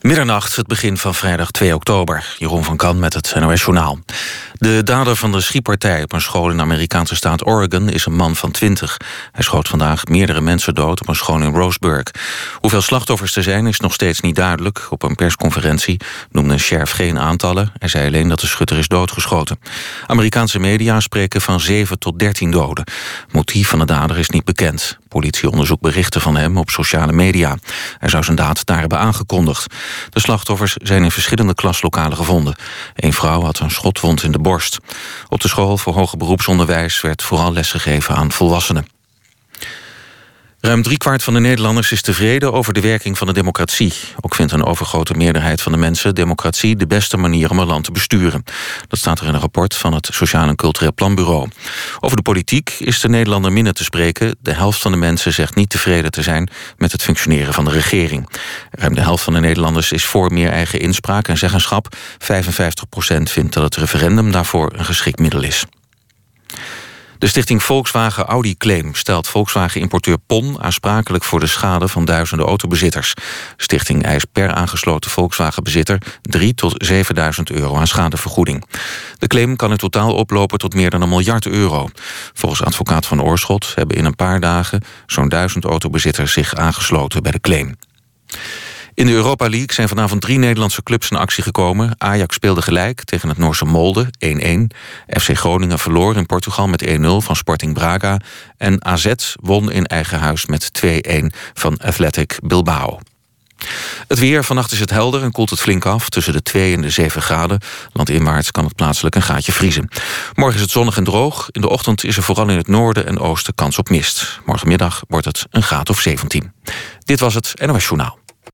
Middernacht, het begin van vrijdag 2 oktober. Jeroen van Kan met het NOS Journaal. De dader van de schietpartij op een school in de Amerikaanse staat Oregon... is een man van 20. Hij schoot vandaag meerdere mensen dood op een school in Roseburg. Hoeveel slachtoffers er zijn is nog steeds niet duidelijk. Op een persconferentie noemde een sheriff geen aantallen. Hij zei alleen dat de schutter is doodgeschoten. Amerikaanse media spreken van 7 tot 13 doden. Motief van de dader is niet bekend. Politie onderzoekt berichten van hem op sociale media. Hij zou zijn daad daar hebben aangekondigd. De slachtoffers zijn in verschillende klaslokalen gevonden. Een vrouw had een schotwond in de Op de school voor hoger beroepsonderwijs werd vooral lesgegeven aan volwassenen. Ruim driekwart van de Nederlanders is tevreden over de werking van de democratie. Ook vindt een overgrote meerderheid van de mensen democratie de beste manier om een land te besturen. Dat staat er in een rapport van het Sociaal en Cultureel Planbureau. Over de politiek is de Nederlander minder te spreken. De helft van de mensen zegt niet tevreden te zijn met het functioneren van de regering. Ruim de helft van de Nederlanders is voor meer eigen inspraak en zeggenschap. 55 procent vindt dat het referendum daarvoor een geschikt middel is. De stichting Volkswagen Audi Claim stelt Volkswagen-importeur PON aansprakelijk voor de schade van duizenden autobezitters. Stichting eist per aangesloten Volkswagen-bezitter 3 tot 7000 euro aan schadevergoeding. De claim kan in totaal oplopen tot meer dan een miljard euro. Volgens advocaat van Oorschot hebben in een paar dagen zo'n duizend autobezitters zich aangesloten bij de claim. In de Europa League zijn vanavond drie Nederlandse clubs in actie gekomen. Ajax speelde gelijk tegen het Noorse Molde, 1-1. FC Groningen verloor in Portugal met 1-0 van Sporting Braga. En AZ won in eigen huis met 2-1 van Athletic Bilbao. Het weer, vannacht is het helder en koelt het flink af. Tussen de 2 en de 7 graden. Landinwaarts kan het plaatselijk een gaatje vriezen. Morgen is het zonnig en droog. In de ochtend is er vooral in het noorden en oosten kans op mist. Morgenmiddag wordt het een graad of 17. Dit was het NOS Journaal.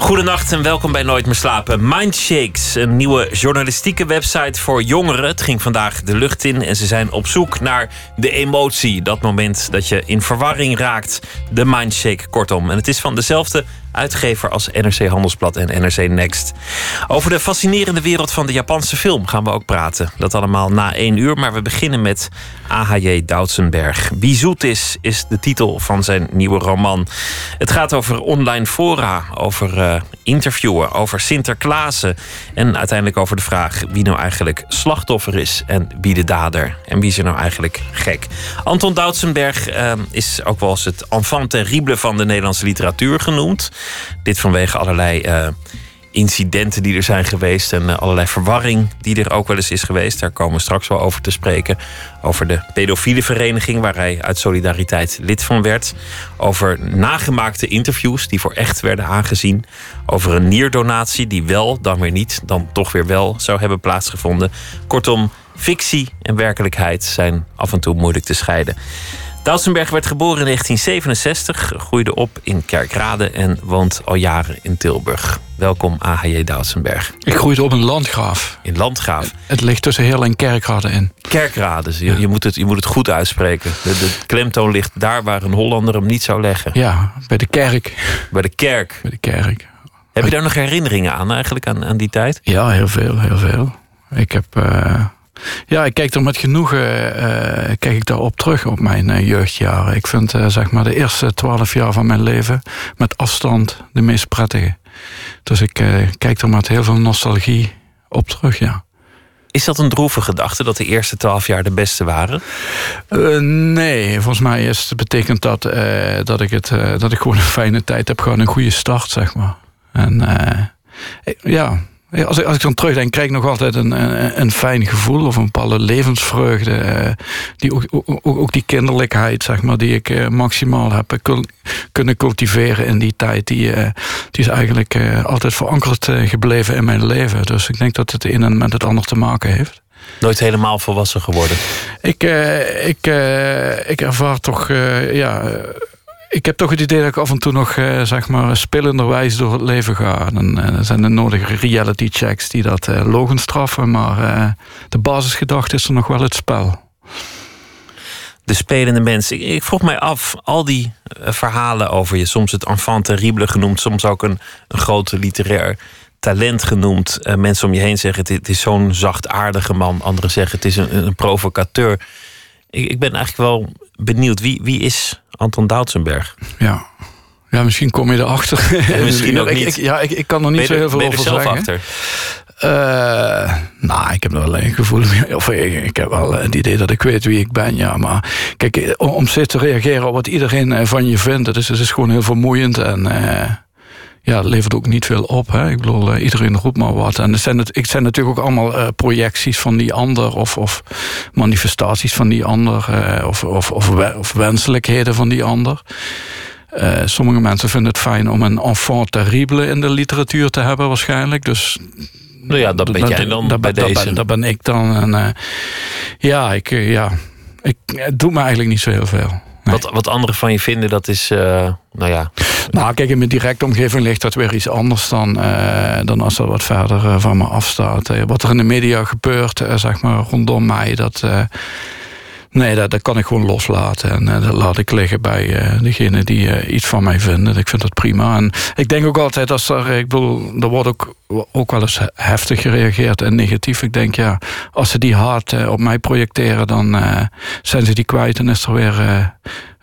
Goedenacht en welkom bij Nooit meer slapen. Mindshakes, een nieuwe journalistieke website voor jongeren. Het ging vandaag de lucht in en ze zijn op zoek naar de emotie. Dat moment dat je in verwarring raakt. De Mindshake, kortom. En het is van dezelfde uitgever als NRC Handelsblad en NRC Next. Over de fascinerende wereld van de Japanse film gaan we ook praten. Dat allemaal na één uur, maar we beginnen met A.H.J. Doutsenberg. Wie zoet is, is de titel van zijn nieuwe roman. Het gaat over online fora, over uh, interviewen, over Sinterklaasen... en uiteindelijk over de vraag wie nou eigenlijk slachtoffer is... en wie de dader en wie is er nou eigenlijk gek. Anton Doutsenberg uh, is ook wel eens het enfant terrible van de Nederlandse literatuur genoemd... Dit vanwege allerlei uh, incidenten die er zijn geweest en uh, allerlei verwarring die er ook wel eens is geweest. Daar komen we straks wel over te spreken. Over de pedofiele vereniging waar hij uit solidariteit lid van werd. Over nagemaakte interviews die voor echt werden aangezien. Over een nierdonatie die wel, dan weer niet, dan toch weer wel zou hebben plaatsgevonden. Kortom, fictie en werkelijkheid zijn af en toe moeilijk te scheiden. Doutsenberg werd geboren in 1967, groeide op in Kerkrade en woont al jaren in Tilburg. Welkom AHJ Doutsenberg. Ik groeide op in Landgraaf. In Landgraaf? Het ligt tussen Heerlen en Kerkrade in. Kerkrade, je, je, moet het, je moet het goed uitspreken. De, de, klemtoon ligt daar waar een Hollander hem niet zou leggen. Ja, bij de kerk. Bij de kerk? Bij de kerk. Heb je daar nog herinneringen aan eigenlijk, aan, aan die tijd? Ja, heel veel, heel veel. Ik heb... Uh... Ja, ik kijk er met genoegen uh, kijk ik daarop terug op mijn uh, jeugdjaren. Ik vind uh, zeg maar de eerste twaalf jaar van mijn leven met afstand de meest prettige. Dus ik kijk er met heel veel nostalgie op terug, ja. Is dat een droeve gedachte dat de eerste twaalf jaar de beste waren? nee, volgens mij is betekent dat, dat, ik het, dat ik gewoon een fijne tijd heb gehad, een goede start, zeg maar. En ja, als ik, als ik dan terugdenk, krijg ik nog altijd een, een, een fijn gevoel of een bepaalde levensvreugde. Eh, die ook, ook, ook, die kinderlijkheid, zeg maar, die ik eh, maximaal heb kunnen cultiveren in die tijd. Die, eh, die is eigenlijk altijd verankerd gebleven in mijn leven. Dus ik denk dat het een en met het ander te maken heeft. Nooit helemaal volwassen geworden? Ik, ik, ik ervaar toch, ja ik heb toch het idee dat ik af en toe nog uh, zeg maar spillenderwijs door het leven ga. En er zijn de nodige reality checks die dat uh, logen straffen, maar de basisgedachte is er nog wel het spel. de spelende mens. Ik, vroeg mij af, al die eh, verhalen over je, soms het enfant terrible genoemd, soms ook een, een grote literair talent genoemd. Eh, mensen om je heen zeggen: het, is zo'n zachtaardige man. Anderen zeggen: het is een, een provocateur. Ik, ik ben eigenlijk wel benieuwd. Wie, wie is Anton Doutsenberg? Ja. Ja, misschien kom je erachter. Ja, misschien ook niet. Ik, ja, ik, ik kan er niet zo heel veel er over zelf zeggen. achter? Eh, nou, ik heb er wel een gevoel. Of ik, ik heb wel het idee dat ik weet wie ik ben, ja. Maar kijk, eh, om, om steeds te reageren op wat iedereen eh, van je vindt... het is, het is gewoon heel vermoeiend en... eh, ja, het levert ook niet veel op. Hè? Ik bedoel, eh, iedereen roept maar wat. En het zijn, het, ik zijn natuurlijk ook allemaal eh, projecties van die ander... of, of manifestaties van die ander... eh, of, of, of, we- of wenselijkheden van die ander. Sommige mensen vinden het fijn om een enfant terrible in de literatuur te hebben waarschijnlijk. Dus Nou ja, dat ben jij dan dat, bij dat deze. ben, dat ben ik dan. En, ja, ik, ja, ik, het doet me eigenlijk niet zo heel veel. Nee. Wat, wat anderen van je vinden, dat is, eh, nou ja, Nou, kijk, in mijn directe omgeving ligt dat weer iets anders dan, eh, dan als dat wat verder eh, van me afstaat. Wat er in de media gebeurt, zeg maar, rondom mij, dat. Nee, dat, dat kan ik gewoon loslaten. En eh, dat laat ik liggen bij eh degene die eh, iets van mij vinden. Ik vind dat prima. En ik denk ook altijd, als er, ik bedoel, er wordt ook, ook wel eens heftig gereageerd en negatief. Ik denk, ja, als ze die eh, op mij projecteren, dan zijn ze die kwijt. En is er weer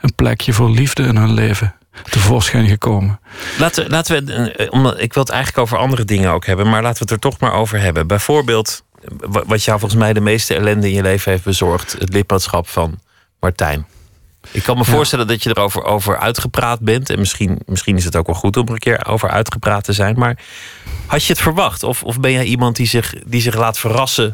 een plekje voor liefde in hun leven tevoorschijn gekomen. Laten, laten we, omdat, ik wil het eigenlijk over andere dingen ook hebben, maar laten we het er toch maar over hebben. Bijvoorbeeld, wat jou volgens mij de meeste ellende in je leven heeft bezorgd: het lidmaatschap van Martijn. Ik kan me voorstellen dat je erover over uitgepraat bent. En misschien, misschien is het ook wel goed om er een keer over uitgepraat te zijn. Maar had je het verwacht? Of, of ben jij iemand die zich, die zich laat verrassen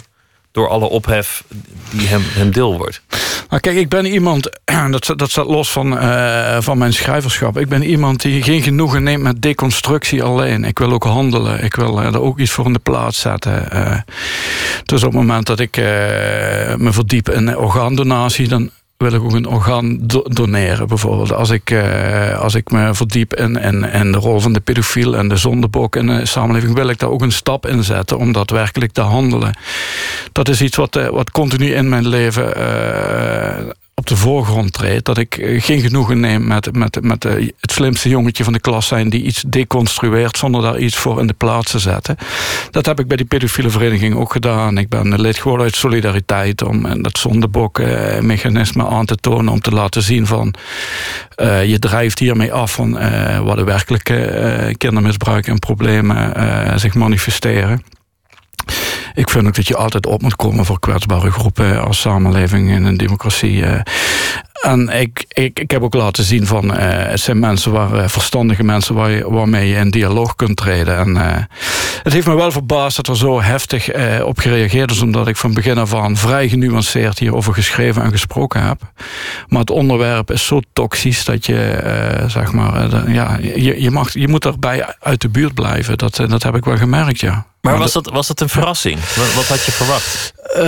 door alle ophef die hem, hem deel wordt? Nou, kijk, ik ben iemand, dat, dat staat los van, eh, van mijn schrijverschap. Ik ben iemand die geen genoegen neemt met deconstructie alleen. Ik wil ook handelen. Ik wil eh, er ook iets voor in de plaats zetten. Eh, dus op het moment dat ik me verdiep in orgaandonatie, dan wil ik ook een orgaan do- doneren, bijvoorbeeld. Als ik, eh, als ik me verdiep in, in de rol van de pedofiel en de zondebok in de samenleving, wil ik daar ook een stap in zetten om daadwerkelijk te handelen. Dat is iets wat, eh, wat continu in mijn leven eh, op de voorgrond treedt. Dat ik eh, geen genoegen neem met, met, met eh, het slimste jongetje van de klas zijn die iets deconstrueert zonder daar iets voor in de plaats te zetten. Dat heb ik bij die pedofiele vereniging ook gedaan. Ik ben lid geworden uit solidariteit om eh, dat zondebok-mechanisme aan te tonen. Om te laten zien van eh, je drijft hiermee af van eh, waar de werkelijke eh, kindermisbruik en problemen eh, zich manifesteren. Ik vind ook dat je altijd op moet komen voor kwetsbare groepen als samenleving in een democratie. eh. En ik, ik, ik heb ook laten zien van eh, het zijn mensen waar eh, verstandige mensen waar je, waarmee je in dialoog kunt treden. En eh, het heeft me wel verbaasd dat er zo heftig eh, op gereageerd is, omdat ik van begin af aan vrij genuanceerd hierover geschreven en gesproken heb. Maar het onderwerp is zo toxisch dat je, eh, zeg maar, eh, de- ja, je, je, mag, je moet erbij uit de buurt blijven. Dat, eh, dat heb ik wel gemerkt, ja. Maar was dat, was dat een verrassing? Wat, wat had je verwacht? Eh,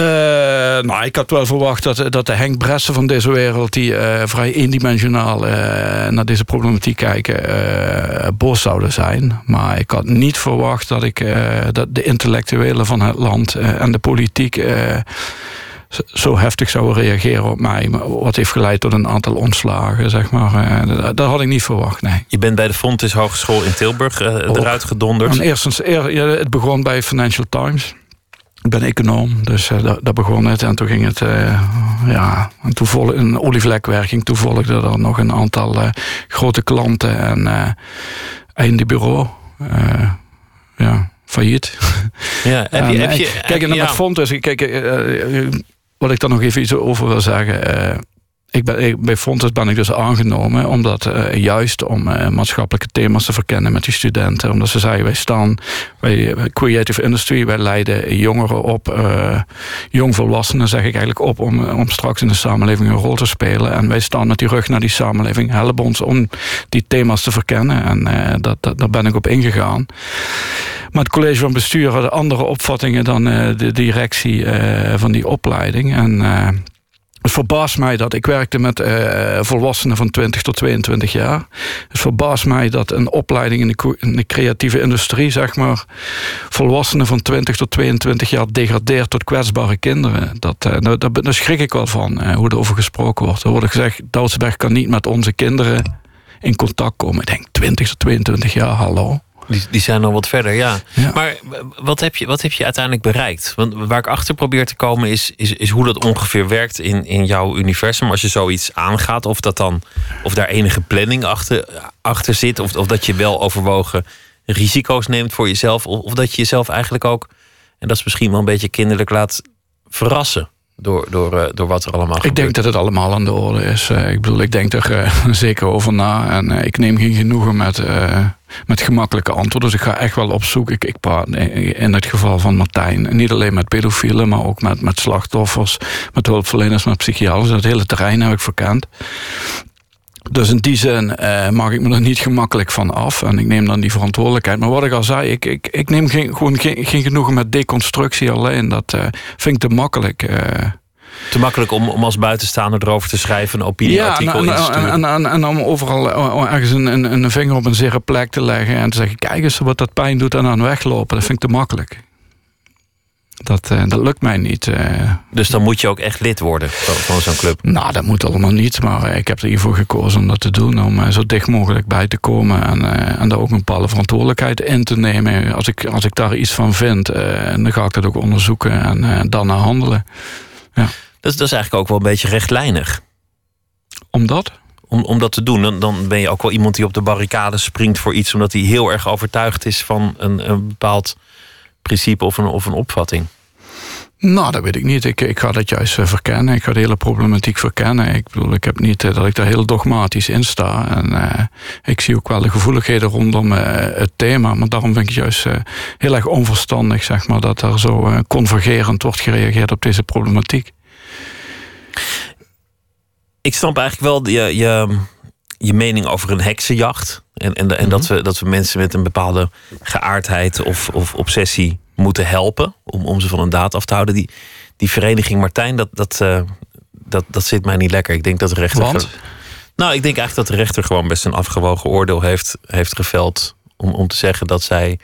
nou, ik had wel verwacht dat, dat de Henk Bressen van deze wereld... die eh, vrij eendimensionaal eh, naar deze problematiek kijken... eh boos zouden zijn. Maar ik had niet verwacht dat, ik, eh, dat de intellectuelen van het land... eh, en de politiek eh, zo- heftig zouden reageren op mij. Wat heeft geleid tot een aantal ontslagen, zeg maar. Eh, dat, dat had ik niet verwacht, nee. Je bent bij de Fontys Hogeschool in Tilburg eruit gedonderd. En eerstens, eer, ja, het begon bij Financial Times. Ik ben econoom, dus eh, daar begon het. En toen ging het, eh, ja, en toen volgde een olievlekwerking. Toen volgde er nog een aantal eh, grote klanten en eindebureau. Eh, ja, failliet. Ja, heb je, En, heb je, kijk, en dan ja. met Fontes, kijk, wat ik daar nog even iets over wil zeggen. Ik ben, bij Fontes ben ik dus aangenomen omdat eh, juist om eh, maatschappelijke thema's te verkennen met die studenten. Omdat ze zeiden, wij staan bij eh, creative industry, wij leiden jongeren op, eh, jongvolwassenen zeg ik eigenlijk op, om, om straks in de samenleving een rol te spelen. En wij staan met die rug naar die samenleving, helpen ons om die thema's te verkennen. En dat, dat, daar ben ik op ingegaan. Maar het college van bestuur had andere opvattingen dan de directie van die opleiding. En verbaast mij dat ik werkte met uh, volwassenen van 20 tot 22 jaar. Het verbaast mij dat een opleiding in de, creatieve industrie, zeg maar, volwassenen van 20 tot 22 jaar degradeert tot kwetsbare kinderen. Dat, uh, daar, schrik ik wel van, uh, hoe er over gesproken wordt. Er wordt gezegd, Doudsberg kan niet met onze kinderen in contact komen. Ik denk 20 tot 22 jaar, hallo. Die, die zijn al wat verder, ja. Maar wat heb, je, wat heb je uiteindelijk bereikt? Want waar ik achter probeer te komen is, is, is hoe dat ongeveer werkt in, in jouw universum. Als je zoiets aangaat, of, dat dan, of daar enige planning achter, achter zit. Of, of dat je wel overwogen risico's neemt voor jezelf. Of, of dat je jezelf eigenlijk ook, en dat is misschien wel een beetje kinderlijk, laat verrassen. Door, door, uh, door wat er allemaal gebeurt. Ik denk dat het allemaal aan de orde is. Uh, ik bedoel, ik denk er uh, zeker over na. En ik neem geen genoegen met, met gemakkelijke antwoorden. Dus ik ga echt wel op zoek. Ik, ik praat in het geval van Martijn. Niet alleen met pedofielen, maar ook met, met slachtoffers. Met hulpverleners, met psychiaters. Dat hele terrein heb ik verkend. Dus in die zin uh, maak ik me er niet gemakkelijk van af. En ik neem dan die verantwoordelijkheid. Maar wat ik al zei, ik, ik, ik neem geen, gewoon geen, geen genoegen met deconstructie alleen. Dat uh, vind ik te makkelijk. Uh. Te makkelijk om, om als buitenstaander erover te schrijven, een opinieartikel ja, en, en, en, en, en, en, om overal ergens een, een, een vinger op een zere plek te leggen en te zeggen: kijk eens wat dat pijn doet en dan weglopen. Dat vind ik te makkelijk. Dat, uh, dat lukt mij niet. Uh. Dus dan moet je ook echt lid worden van, zo'n club? Nou, dat moet allemaal niet. Maar ik heb er hiervoor gekozen om dat te doen. Om zo dicht mogelijk bij te komen. En, en daar ook een bepaalde verantwoordelijkheid in te nemen. Als ik, als ik daar iets van vind, dan ga ik dat ook onderzoeken. En dan naar handelen. Ja. Dat, is, dat is eigenlijk ook wel een beetje rechtlijnig. Omdat? Om, om dat te doen, dan, dan ben je ook wel iemand die op de barricade springt voor iets. Omdat hij heel erg overtuigd is van een, een bepaald principe of een, of een opvatting? Nou, dat weet ik niet. Ik, ik ga dat juist eh, verkennen. Ik ga de hele problematiek verkennen. Ik bedoel, ik heb niet eh, dat ik daar heel dogmatisch in sta. En uh, ik zie ook wel de gevoeligheden rondom uh, het thema. Maar daarom vind ik het juist heel erg onverstandig, zeg maar, dat er zo convergerend wordt gereageerd op deze problematiek. Ik snap eigenlijk wel je, je, je mening over een heksenjacht. En, en, en dat, mhm. we, dat we mensen met een bepaalde geaardheid of, of obsessie moeten helpen. Om, om ze van een daad af te houden. Die, die vereniging Martijn, dat, dat, uh, dat, dat zit mij niet lekker. Ik denk dat de rechter. Want? Nou, ik denk eigenlijk dat de rechter gewoon best een afgewogen oordeel heeft, heeft geveld. Om, om te zeggen dat zij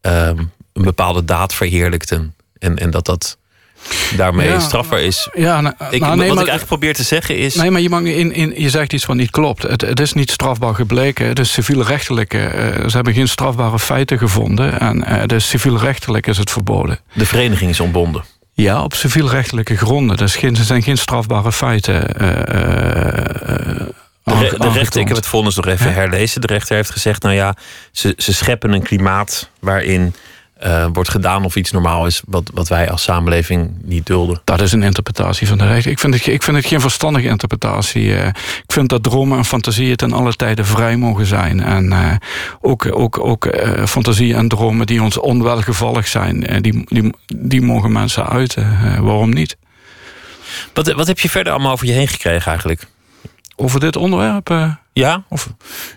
um, een bepaalde daad verheerlijkten. En, en dat dat daarmee ja, strafbaar is. Ja, nou, ik, nou, nee, wat ik eigenlijk probeer te zeggen is. Nee, maar je, mag in, in, je zegt iets wat niet klopt. Het, het is niet strafbaar gebleken. Het is civielrechtelijke. Uh, ze hebben geen strafbare feiten gevonden. En uh, dus civielrechtelijk is het verboden. De vereniging is ontbonden. Ja, op civielrechtelijke gronden. Dus geen, er zijn geen strafbare feiten. Uh, de, de rechter, ik heb het vonnis nog even herlezen. De rechter heeft gezegd: nou ja, ze, ze scheppen een klimaat waarin uh, wordt gedaan of iets normaal is wat, wat wij als samenleving niet dulden. Dat is een interpretatie van de rechter. Ik vind het, ik vind het geen verstandige interpretatie. Uh, ik vind dat dromen en fantasieën ten alle tijde vrij mogen zijn. En uh, ook, ook, ook fantasieën en dromen die ons onwelgevallig zijn, die, die, die mogen mensen uiten. waarom niet? Wat, wat heb je verder allemaal over je heen gekregen eigenlijk? Over dit onderwerp? Ja? Of,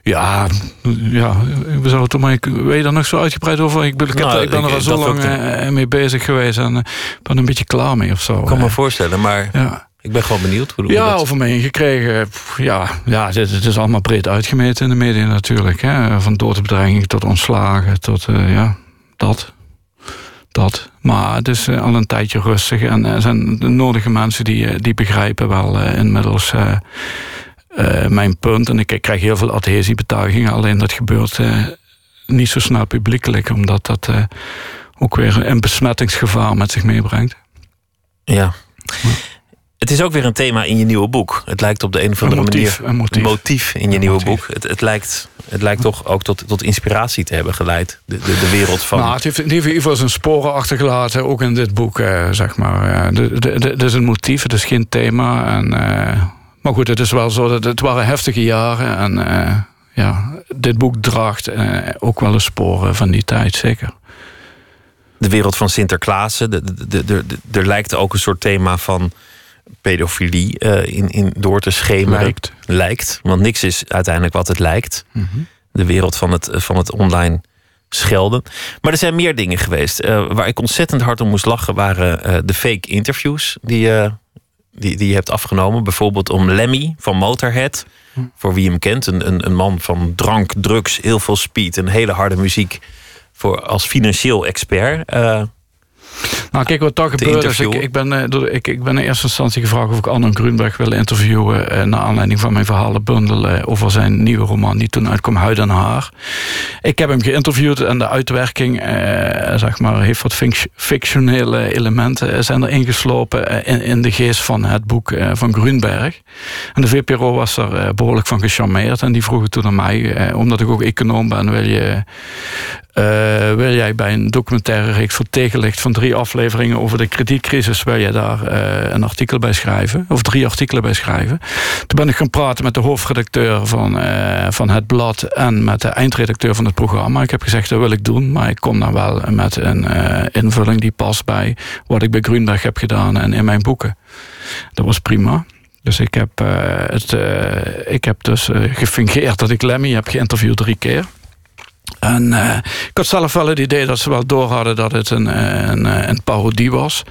ja, ja, we zouden toch maar. Weet je daar nog zo uitgebreid over? Ik, ben, ik, nou, ik ben er al zo lang uh, mee bezig geweest en ben een beetje klaar mee of zo. Ik kan me voorstellen, maar ja. ik ben gewoon benieuwd. Hoe ja, dat... over me heen gekregen. Ja, ja het, het, is allemaal breed uitgemeten in de media natuurlijk. Hè. Van doodsbedreiging tot ontslagen, tot uh, ja, dat. Dat. Maar het is al een tijdje rustig en er zijn de nodige mensen die, die begrijpen wel inmiddels uh, mijn punt. En ik, krijg heel veel adhesiebetuigingen. Alleen dat gebeurt uh, niet zo snel publiekelijk. Omdat dat uh, ook weer een besmettingsgevaar met zich meebrengt. Ja. Het is ook weer een thema in je nieuwe boek. Het lijkt op de een of andere motief, manier. Een motief. Een motief in je nieuwe boek. Het, het, lijkt, het lijkt toch ook tot, tot inspiratie te hebben geleid. De, de, de wereld van. Nou, het heeft in ieder geval zijn sporen achtergelaten. Ook in dit boek, zeg maar. Het is een motief, het is geen thema. En maar goed, het is wel zo dat het waren heftige jaren. En uh, ja, dit boek draagt uh, ook wel de sporen van die tijd, zeker. De wereld van Sinterklaas. Er lijkt ook een soort thema van pedofilie uh, in, in door te schemeren. Lijkt. lijkt. Want niks is uiteindelijk wat het lijkt. Mm -hmm. De wereld van het, van het online schelden. Maar er zijn meer dingen geweest. waar ik ontzettend hard om moest lachen... waren de fake interviews die die, die je hebt afgenomen. Bijvoorbeeld om Lemmy van Motorhead. Voor wie hem kent, een, een, een man van drank, drugs, heel veel speed en hele harde muziek. Voor, als financieel expert. Uh, nou, kijk wat daar gebeurt. Dus ik, ik, ben, uh, ik, ik ben in eerste instantie gevraagd of ik Anne Grunberg wil interviewen. Uh, naar aanleiding van mijn verhalenbundel uh, over zijn nieuwe roman die toen uitkwam, Huid en Haar. Ik heb hem geïnterviewd en de uitwerking zeg maar, heeft wat fictionele elementen zijn er ingeslopen in, in de geest van het boek van Grunberg. En de VPRO was er behoorlijk van gecharmeerd en die vroegen toen aan mij, omdat ik ook econoom ben, wil je wil jij bij een documentaire reeks voor tegenlicht van drie afleveringen over de kredietcrisis, wil jij daar uh, een artikel bij schrijven, of drie artikelen bij schrijven. Toen ben ik gaan praten met de hoofdredacteur van, uh, van het blad en met de eindredacteur van het programma. Ik heb gezegd dat wil ik doen, maar ik kom dan wel met een invulling die past bij wat ik bij Grunberg heb gedaan en in mijn boeken. Dat was prima. Dus ik heb, het, ik heb dus gefingeerd dat ik Lemmy heb geïnterviewd drie keer. En uh, ik had zelf wel het idee dat ze wel door hadden dat het een, eh, een, eh, een, parodie was.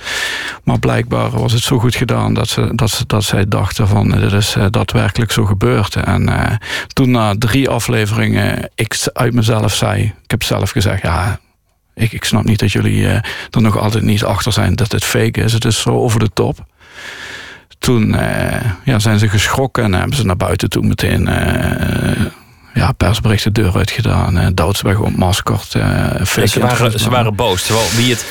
Maar blijkbaar was het zo goed gedaan dat, ze, dat, ze, dat zij dachten van dit is daadwerkelijk zo gebeurd. En uh, toen na drie afleveringen ik uit mezelf zei, ik heb zelf gezegd ja... Ik, ik snap niet dat jullie er nog altijd niet achter zijn dat het fake is. Het is zo over de top. Toen ja, zijn ze geschrokken en hebben ze naar buiten toe meteen ja, persbericht de deur uitgedaan. Uh, Doudsweg ontmaskerd. Uh, ze, waren, ze waren boos. Terwijl wie het,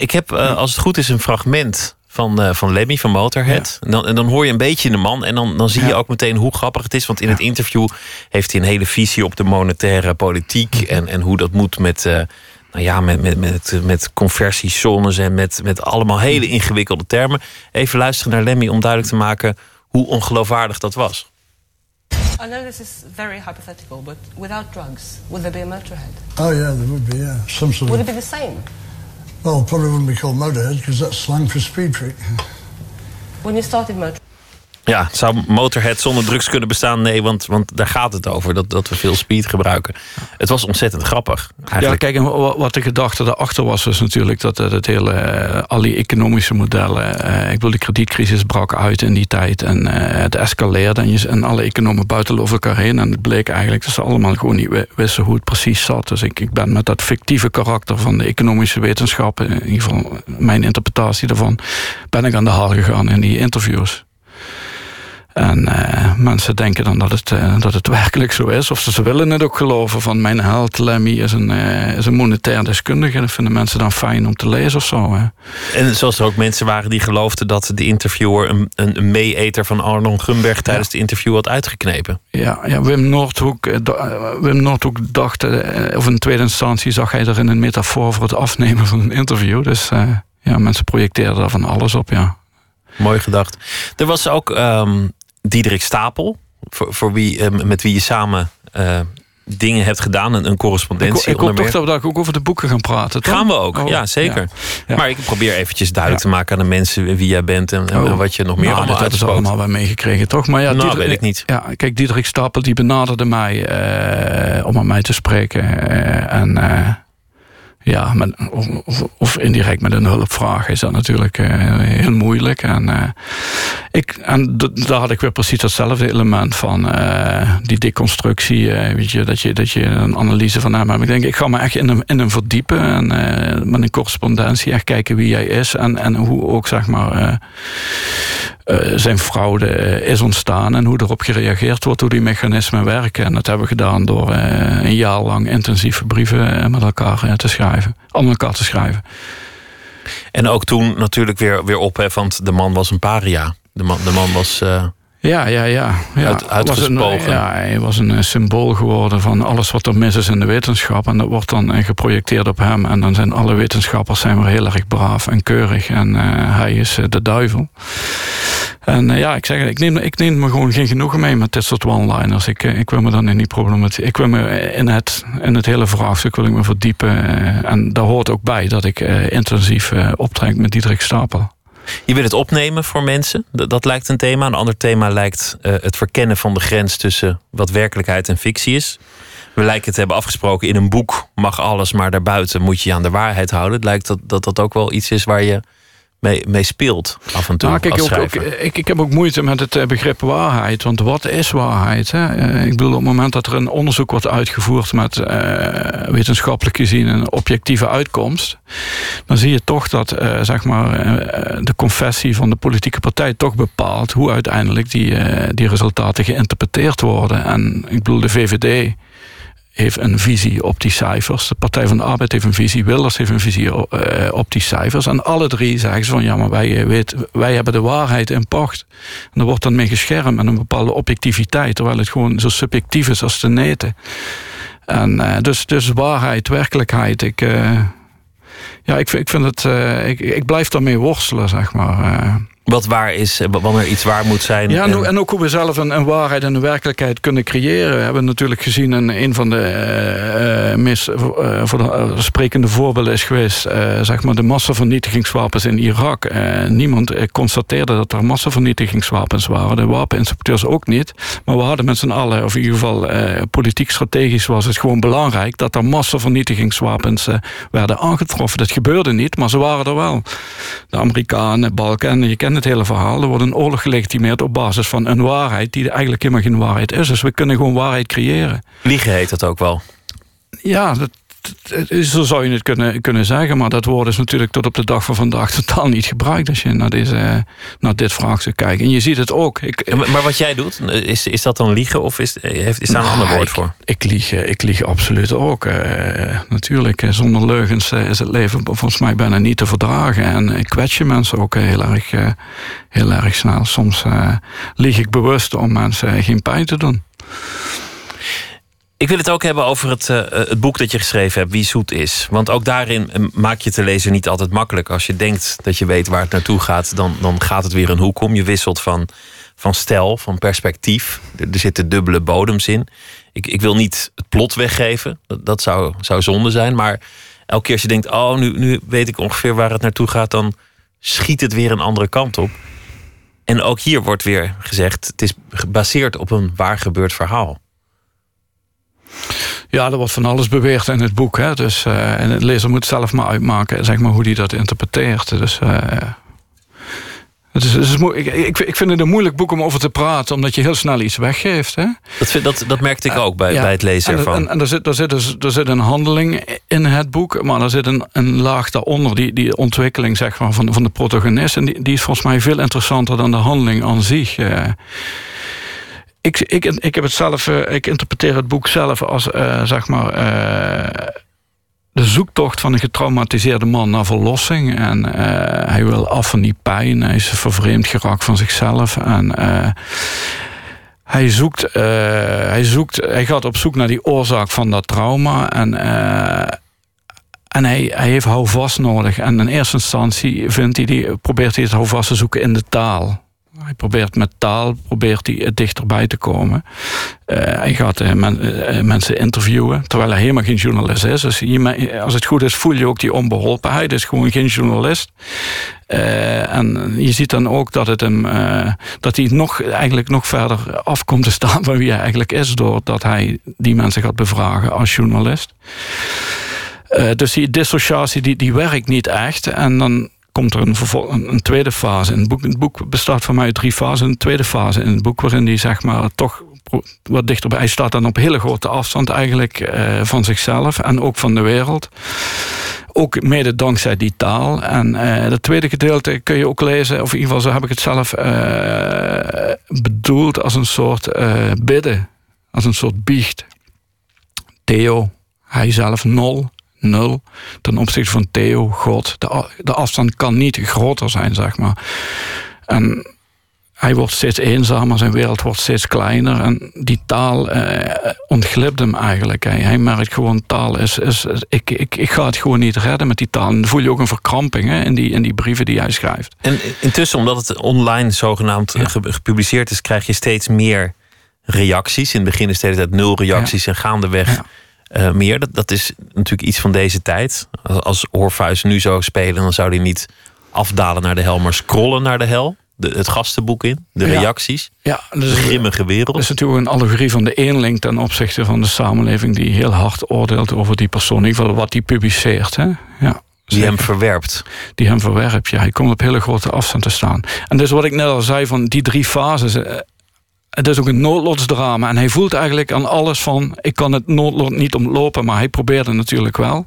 ik heb, uh, als het goed is, een fragment van, uh, van Lemmy van Motorhead. En, dan, en dan hoor je een beetje de man. En dan, dan zie je ook meteen hoe grappig het is. Want in het interview heeft hij een hele visie op de monetaire politiek. En, en hoe dat moet met. Uh, nou ja, met, met, met, met conversiezones en met, met allemaal hele ingewikkelde termen. Even luisteren naar Lemmy om duidelijk te maken hoe ongeloofwaardig dat was. I know this is very hypothetical, but without drugs, would there be a motorhead? Oh yeah, there would be. Yeah, some sort would of. Would it be the same? Well, probably wouldn't be called motorhead because that's slang for speed freak. When you started motor. Ja, zou Motorhead zonder drugs kunnen bestaan? Nee, want, want daar gaat het over, dat, dat we veel speed gebruiken. Het was ontzettend grappig. Eigenlijk. Ja, kijk, wat de gedachte daarachter was, was natuurlijk dat het hele, uh, al die economische modellen, uh, ik bedoel, de kredietcrisis brak uit in die tijd en uh, het escaleerde en, je, en alle economen buiten over elkaar heen. En het bleek eigenlijk dat ze allemaal gewoon niet wisten hoe het precies zat. Dus ik, ik ben met dat fictieve karakter van de economische wetenschappen, in ieder geval mijn interpretatie daarvan, ben ik aan de haal gegaan in die interviews. En uh, mensen denken dan dat het, uh, dat het werkelijk zo is. Of ze, ze, willen het ook geloven van mijn held Lemmy is een, uh, is een monetair deskundige. Dat vinden mensen dan fijn om te lezen of zo. Hè. En zoals er ook mensen waren die geloofden dat de interviewer een, een meeeter van Arnold Gumberg tijdens ja. de interview had uitgeknepen. Ja, ja Wim Noordhoek, Wim Noordhoek dacht, of in tweede instantie zag hij er in een metafoor voor het afnemen van een interview. Dus ja, mensen projecteerden daar van alles op, ja. Mooi gedacht. Er was ook um, Diederik Stapel, voor, voor wie, uh, met wie je samen uh, dingen hebt gedaan, een, een correspondentie. Ik, ik hoop toch dat we ook over de boeken gaan praten. Toch? Gaan we ook, oh, ja zeker. Ja. Ja. Maar ik probeer eventjes duidelijk ja. te maken aan de mensen wie jij bent en, oh. wat je nog meer nou, allemaal dat is allemaal wel meegekregen, toch? Maar ja, nou, weet ik niet. Ja, kijk, Diederik Stapel die benaderde mij uh, om aan mij te spreken en ja, met, of, of, indirect met een hulpvraag is dat natuurlijk heel moeilijk. En, ik, en daar had ik weer precies hetzelfde element van uh, die deconstructie. weet je, dat, je, dat je een analyse van hem hebt. Ik denk, ik ga me echt in hem, in hem verdiepen. En met een correspondentie echt kijken wie hij is. En, en hoe ook, zeg maar, zijn fraude is ontstaan. En hoe erop gereageerd wordt, hoe die mechanismen werken. En dat hebben we gedaan door een jaar lang intensieve brieven met elkaar te schrijven aan elkaar te schrijven. En ook toen natuurlijk weer, weer ophef, want de man was een paria. De man, de man was. Uh... Ja, ja, ja. ja. Uit, uitgesproken. Een, ja, hij was een symbool geworden van alles wat er mis is in de wetenschap. En dat wordt dan geprojecteerd op hem. En dan zijn alle wetenschappers zijn weer heel erg braaf en keurig. En uh, hij is de duivel. En uh, ja, ik zeg, ik neem, ik neem me gewoon geen genoegen mee met dit soort one-liners. Ik, ik wil me dan in die problematiek. Ik wil me in het, in het hele vraagstuk wil ik me verdiepen. en daar hoort ook bij dat ik intensief optrek met Diederik Stapel. Je wil het opnemen voor mensen. Dat, lijkt een thema. Een ander thema lijkt uh, het verkennen van de grens tussen wat werkelijkheid en fictie is. We lijken het hebben afgesproken. In een boek mag alles, maar daarbuiten moet je je aan de waarheid houden. Het lijkt dat dat, dat ook wel iets is waar je mee, mee speelt af en toe Nou, kijk, als ook, ook, schrijver. ik, ik heb ook moeite met het eh, begrip waarheid. Want wat is waarheid? Hè? Eh, ik bedoel, op het moment dat er een onderzoek wordt uitgevoerd met eh, wetenschappelijk gezien een objectieve uitkomst, dan zie je toch dat zeg maar, de confessie van de politieke partij toch bepaalt hoe uiteindelijk die, die resultaten geïnterpreteerd worden. En ik bedoel, de VVD heeft een visie op die cijfers. De Partij van de Arbeid heeft een visie. Wilders heeft een visie op, eh, op die cijfers. En alle drie zeggen ze van ja, maar wij, eh, wij hebben de waarheid in pacht. En er wordt dan mee geschermd met een bepaalde objectiviteit. Terwijl het gewoon zo subjectief is als te neten. En eh, dus, dus waarheid, werkelijkheid. Ik, ja, ik, ik vind het. ik, ik blijf daarmee worstelen, zeg maar. Eh. Wat waar is, eh, wanneer iets waar moet zijn. Ja, en, en- ook- hoe we zelf een, een waarheid en een werkelijkheid kunnen creëren. We hebben natuurlijk gezien in een van de eh, eh, meest eh, voor de, eh, sprekende voorbeelden is geweest, eh, zeg maar, de massavernietigingswapens in Irak. Eh, niemand eh, constateerde dat er massavernietigingswapens waren. De wapeninspecteurs ook niet. Maar we hadden met z'n allen, of in ieder geval eh, politiek strategisch was het gewoon belangrijk dat er massavernietigingswapens eh, werden aangetroffen. Dat gebeurde niet, maar ze waren er wel. De Amerikanen, Balkan, je kent het hele verhaal. Er wordt een oorlog gelegitimeerd op basis van een waarheid die eigenlijk helemaal geen waarheid is. Dus we kunnen gewoon waarheid creëren. Liegen heet dat ook wel. Ja, dat, dat- zo zou je het kunnen, kunnen zeggen. Maar dat woord is natuurlijk tot op de dag van vandaag totaal niet gebruikt als je naar, deze, naar dit vraagstuk kijkt. En je ziet het ook. Ik, Ja, maar, wat jij doet, is, is dat dan liegen of is, heeft, is daar een Nou, ander woord ik, voor? Ik lieg, eh, ik lieg absoluut ook. eh, natuurlijk, eh, zonder leugens is het leven volgens mij bijna niet te verdragen. En ik kwets je mensen ook heel erg, heel erg snel. Soms eh, lieg ik bewust om mensen geen pijn te doen. Ik wil het ook hebben over het, eh, het boek dat je geschreven hebt, Wie zoet is. Want ook daarin eh, maak je het de lezer niet altijd makkelijk. Als je denkt dat je weet waar het naartoe gaat, dan, dan gaat het weer een hoek om. Je wisselt van, van stijl, van perspectief. Er, er zitten dubbele bodems in. Ik, ik wil niet het plot weggeven, dat, dat zou, zou zonde zijn. Maar elke keer als je denkt, oh, nu, nu weet ik ongeveer waar het naartoe gaat, dan schiet het weer een andere kant op. En ook hier wordt weer gezegd, het is gebaseerd op een waar gebeurd verhaal. Ja, er wordt van alles beweerd in het boek. Hè? Dus, eh, en de lezer moet zelf maar uitmaken zeg maar, hoe hij dat interpreteert. Dus, eh, het is, het is ik, ik, ik vind het een moeilijk boek om over te praten, omdat je heel snel iets weggeeft. Hè? Dat, vind- dat, dat merkte ik ook bij, Ja, bij het lezen en, ervan. En, en er, zit, er, zit dus, er zit een handeling in het boek, maar er zit een, een laag daaronder, die, die ontwikkeling zeg maar, van, van de protagonist. En die, die is volgens mij veel interessanter dan de handeling aan zich. eh. Ik, ik, ik heb het zelf, eh, ik interpreteer het boek zelf als eh, zeg maar. eh, de zoektocht van een getraumatiseerde man naar verlossing. En hij wil af van die pijn. Hij is vervreemd geraakt van zichzelf. En hij zoekt, hij zoekt, hij gaat op zoek naar die oorzaak van dat trauma. En, en hij, hij heeft houvast nodig. En in eerste instantie vindt hij die, probeert hij het houvast te zoeken in de taal. Hij probeert met taal probeert hij dichterbij te komen. Eh, hij gaat eh, eh, mensen interviewen, terwijl hij helemaal geen journalist is. Dus als het goed is, voel je ook die onbeholpenheid. Hij is gewoon geen journalist. En je ziet dan ook dat, het hem, dat hij nog, eigenlijk nog verder af komt te staan van wie hij eigenlijk is, doordat hij die mensen gaat bevragen als journalist. Dus die dissociatie die, die werkt niet echt. En dan komt er een, een, tweede fase in het boek. Het boek bestaat voor mij uit drie fasen. Een tweede fase in het boek waarin hij zeg maar toch wat dichterbij... Hij staat dan op hele grote afstand eigenlijk eh, van zichzelf en ook van de wereld. Ook mede dankzij die taal. En eh het tweede gedeelte kun je ook lezen, of in ieder geval zo heb ik het zelf eh, bedoeld als een soort eh, bidden. Als een soort biecht. Theo, hij zelf nul. Ten opzichte van Theo, God. De, de afstand kan niet groter zijn, zeg maar. En hij wordt steeds eenzamer, zijn wereld wordt steeds kleiner. En die taal eh, ontglipt hem eigenlijk. Hij, hij merkt gewoon, taal is... is ik, ik, ik ga het gewoon niet redden met die taal. En dan voel je ook een verkramping hè, in, die, in die brieven die hij schrijft. En intussen, omdat het online zogenaamd ge- gepubliceerd is, krijg je steeds meer reacties. In het begin is het hele tijd nul reacties en gaandeweg Ja. Eh, meer. Dat, dat is natuurlijk iets van deze tijd. Als, als Orpheus nu zou spelen, dan zou hij niet afdalen naar de hel, maar scrollen naar de hel. De, het gastenboek in, de Ja. reacties. Ja, De dus, grimmige wereld. Dat is natuurlijk een allegorie van de eenling ten opzichte van de samenleving die heel hard oordeelt over die persoon. In ieder geval wat die publiceert. Hè? Ja. Die hem verwerpt. die hem verwerpt. Ja, hij komt op hele grote afstand te staan. En dus wat ik net al zei van die drie fases. Het is ook een noodlotsdrama. En hij voelt eigenlijk aan alles van... ik kan het noodlot niet ontlopen, maar hij probeerde natuurlijk wel.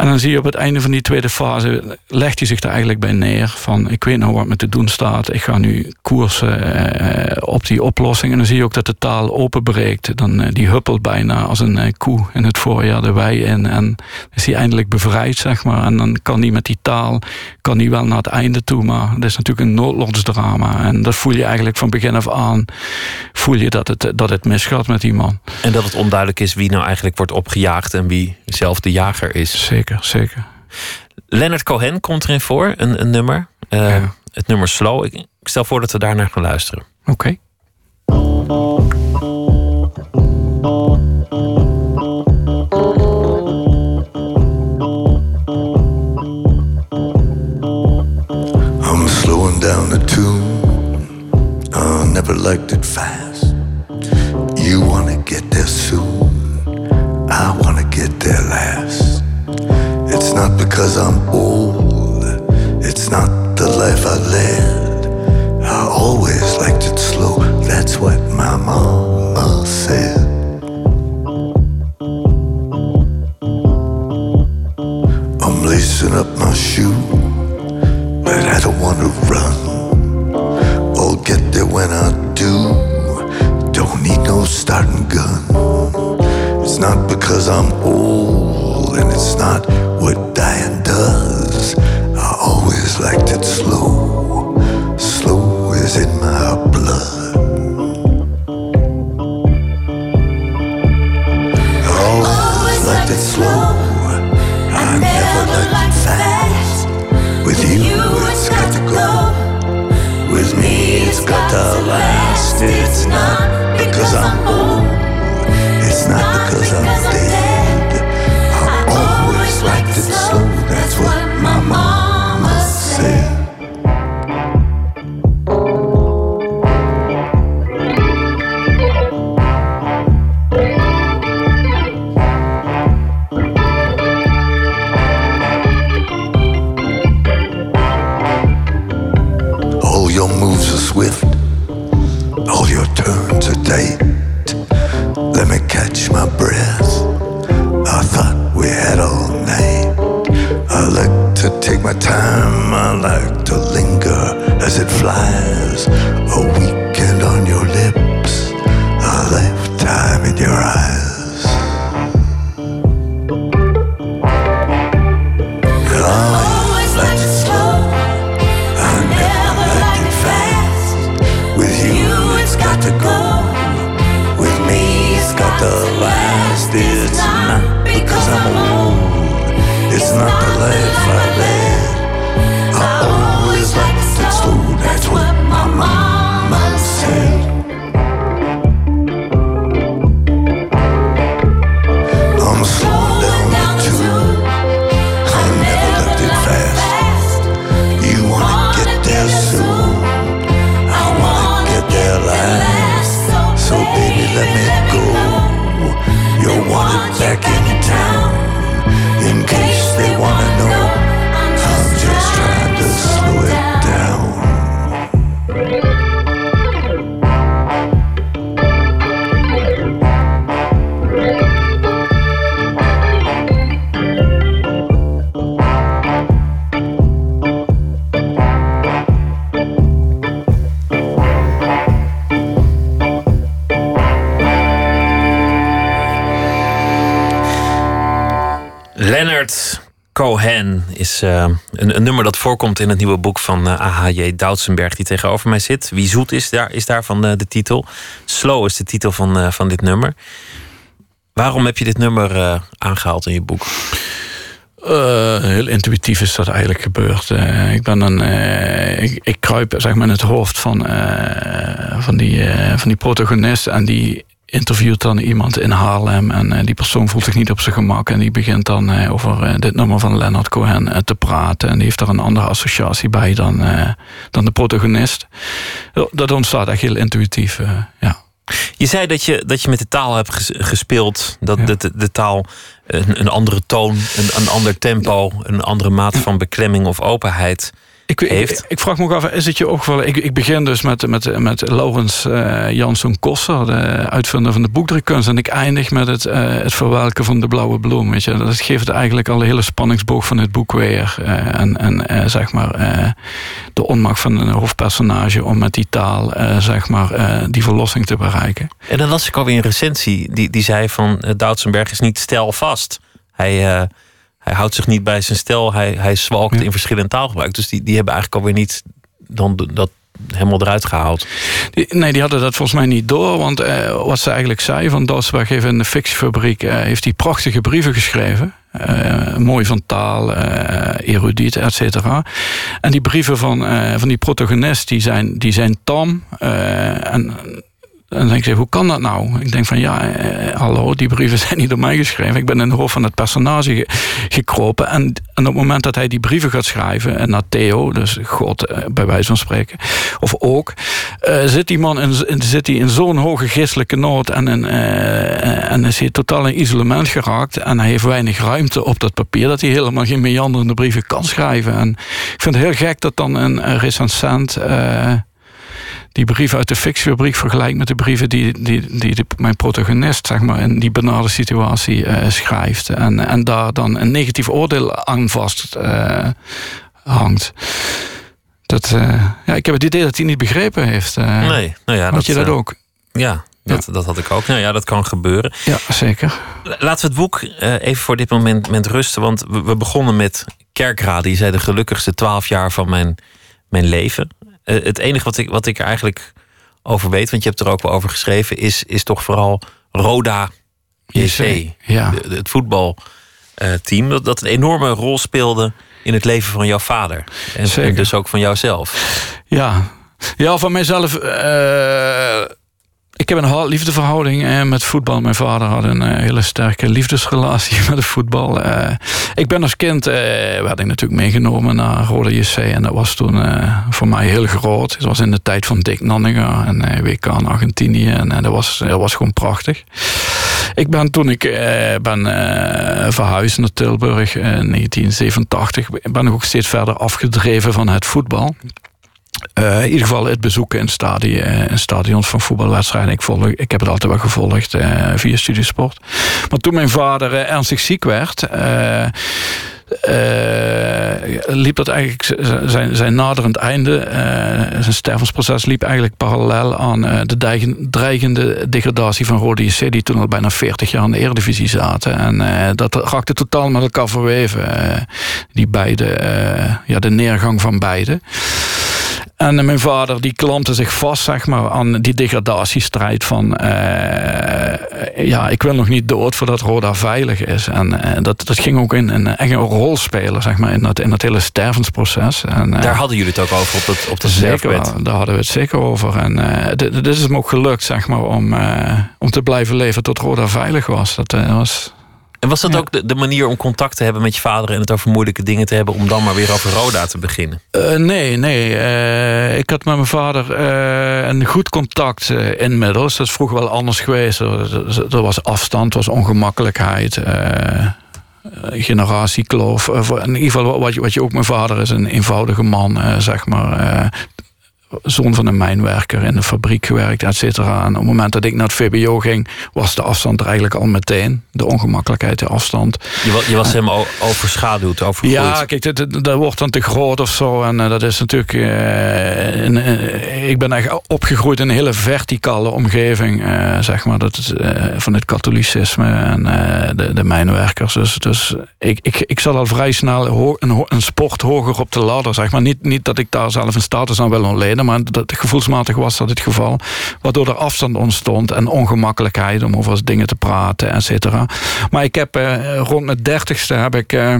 En dan zie je op het einde van die tweede fase... legt hij zich daar eigenlijk bij neer. Van ik weet nou wat me te doen staat. Ik ga nu koersen eh, op die oplossing. En dan zie je ook dat de taal openbreekt. Dan, eh, die huppelt bijna als een eh, koe in het voorjaar de wei in. En is hij eindelijk bevrijd, zeg maar. En dan kan hij met die taal kan hij wel naar het einde toe. Maar het is natuurlijk een noodlotsdrama. En dat voel je eigenlijk van begin af aan... voel je dat het, dat het misgaat met die man. En dat het onduidelijk is wie nou eigenlijk wordt opgejaagd en wie zelf de jager is. Zeker, zeker. Leonard Cohen komt erin voor, een, een nummer. Eh, Ja. Het nummer Slow. Ik, ik stel voor dat we daarnaar gaan luisteren. Oké. I'm slowing down the tune. I never liked it fast. You wanna get there soon. I wanna get there last. Not because I'm old. It's not the life I led. I always liked it slow. That's what my mama said. I'm lacing up my shoe but I don't want to run. I'll get there when I do. Don't need no starting gun. It's not because I'm old, voorkomt in het nieuwe boek van eh, A.H.J. Doutsenberg, die tegenover mij zit. Wie zoet is, daar, is daarvan eh, de titel. Slow is de titel van, eh, van dit nummer. Waarom heb je dit nummer eh, aangehaald in je boek? Heel intuïtief is dat eigenlijk gebeurd. Ik ben een, ik, kruip zeg maar in het hoofd van, van, die, van die protagonist en die interviewt dan iemand in Haarlem en eh, die persoon voelt zich niet op zijn gemak en die begint dan eh, over eh, dit nummer van Leonard Cohen te praten en die heeft daar een andere associatie bij dan, dan de protagonist. Dat ontstaat echt heel intuïtief, ja. Je zei dat je, dat je met de taal hebt ges- gespeeld. Dat Ja. de, de, de taal een, een andere toon, een, een ander tempo, een andere mate van beklemming of openheid Ik, ik, heeft. ik vraag me ook af, is het je opgevallen? Ik, ik begin dus met, met, met Laurens eh Jansson Kosser, de uitvinder van de boekdrukkunst. En ik eindig met het, eh, het verwelken van de blauwe bloem. Weet je? Dat geeft eigenlijk al de hele spanningsboog van het boek weer. Eh, en en zeg maar de onmacht van een hoofdpersonage om met die taal zeg maar, die verlossing te bereiken. En dan las ik alweer een recensie die, die zei van uh, Doutsenberg is niet stelvast. Hij, uh, hij houdt zich niet bij zijn stel, hij, hij zwalkt ja. in verschillend taalgebruik. Dus die, die hebben eigenlijk alweer niet dan dat helemaal eruit gehaald. Die, nee, die hadden dat volgens mij niet door. Want uh, wat ze eigenlijk zei van Doutsenberg heeft in de fictiefabriek... Uh, heeft hij prachtige brieven geschreven. Uh, mooi van taal, erudiet, et cetera. En die brieven van, van die protagonist, die zijn, die zijn tam. en en dan denk ik, hoe kan dat nou? Ik denk van ja, eh, hallo, die brieven zijn niet door mij geschreven. Ik ben in de hoofd van het personage ge gekropen. En, en, op het moment dat hij die brieven gaat schrijven, en naar Theo, dus God eh, bij wijze van spreken, of ook, uh, zit die man in, zit hij in zo'n hoge geestelijke nood en, in, en is hij totaal in isolement geraakt. En hij heeft weinig ruimte op dat papier, dat hij helemaal geen meanderende brieven kan schrijven. En ik vind het heel gek dat dan een recensent die brieven uit de fictiefabriek vergelijkt met de brieven die, die, die, die mijn protagonist zeg maar, in die benarde situatie uh, schrijft. En, en daar dan een negatief oordeel aan vast uh, hangt. Dat, uh, ja, ik heb het idee dat hij niet begrepen heeft. nee, nou ja, had dat, je dat ook? Ja, dat, ja. dat had ik ook. Nou ja, dat kan gebeuren. Ja, zeker. Laten we het boek even voor dit moment, moment rusten. Want we, we begonnen met Kerkrade. Je zei de gelukkigste twaalf jaar van mijn, mijn leven het enige wat ik, wat ik er eigenlijk over weet, want je hebt er ook wel over geschreven, is, is toch vooral Roda JC. Ja. De, de, het voetbalteam. Uh, dat, dat een enorme rol speelde in het leven van jouw vader. En, en dus ook van jouzelf. Ja, ja van mijzelf. Uh, ik heb een hard-liefdeverhouding eh, met voetbal. Mijn vader had een uh, hele sterke liefdesrelatie met het voetbal. Uh, ik ben als kind, uh, werd ik natuurlijk meegenomen naar Rode JC. En dat was toen voor mij heel groot. Het was in de tijd van Dick Nanninga en WK in Argentinië. En dat, was, dat was gewoon prachtig. Ik ben toen ik ben verhuisd naar Tilburg in 1987... ben ik ook steeds verder afgedreven van het voetbal. Uh, in ieder geval het bezoeken in, stadion, in stadions van voetbalwedstrijden. Ik, volg, ik heb het altijd wel gevolgd uh, via Studiesport. Maar toen mijn vader ernstig ziek werd... liep dat eigenlijk zijn, zijn naderend einde. zijn stervensproces liep eigenlijk parallel aan de dreigende degradatie van Rode JC... die toen al bijna 40 jaar in de Eredivisie zaten. En dat raakte totaal met elkaar verweven. die beide, ja, de neergang van beide. En mijn vader die klampte zich vast zeg maar, aan die degradatiestrijd van... Uh, ja, ik wil nog niet dood voordat Roda veilig is. En uh, dat, dat ging ook in een echt een rol spelen zeg maar, in, dat, in dat hele stervensproces. En, uh, daar hadden jullie het ook over op dat, op dat Zeker, daar hadden we het zeker over. En dit is hem ook gelukt zeg maar, om, om te blijven leven tot Roda veilig was. Dat was... En was dat ja. ook de, de, manier om contact te hebben met je vader en het over moeilijke dingen te hebben, om dan maar weer over Roda te beginnen? Uh, nee, nee. Uh, ik had met mijn vader uh, een goed contact inmiddels. Dat is vroeger wel anders geweest. Er, er was afstand, er was ongemakkelijkheid. generatiekloof. in ieder geval wat je, wat je ook mijn vader is, een eenvoudige man, zeg maar zoon van een mijnwerker in een fabriek gewerkt, et cetera. En op het moment dat ik naar het VBO ging, was de afstand er eigenlijk al meteen. De ongemakkelijkheid, de afstand. Je was, je was hem overschaduwd, overgroeid? Ja, kijk, dat, dat wordt dan te groot of zo. En uh, dat is natuurlijk... Uh, in, uh, ik ben echt opgegroeid in een hele verticale omgeving, zeg maar. Dat, van het katholicisme en de, de mijnwerkers. Dus, dus ik, ik, ik zat al vrij snel een, een sport hoger op de ladder, zeg maar. Niet, niet dat ik daar zelf een status aan wil ontleden maar dat, gevoelsmatig was dat het geval. Waardoor er afstand ontstond en ongemakkelijkheid om over dingen te praten, et cetera. Maar ik heb uh, rond mijn dertigste heb ik... Uh,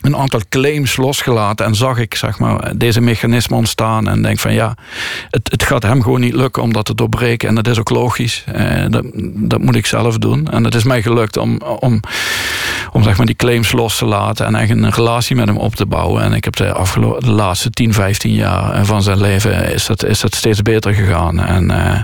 een aantal claims losgelaten en zag ik zeg maar, deze mechanismen ontstaan en denk van ja, het, het gaat hem gewoon niet lukken om dat te doorbreken en dat is ook logisch. Eh, dat, dat moet ik zelf doen en het is mij gelukt om, om, om zeg maar, die claims los te laten en echt een relatie met hem op te bouwen. En ik heb de, afgelopen, de laatste 10, 15 jaar van zijn leven is dat, is dat steeds beter gegaan. En uh,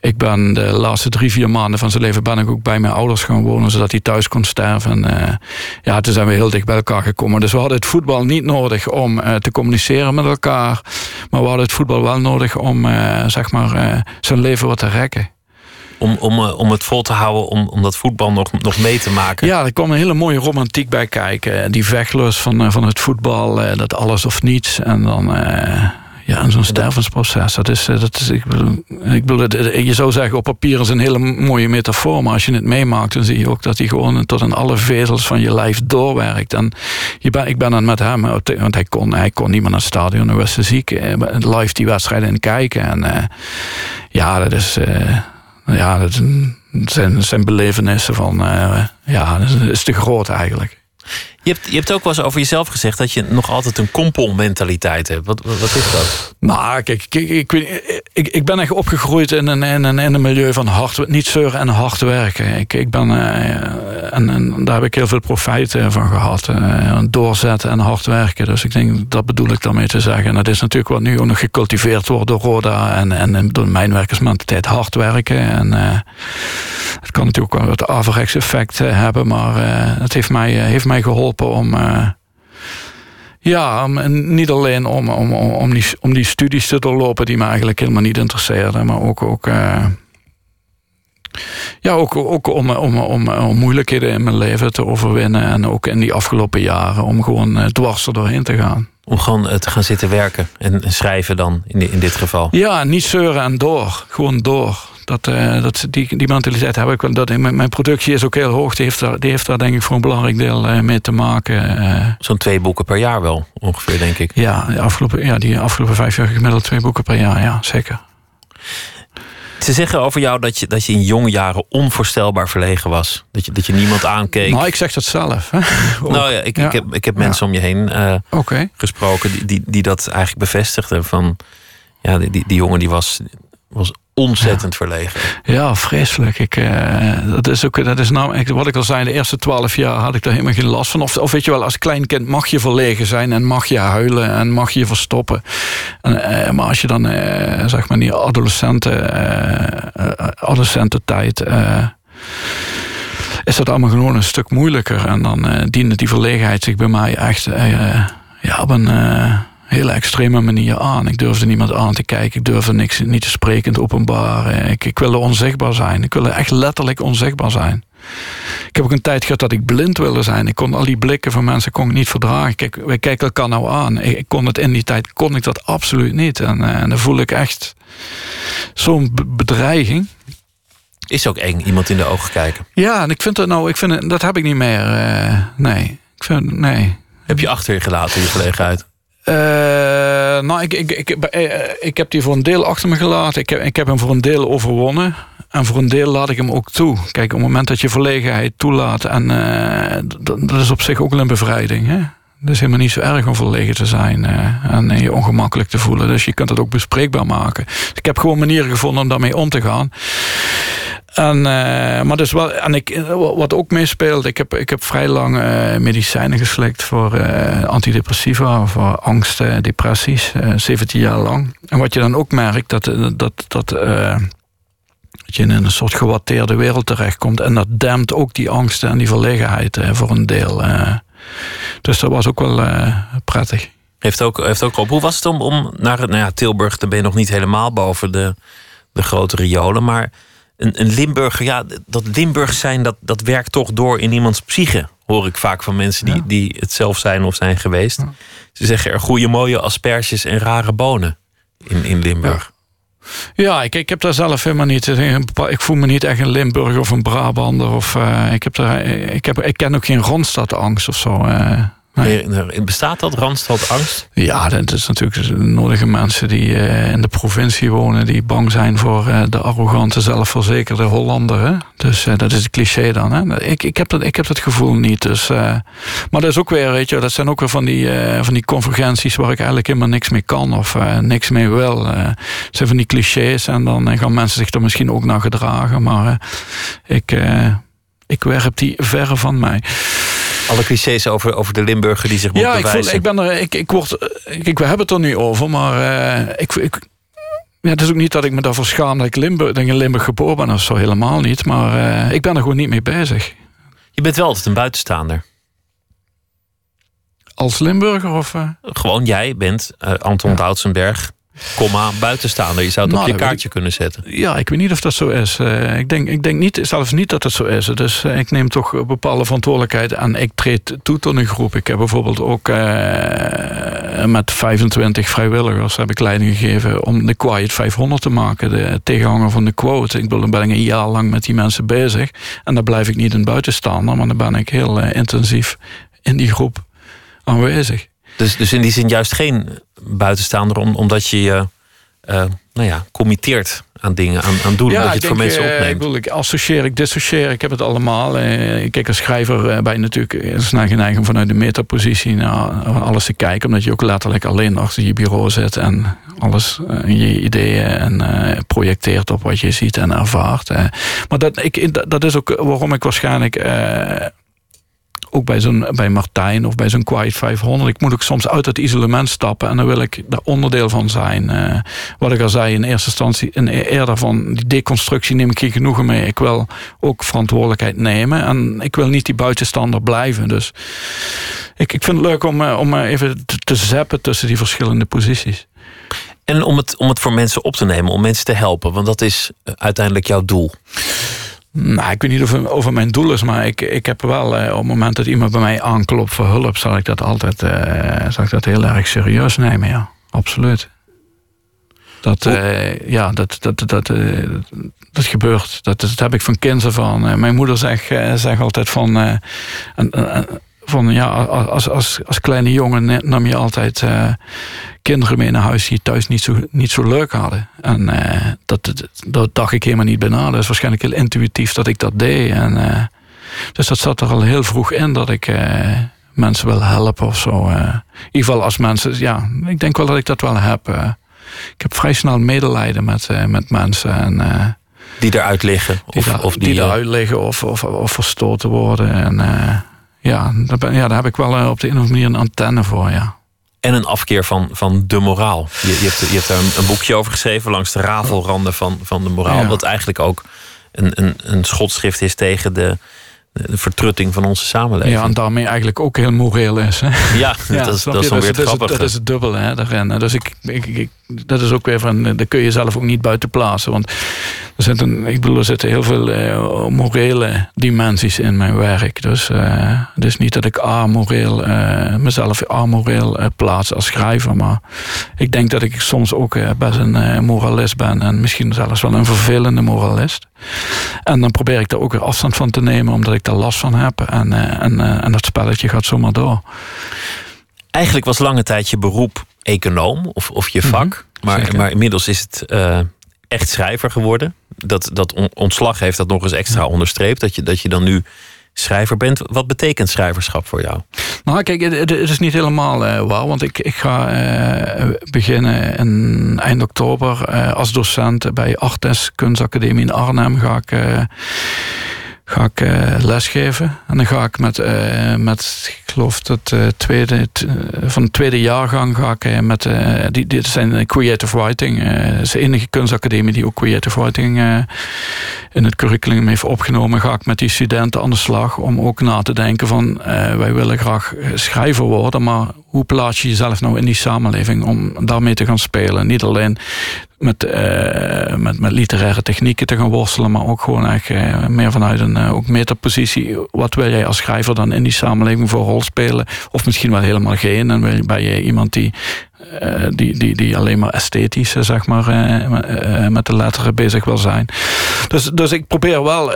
ik ben de laatste drie, vier maanden van zijn leven ben ik ook bij mijn ouders gaan wonen, zodat hij thuis kon sterven. En, eh, ja, toen zijn we heel dicht bij elkaar gekomen. Dus we hadden het voetbal niet nodig om eh, te communiceren met elkaar. Maar we hadden het voetbal wel nodig om eh, zeg maar, zijn leven wat te rekken. Om, om, om het vol te houden, om, om dat voetbal nog, nog mee te maken. Ja, er kwam een hele mooie romantiek bij kijken. Die vechtlust van, van het voetbal, dat alles of niets. En dan ja, en zo'n stervensproces, dat is, eh, dat is ik bedoel, ik bedoel, je zou zeggen op papier is een hele mooie metafoor, maar als je het meemaakt, dan zie je ook dat hij gewoon tot in alle vezels van je lijf doorwerkt. En je ben, ik ben dan met hem, want hij kon, hij kon niet meer naar het stadion, hij was ziek, eh, live die wedstrijden in kijken. En uh, ja, dat is, uh, ja, dat zijn, zijn belevenissen van, uh, ja, is te groot eigenlijk. Je hebt, ook wel eens over jezelf gezegd dat je nog altijd een kompelmentaliteit hebt. Wat, wat is dat? Nou, kijk, ik, ik, ik, ik ben echt opgegroeid in een, in een, in een milieu van hard, niet zeuren en hard werken. Ik, ik ben, uh, en, en, daar heb ik heel veel profijt eh, van gehad. Uh, doorzetten en hard werken. Dus ik denk, dat bedoel ik daarmee te zeggen. En dat is natuurlijk wat nu ook nog gecultiveerd wordt door Roda en, en door mijn werkersmentaliteit hard werken. En het kan natuurlijk ook wel het averechts effect hebben, maar het heeft mij, heeft mij geholpen om. Uh, ja, niet alleen om, om, om, die, om die studies te doorlopen die me eigenlijk helemaal niet interesseerden, maar ook, ook, uh, ja, ook, ook om, om, om, om, moeilijkheden in mijn leven te overwinnen. En ook in die afgelopen jaren om gewoon uh, dwars er doorheen te gaan. Om gewoon te gaan zitten werken en schrijven dan in, in dit geval? Ja, niet zeuren en door. Gewoon door. Dat, uh, dat, die, die mentaliteit heb ik. Dat, mijn, mijn productie is ook heel hoog. Die heeft daar, die heeft daar denk ik voor een belangrijk deel uh, mee te maken. Uh, Zo'n twee boeken per jaar wel, ongeveer, denk ik. Ja, de afgelopen, ja die afgelopen vijf jaar gemiddeld twee boeken per jaar. Ja, zeker. Ze zeggen over jou dat je, dat je in jonge jaren onvoorstelbaar verlegen was. Dat je, dat je niemand aankeek. Nou, ik zeg dat zelf. Hè? nou ja, ik, ja. ik heb, ik heb mensen om je heen okay. gesproken die, die, die dat eigenlijk bevestigden. Van, ja, die, die, die jongen die was, was ontzettend verlegen. Ja, vreselijk. Ik, uh, dat is ook, dat is nou, wat ik al zei, de eerste twaalf jaar had ik daar helemaal geen last van. Of, of weet je wel, als klein kind mag je verlegen zijn en mag je huilen en mag je verstoppen. En, uh, maar als je dan, uh, zeg maar, die adolescenten, adolescententijd is dat allemaal gewoon een stuk moeilijker. En dan diende die verlegenheid zich bij mij echt ja, op een hele extreme manier aan. Ik durfde niemand aan te kijken. Ik durfde niks, niet te spreken in openbaar. Ik, ik wilde onzichtbaar zijn. Ik wilde echt letterlijk onzichtbaar zijn. Ik heb ook een tijd gehad dat ik blind wilde zijn. Ik kon al die blikken van mensen kon ik niet verdragen. Kijk, wij kijken elkaar nou aan. Ik, kon het in die tijd kon ik dat absoluut niet. En, eh, en dan voel ik echt zo'n bedreiging. Is ook eng, iemand in de ogen kijken. Ja, en ik vind dat nou, ik vind, dat heb ik niet meer. Uh, nee, ik vind, nee. Heb je achter je gelaten, die gelegenheid? Uh, nou, ik, ik, ik, eh, ik heb die voor een deel achter me gelaten. Ik heb, ik heb hem voor een deel overwonnen. En voor een deel laat ik hem ook toe. Kijk, op het moment dat je verlegenheid toelaat... en uh, dat, is op zich ook wel een bevrijding. Hè? Het is helemaal niet zo erg om verlegen te zijn en je ongemakkelijk te voelen. Dus je kunt het ook bespreekbaar maken. Ik heb gewoon manieren gevonden om daarmee om te gaan. En, uh, maar dus wel, en ik, wat ook meespeelt, ik heb, ik heb vrij lang uh, medicijnen geslikt voor antidepressiva, voor angst, depressies, 17 jaar lang. En wat je dan ook merkt, dat, dat, dat, dat je in een soort gewatteerde wereld terechtkomt. En dat dempt ook die angsten en die verlegenheid voor een deel. dus dat was ook wel prettig. Heeft ook, heeft ook op. Hoe was het om, om naar nou ja, Tilburg, dan ben je nog niet helemaal boven de, de grote riolen, maar een, een Limburger, ja, dat Limburg zijn, dat, dat werkt toch door in iemands psyche. Hoor ik vaak van mensen die, die het zelf zijn of zijn geweest. Ze zeggen er goede mooie asperges en rare bonen in, in Limburg. Ja, ik, ik heb daar zelf helemaal niet. Ik voel me niet echt een Limburger of een Brabander. Of, uh, ik, heb daar, ik, heb, ik ken ook geen Randstadangst of zo. Uh, Bestaat dat, Randstad angst? Ja, dat is natuurlijk nodige mensen die uh, in de provincie wonen... die bang zijn voor uh, de arrogante, zelfverzekerde Hollander. Hè? Dus uh, dat is het cliché dan. Hè? Ik, ik, heb dat, ik heb dat gevoel niet. Dus, maar dat is ook weer, weet je, dat zijn ook weer van die, van die convergenties... waar ik eigenlijk helemaal niks mee kan of niks mee wil. Het zijn van die clichés en dan gaan mensen zich er misschien ook naar gedragen. Maar ik, ik werp die verre van mij. Alle clichés over, over de Limburger die zich moet ja, bewijzen. Ja, ik, ik ben er, ik, ik word, ik, ik, we hebben het er nu over, maar uh, ik, ik, ja, het is ook niet dat ik me daarvoor schaam dat ik, Limburg, dat ik in Limburg geboren ben of zo, helemaal niet. Maar uh, ik ben er gewoon niet mee bezig. Je bent wel altijd een buitenstaander. Als Limburger of... Uh... Gewoon jij bent Anton ja. Doutsenberg, komma, buitenstaander. Je zou het nou, op je kaartje kunnen zetten. Ja, ik weet niet of dat zo is. Uh, ik denk, ik denk niet, zelfs niet dat het zo is. Dus uh, ik neem toch bepaalde verantwoordelijkheid en ik treed toe tot een groep. Ik heb bijvoorbeeld ook uh, met 25 vrijwilligers heb ik leiding gegeven om de Quiet 500 te maken. De tegenhanger van de quote. Ik bedoel, dan ben ik een jaar lang met die mensen bezig. En dan blijf ik niet een buitenstaander, maar dan ben ik heel intensief in die groep aanwezig. Dus, dus in die zin juist geen buitenstaander, omdat je je uh, nou ja, committeert aan dingen, aan, aan doelen, ja, dat je het voor mensen opneemt. Ik, bedoel, ik associeer, ik dissocieer, ik heb het allemaal. Ik kijk als schrijver bij natuurlijk snel geneigd om vanuit de metapositie naar alles te kijken, omdat je ook letterlijk alleen achter je bureau zit en alles in je ideeën en projecteert op wat je ziet en ervaart. Maar dat, ik, dat is ook waarom ik waarschijnlijk ook bij, zo'n, bij Martijn of bij zo'n Quiet 500. Ik moet ook soms uit het isolement stappen en dan wil ik daar onderdeel van zijn. Uh, wat ik al zei in eerste instantie, in eerder van die deconstructie neem ik geen genoegen mee. Ik wil ook verantwoordelijkheid nemen en ik wil niet die buitenstander blijven. Dus ik, ik vind het leuk om, om even te, te zappen tussen die verschillende posities. En om het, om het voor mensen op te nemen, om mensen te helpen, want dat is uiteindelijk jouw doel. Nou, ik weet niet of het over mijn doel is, maar ik, ik heb wel uh, op het moment dat iemand bij mij aanklopt voor hulp, zal ik dat altijd uh, zal ik dat heel erg serieus nemen, ja, absoluut. Dat, uh, ja, dat, dat, dat, dat gebeurt. Dat, dat heb ik van kinds af aan. mijn moeder zegt, zegt altijd van van ja, als, als, als kleine jongen nam je altijd uh, kinderen mee naar huis die thuis niet zo, niet zo leuk hadden. En uh, dat, dat dacht ik helemaal niet bij na. Dat is waarschijnlijk heel intuïtief dat ik dat deed. En, uh, dus dat zat er al heel vroeg in dat ik mensen wil helpen of zo. in ieder geval als mensen, ja, ik denk wel dat ik dat wel heb. ik heb vrij snel medelijden met, met mensen. En, die eruit liggen? Of, die, of die, die eruit liggen of, of, of verstoten worden. En ja, daar, ja, daar heb ik wel eh, op de een of andere manier een antenne voor, ja. En een afkeer van, van de moraal. Je, je, hebt, je hebt daar een, boekje over geschreven langs de rafelranden van, van de moraal. Wat eigenlijk ook een, een, een schotschrift is tegen de, de vertrutting van onze samenleving. Ja, en daarmee eigenlijk ook heel moreel is. Hè? Ja, dat is, dat is dan weer dat, grappig. Dat is het dubbele hè, daarin. Dus ik, ik, ik, dat is ook weer van, daar kun je zelf ook niet buiten plaatsen. Want er zitten, ik bedoel, er zitten heel veel uh, morele dimensies in mijn werk. Dus uh, het is niet dat ik amoreel, uh, mezelf amoreel plaats als schrijver. Maar ik denk dat ik soms ook best een moralist ben. En misschien zelfs wel een vervelende moralist. En dan probeer ik daar ook weer afstand van te nemen, omdat ik daar last van heb. En, en, en dat spelletje gaat zomaar door. Eigenlijk was lange tijd je beroep econoom of, of je vak. Mm -hmm, maar, maar inmiddels is het uh, echt schrijver geworden. Dat, dat ontslag heeft dat nog eens extra onderstreept. Dat je, dat je dan nu schrijver bent. Wat betekent schrijverschap voor jou? Nou, kijk, het, is niet helemaal uh. Want ik, ik ga uh, beginnen in eind oktober uh, als docent bij Artes Kunstacademie in Arnhem. Ga ik ga ik uh, lesgeven. En dan ga ik met, uh, met ik geloof dat uh, tweede, van de tweede jaargang ga ik met, die, dit zijn creative writing. Het is de enige kunstacademie die ook creative writing in het curriculum heeft opgenomen. Ga ik met die studenten aan de slag om ook na te denken van wij willen graag schrijver worden, maar hoe plaats je jezelf nou in die samenleving om daarmee te gaan spelen? Niet alleen met, uh, met, met literaire technieken te gaan worstelen, maar ook gewoon echt uh, meer vanuit een uh, ook metapositie. Wat wil jij als schrijver dan in die samenleving voor rol spelen? Of misschien wel helemaal geen. En ben je iemand die, die, die, die alleen maar esthetisch, zeg maar, met de letteren bezig wil zijn. Dus, dus ik probeer wel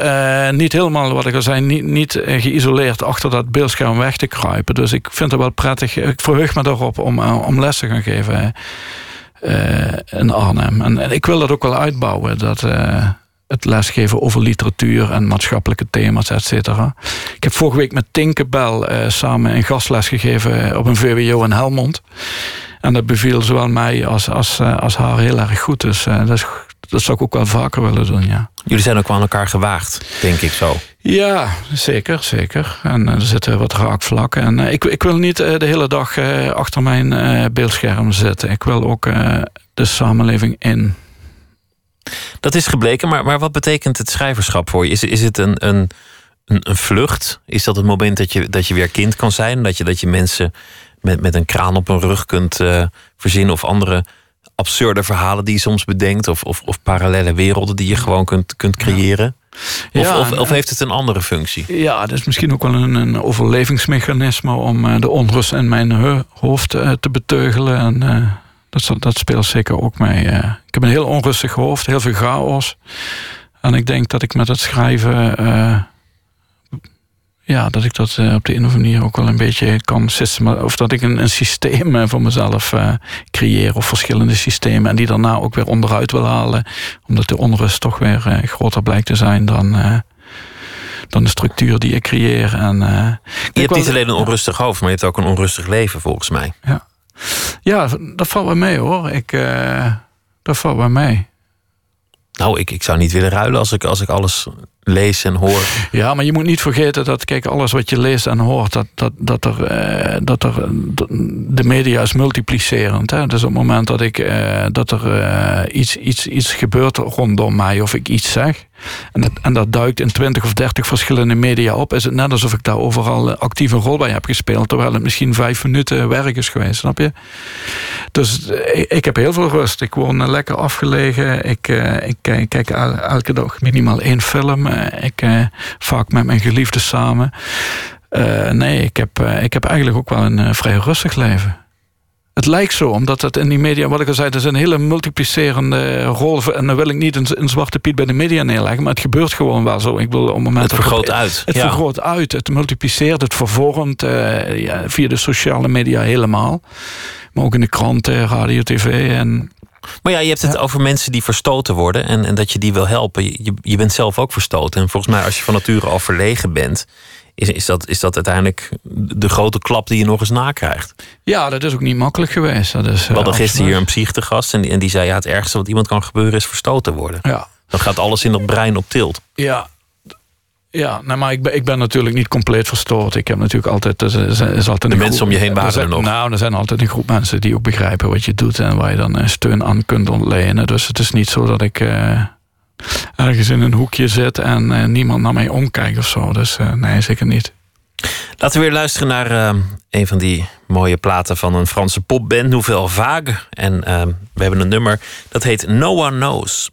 niet helemaal, wat ik al zei, niet, niet geïsoleerd achter dat beeldscherm weg te kruipen. Dus ik vind het wel prettig. Ik verheug me erop om, om les te gaan geven. In Arnhem. En, ik wil dat ook wel uitbouwen. Dat, uh, het lesgeven over literatuur en maatschappelijke thema's, et cetera. Ik heb vorige week met Tinkerbell uh, samen een gastles gegeven op een VWO in Helmond. En dat beviel zowel mij als, als, als haar heel erg goed. Dus dat, is, dat zou ik ook wel vaker willen doen, ja. Jullie zijn ook wel aan elkaar gewaagd, denk ik zo. Ja, zeker, zeker. En er zitten wat raakvlakken. En ik, ik wil niet de hele dag achter mijn beeldscherm zitten. Ik wil ook de samenleving in. Dat is gebleken, maar, maar wat betekent het schrijverschap voor je? Is, is het een, een, een, vlucht? Is dat het moment dat je, dat je weer kind kan zijn? Dat je, dat je mensen met, met een kraan op hun rug kunt eh, verzinnen? Of andere absurde verhalen die je soms bedenkt? Of, of, of parallele werelden die je gewoon kunt, kunt creëren? Of, Ja, of, of heeft het een andere functie? Ja, dat is misschien ook wel een, een overlevingsmechanisme om eh, de onrust in mijn ho- hoofd eh, te beteugelen. En eh, dat, dat speelt zeker ook mee. eh. ik heb een heel onrustig hoofd, heel veel chaos. En ik denk dat ik met het schrijven. eh, ja, dat ik dat eh, op de een of andere manier ook wel een beetje kan systema Of dat ik een, een systeem eh, voor mezelf eh, creëer. Of verschillende systemen. En die daarna ook weer onderuit wil halen. Omdat de onrust toch weer groter blijkt te zijn dan. dan de structuur die ik creëer. En, Je hebt wel- niet alleen een onrustig hoofd, maar je hebt ook een onrustig leven, volgens mij. Ja, dat valt wel mee hoor. Ik, dat valt wel mee. Nou, ik, ik zou niet willen ruilen als ik, als ik alles lees en hoor. Ja, maar je moet niet vergeten dat, kijk, alles wat je leest en hoort, dat, dat, dat, er, eh, dat er. De media is multiplicerend. Hè? Dus op het moment dat, ik, eh, dat er eh, iets, iets, iets gebeurt rondom mij of ik iets zeg. En dat, en dat duikt in 20 of 30 verschillende media op, is het net alsof ik daar overal actief een rol bij heb gespeeld. Terwijl het misschien vijf minuten werk is geweest, snap je? Dus ik, heb heel veel rust. Ik woon lekker afgelegen. Ik, ik kijk, kijk el- elke dag minimaal één film. Eh, ik eh, vaak met mijn geliefde samen. Eh, nee, ik heb, ik heb eigenlijk ook wel een vrij rustig leven. Het lijkt zo, omdat het in die media, wat ik al zei, het is een hele multiplicerende rol. En dan wil ik niet een, een zwarte piet bij de media neerleggen, maar het gebeurt gewoon wel zo. Ik wil op het moment Het dat vergroot uit. het ja. vergroot uit, het multipliceert, het vervormt ja, via de sociale media helemaal. Maar ook in de kranten, radio, tv. En Maar ja, je hebt het over mensen die verstoten worden en, en dat je die wil helpen. Je, je- bent zelf ook verstoten. En volgens mij, als je van nature al verlegen bent, is, is, dat, is dat uiteindelijk de grote klap die je nog eens nakrijgt. ja, dat is ook niet makkelijk geweest. Dat is, We hadden eh, gisteren hier een absoluut. psych te gast en die, en die zei: ja, het ergste wat iemand kan gebeuren is verstoten worden. Ja, Dan gaat alles in dat brein op tilt. ja. Ja, nou, maar ik ben, ik ben natuurlijk niet compleet verstoord. Ik heb natuurlijk altijd... Is, is altijd De mensen groep- om je heen waren er zijn, er nog. Nou, er zijn altijd een groep mensen die ook begrijpen wat je doet... en waar je dan eh, steun aan kunt ontlenen. Dus het is niet zo dat ik eh, ergens in een hoekje zit... en eh, niemand naar mij omkijkt of zo. Dus eh, nee, zeker niet. Laten we weer luisteren naar eh, een van die mooie platen van een Franse popband, Nouvelle Vague. En eh, we hebben een nummer dat heet No One Knows.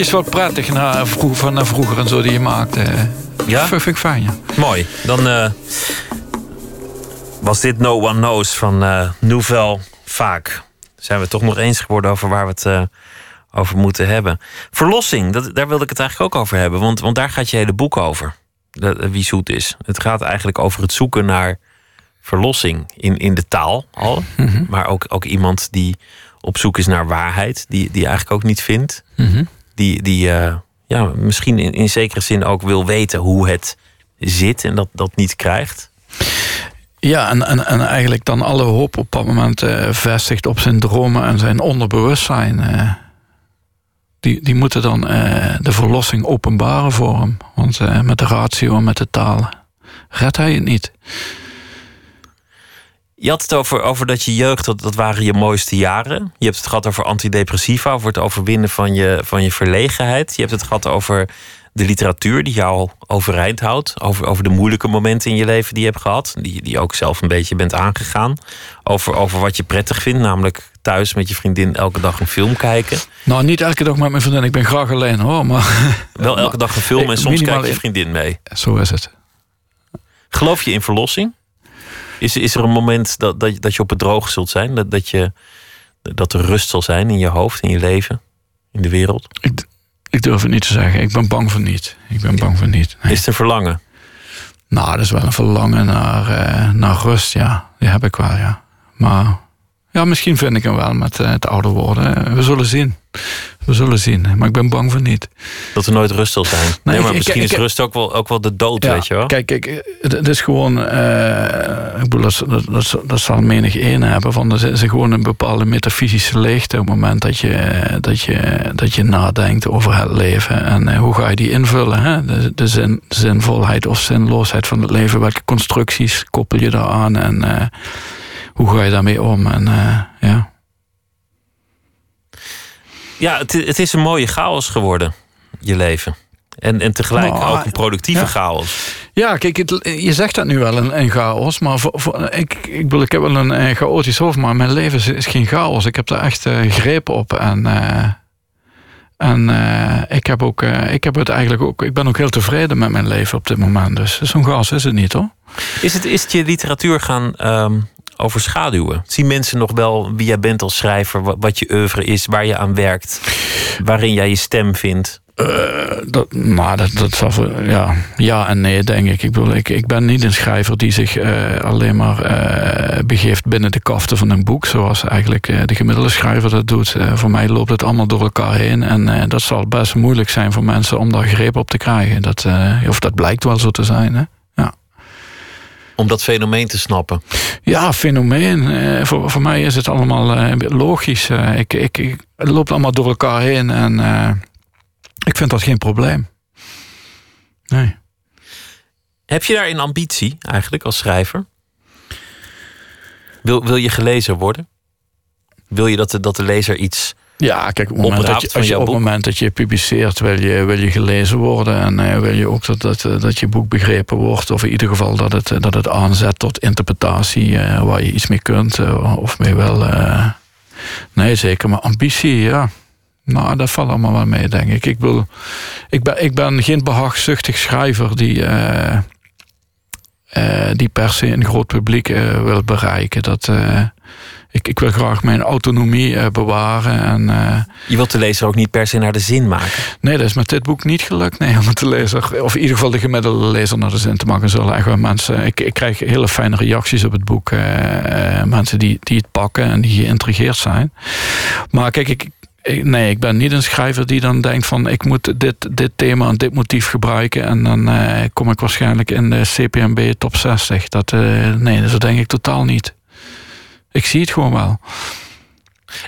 Bruggetjes wel prettig naar, vroeg, van naar vroeger en zo die je maakte. Ja? Dat vind ik fijn, ja. Mooi. Dan eh, was dit No One Knows van eh Nouvelle Vaak. Zijn we het toch nog eens geworden over waar we het eh, over moeten hebben. Verlossing, dat, daar wilde ik het eigenlijk ook over hebben. Want, want daar gaat je hele boek over. Dat, eh, wie zoet is. Het gaat eigenlijk over het zoeken naar verlossing in, in de taal al. Maar ook, ook iemand die op zoek is naar waarheid. Die, die eigenlijk ook niet vindt. Die, die eh, ja, misschien in, in zekere zin ook wil weten hoe het zit. En dat, dat niet krijgt. Ja, en, en, en eigenlijk dan alle hoop op dat moment eh, vestigt op zijn dromen en zijn onderbewustzijn. eh. die, die moeten dan de verlossing openbaren voor hem. Want met de ratio en met de taal redt hij het niet. Je had het over, over dat je jeugd, dat, dat waren je mooiste jaren. Je hebt het gehad over antidepressiva, over het overwinnen van je, van je verlegenheid. Je hebt het gehad over de literatuur die jou overeind houdt. Over, over de moeilijke momenten in je leven die je hebt gehad. Die, die je ook zelf een beetje bent aangegaan. Over, over wat je prettig vindt, namelijk thuis met je vriendin elke dag een film kijken. Nou, niet elke dag met mijn vriendin. Ik ben graag alleen hoor. Maar Wel elke dag een film en soms kijkt je in- vriendin mee. zo is het. Geloof je in verlossing? Is, is er een moment dat, dat, dat je op het droog zult zijn? Dat, dat, je, dat er rust zal zijn in je hoofd, in je leven, in de wereld? Ik, ik durf het niet te zeggen. Ik ben bang voor niet. Ik ben bang voor niet. Nee. Is het een verlangen? Nou, dat is wel een verlangen naar, eh, naar rust, ja. Die heb ik wel, ja. Maar ja, misschien vind ik hem wel met eh, het ouder worden. We zullen zien. We zullen zien. Maar ik ben bang voor niet. Dat er nooit rust zal zijn. Nee, maar ik- misschien ik- is rust ook wel, ook wel de dood, Ja, weet je wel? Kijk, kijk eh, het, het is gewoon... eh, ik bedoel, dat, dat, dat, dat zal menig een hebben. Van, er is gewoon een bepaalde metafysische leegte... op het moment dat je, dat je, dat je nadenkt over het leven. En eh, hoe ga je die invullen? Hè? De, de zin, zinvolheid of zinloosheid van het leven. Welke constructies koppel je daaraan? En eh, hoe ga je daarmee om? En eh, ja... Ja, het, het is een mooie chaos geworden, je leven. En, en tegelijk Nou, ook een productieve ja. chaos. Ja, kijk, het, je zegt dat nu wel, een, een chaos. Maar voor, voor- ik, ik, bedoel, ik heb wel een, chaotisch hoofd, maar mijn leven is, is geen chaos. Ik heb daar echt eh, greep op. En, eh, en eh, ik, heb ook, ik heb het eigenlijk ook. Ik ben ook heel tevreden met mijn leven op dit moment. Dus zo'n chaos is het niet hoor. Is het, is het je literatuur gaan ehm, overschaduwen? Zien mensen nog wel wie jij bent als schrijver, wat, je oeuvre is, waar je aan werkt, waarin jij je stem vindt? Dat, maar dat, dat zal voor- ja, ja en nee, denk ik. Ik, bedoel, ik, ik ben niet een schrijver die zich eh, alleen maar eh, begeeft binnen de kaften van een boek, zoals eigenlijk eh, de gemiddelde schrijver dat doet. Eh, voor mij loopt het allemaal door elkaar heen en eh, dat zal best moeilijk zijn voor mensen om daar greep op te krijgen. Dat, eh, of dat blijkt wel zo te zijn. Hè? Om dat fenomeen te snappen. Ja, fenomeen. Eh, voor, voor mij is het allemaal eh, logisch. Eh, ik, ik, ik, het loopt allemaal door elkaar heen en ik vind dat geen probleem. Nee. Heb je daar een ambitie eigenlijk als schrijver? Wil, wil je gelezen worden? Wil je dat de, dat de lezer iets. Ja, kijk, op het moment, dat je, als je, op het moment dat je publiceert, wil je, wil je gelezen worden. En eh, wil je ook dat, dat, dat je boek begrepen wordt. Of in ieder geval dat het, dat het aanzet tot interpretatie eh, waar je iets mee kunt. eh, of mee wel. nee, zeker. Maar ambitie, ja. Nou, dat valt allemaal wel mee, denk ik. Ik, wil, ik, ben, ik ben geen behaagzuchtig schrijver die, die per se een groot publiek wil bereiken. Dat, ik, ik wil graag mijn autonomie eh, bewaren. En, eh, Je wilt de lezer ook niet per se naar de zin maken. nee, dat is met dit boek niet gelukt. Nee, om de lezer, of in ieder geval de gemiddelde lezer naar de zin te maken. Zullen echt wel mensen. Ik, ik krijg hele fijne reacties op het boek. eh, mensen die, die het pakken en die geïntrigeerd zijn. Maar kijk, ik. Nee, ik ben niet een schrijver die dan denkt van ik moet dit, dit thema en dit motief gebruiken en dan eh, kom ik waarschijnlijk in de CPMB top 60. Dat, eh, nee, dat denk ik totaal niet. Ik zie het gewoon wel.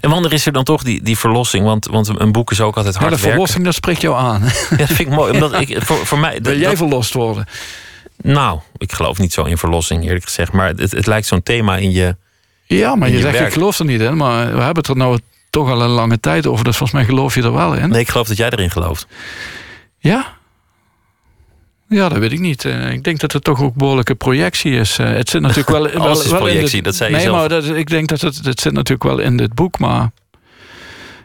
En wanneer is er dan toch die, die verlossing? Want, want een boek is ook altijd Ja, hard de werken. verlossing, dat spreekt jou aan. Ja, dat vind ik mooi. Omdat ik, voor, voor mij, Wil jij dat- verlost worden? nou, ik geloof niet zo in verlossing, eerlijk gezegd. Maar het, het lijkt zo'n thema in je. Ja, maar je, je zegt werk. ik geloof er niet in. Maar we hebben het er nou toch al een lange tijd over. Dus volgens mij geloof je er wel in. Nee, ik geloof dat jij erin gelooft. Ja? Ja, dat weet ik niet. Eh, ik denk dat het toch ook behoorlijke projectie is. Eh, het zit natuurlijk wel, wel, Alles is wel in projectie, dit- dat zei je nee, zelf. maar dat, ik denk dat het, het zit natuurlijk wel in dit boek. Maar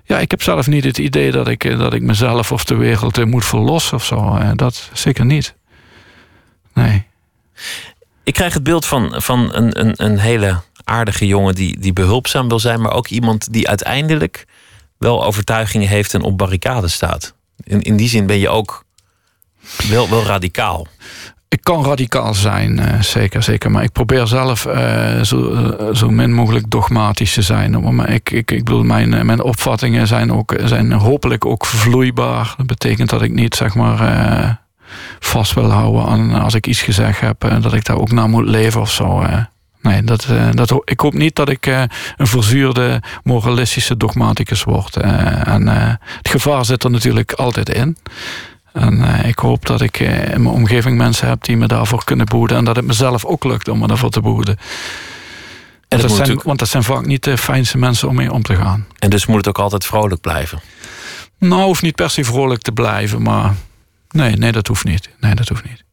ja, ik heb zelf niet het idee dat ik, eh, dat ik mezelf of de wereld moet verlossen of zo. Dat zeker niet. Nee. Ik krijg het beeld van, van een, een, een hele aardige jongen die, die behulpzaam wil zijn, maar ook iemand die uiteindelijk wel overtuigingen heeft en op barricades staat. In, in die zin ben je ook wel, radicaal. Ik kan radicaal zijn, eh, zeker, zeker. Maar ik probeer zelf eh, zo, eh, zo min mogelijk dogmatisch te zijn. Maar ik, ik, ik bedoel, mijn, mijn opvattingen zijn, ook, zijn hopelijk ook vloeibaar. Dat betekent dat ik niet, zeg maar, vast wil houden aan als ik iets gezegd heb, dat ik daar ook naar moet leven of zo. Nee, dat, dat, ik hoop niet dat ik een verzuurde moralistische dogmaticus word. en het gevaar zit er natuurlijk altijd in. En eh, ik hoop dat ik eh, in mijn omgeving mensen heb die me daarvoor kunnen behoeden. En dat het mezelf ook lukt om me daarvoor te behoeden. En Want dat zijn, natuurlijk- want dat zijn vaak niet de fijnste mensen om mee om te gaan. En dus moet het ook altijd vrolijk blijven. Nou, hoeft niet per se vrolijk te blijven, maar nee, nee, dat hoeft niet. Nee, dat hoeft niet.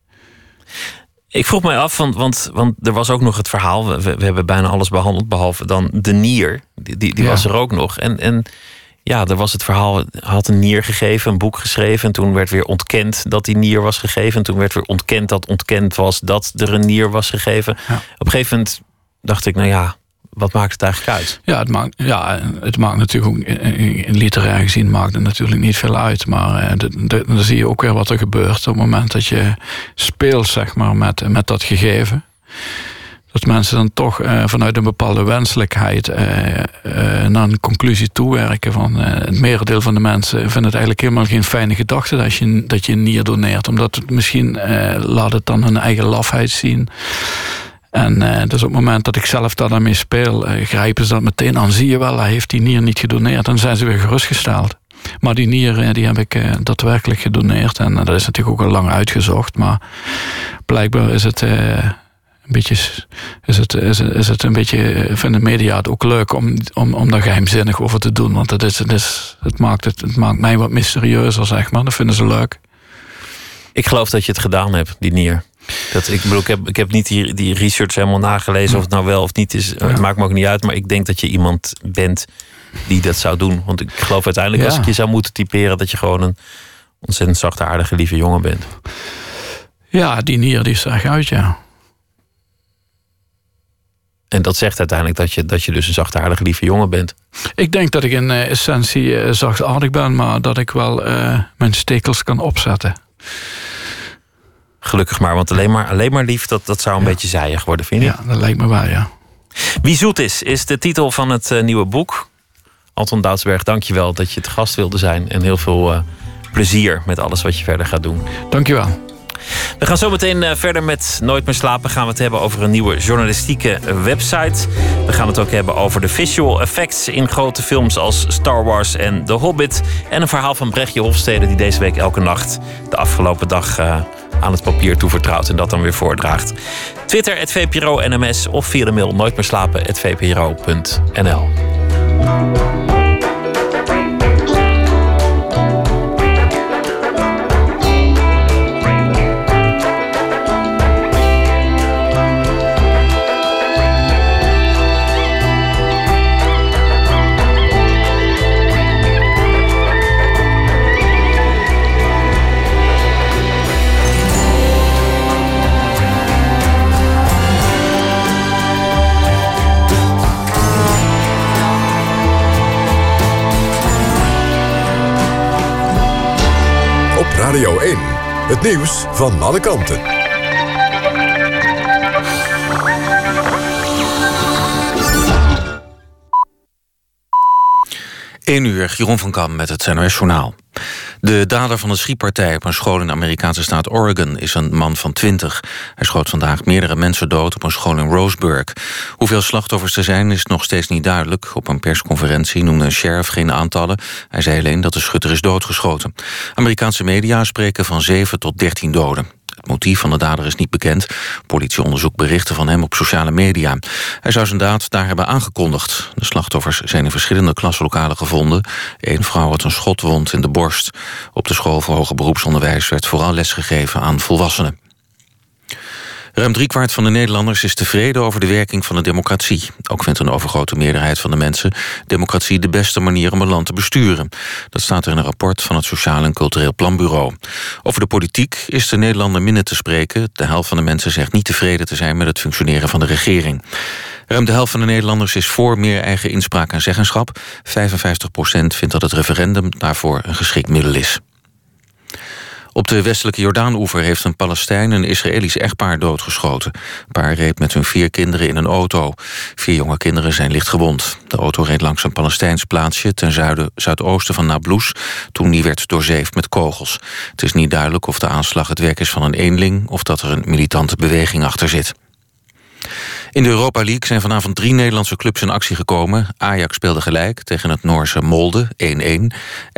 Ik vroeg mij af, want, want, want er was ook nog het verhaal. We, we hebben bijna alles behandeld, behalve dan de nier. Die, die, die Ja. was er ook nog. En, en ja, er was het verhaal. Hij had een nier gegeven, een boek geschreven. En toen werd weer ontkend dat die nier was gegeven. En toen werd weer ontkend dat ontkend was dat er een nier was gegeven. Ja. Op een gegeven moment dacht ik, nou ja, wat maakt het eigenlijk uit? Ja, het maakt, ja, het maakt natuurlijk ook, in literair gezien maakt het natuurlijk niet veel uit. Maar eh, dan zie je ook weer wat er gebeurt op het moment dat je speelt, zeg maar, met, met dat gegeven. Dat mensen dan toch eh, vanuit een bepaalde wenselijkheid eh, eh, naar een conclusie toewerken. Van het merendeel van de mensen vindt het eigenlijk helemaal geen fijne gedachte dat je, dat je een nier doneert. Omdat het misschien laat het dan hun eigen lafheid zien. En dus op het moment dat ik zelf daar dan mee speel, grijpen ze dat meteen aan. Zie je wel, hij heeft die nier niet gedoneerd. Dan zijn ze weer gerustgesteld. Maar die nier die heb ik daadwerkelijk gedoneerd. En dat is natuurlijk ook al lang uitgezocht. Maar blijkbaar is het. Een beetje, is het, is, het, is het een beetje, eh, vinden media het ook leuk om, om, om daar geheimzinnig over te doen. Want het, is, het, is, het, maakt het, het maakt mij wat mysterieuzer, zeg maar. Dat vinden ze leuk. Ik geloof dat je het gedaan hebt, die nier. Dat, ik, bedoel, ik, heb, ik heb niet die, die research helemaal nagelezen of het nou wel of niet is. Het maakt me ook niet uit, maar ik denk dat je iemand bent die dat zou doen. Want ik geloof uiteindelijk, Ja. als ik je zou moeten typeren, dat je gewoon een ontzettend zachtaardige, lieve jongen bent. Ja, die nier die is echt uit, ja. En dat zegt uiteindelijk dat je, dat je dus een zachtaardige, lieve jongen bent. Ik denk dat ik in eh, essentie eh, zachtaardig ben, maar dat ik wel eh, mijn stekels kan opzetten. Gelukkig maar, want alleen maar, alleen maar lief, dat, dat zou een beetje zijig worden, vind je? Ja, dat lijkt me wel, ja. Wie zoet is, is de titel van het nieuwe boek. Anton Doudsberg, dank je wel dat je het gast wilde zijn. En heel veel plezier met alles wat je verder gaat doen. Dankjewel. We gaan zo meteen eh, verder met Nooit meer slapen. Gaan we het hebben over een nieuwe journalistieke website. We gaan het ook hebben over de visual effects in grote films als Star Wars en The Hobbit. En een verhaal van Brechtje Hofstede die deze week elke nacht de afgelopen dag eh, aan het papier toevertrouwt en dat dan weer voordraagt. Twitter, het VPRO NMS of via de mail nooit Het nieuws van alle kanten. 1 uur, Jeroen van Kam met het NOS Journaal. De dader van de schietpartij op een school in de Amerikaanse staat Oregon is een man van 20. Hij schoot vandaag meerdere mensen dood op een school in Roseburg. Hoeveel slachtoffers er zijn is nog steeds niet duidelijk. Op een persconferentie noemde een sheriff geen aantallen. Hij zei alleen dat de schutter is doodgeschoten. Amerikaanse media spreken van 7 tot 13 doden. Het motief van de dader is niet bekend. Politie onderzoekt berichten van hem op sociale media. Hij zou zijn daad daar hebben aangekondigd. De slachtoffers zijn in verschillende klaslokalen gevonden. Eén vrouw had een schotwond in de borst. Op de school voor hoger beroepsonderwijs werd vooral lesgegeven aan volwassenen. Ruim driekwart van de Nederlanders is tevreden over de werking van de democratie. Ook vindt een overgrote meerderheid van de mensen democratie de beste manier om een land te besturen. Dat staat er in een rapport van het Sociaal en Cultureel Planbureau. Over de politiek is de Nederlander minder te spreken. De helft van de mensen zegt niet tevreden te zijn met het functioneren van de regering. Ruim de helft van de Nederlanders is voor meer eigen inspraak en zeggenschap. 55% vindt dat het referendum daarvoor een geschikt middel is. Op de westelijke Jordaan-oever heeft een Palestijn een Israëlisch echtpaar doodgeschoten. Het paar reed met hun vier kinderen in een auto. Vier jonge kinderen zijn licht gewond. De auto reed langs een Palestijns plaatsje ten zuiden, zuidoosten van Nablus... toen die werd doorzeefd met kogels. Het is niet duidelijk of de aanslag het werk is van een eenling... of dat er een militante beweging achter zit. In de Europa League zijn vanavond drie Nederlandse clubs in actie gekomen. Ajax speelde gelijk tegen het Noorse Molde, 1-1.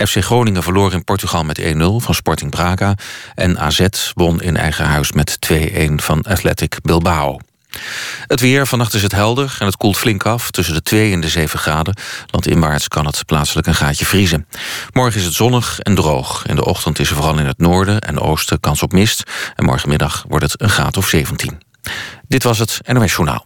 FC Groningen verloor in Portugal met 1-0 van Sporting Braga. En AZ won in eigen huis met 2-1 van Athletic Bilbao. Het weer, vannacht is het helder en het koelt flink af... tussen de 2 en de 7 graden. Landinwaarts kan het plaatselijk een gaatje vriezen. Morgen is het zonnig en droog. In de ochtend is er vooral in het noorden en oosten kans op mist. En morgenmiddag wordt het een graad of 17. Dit was het NOS Journaal.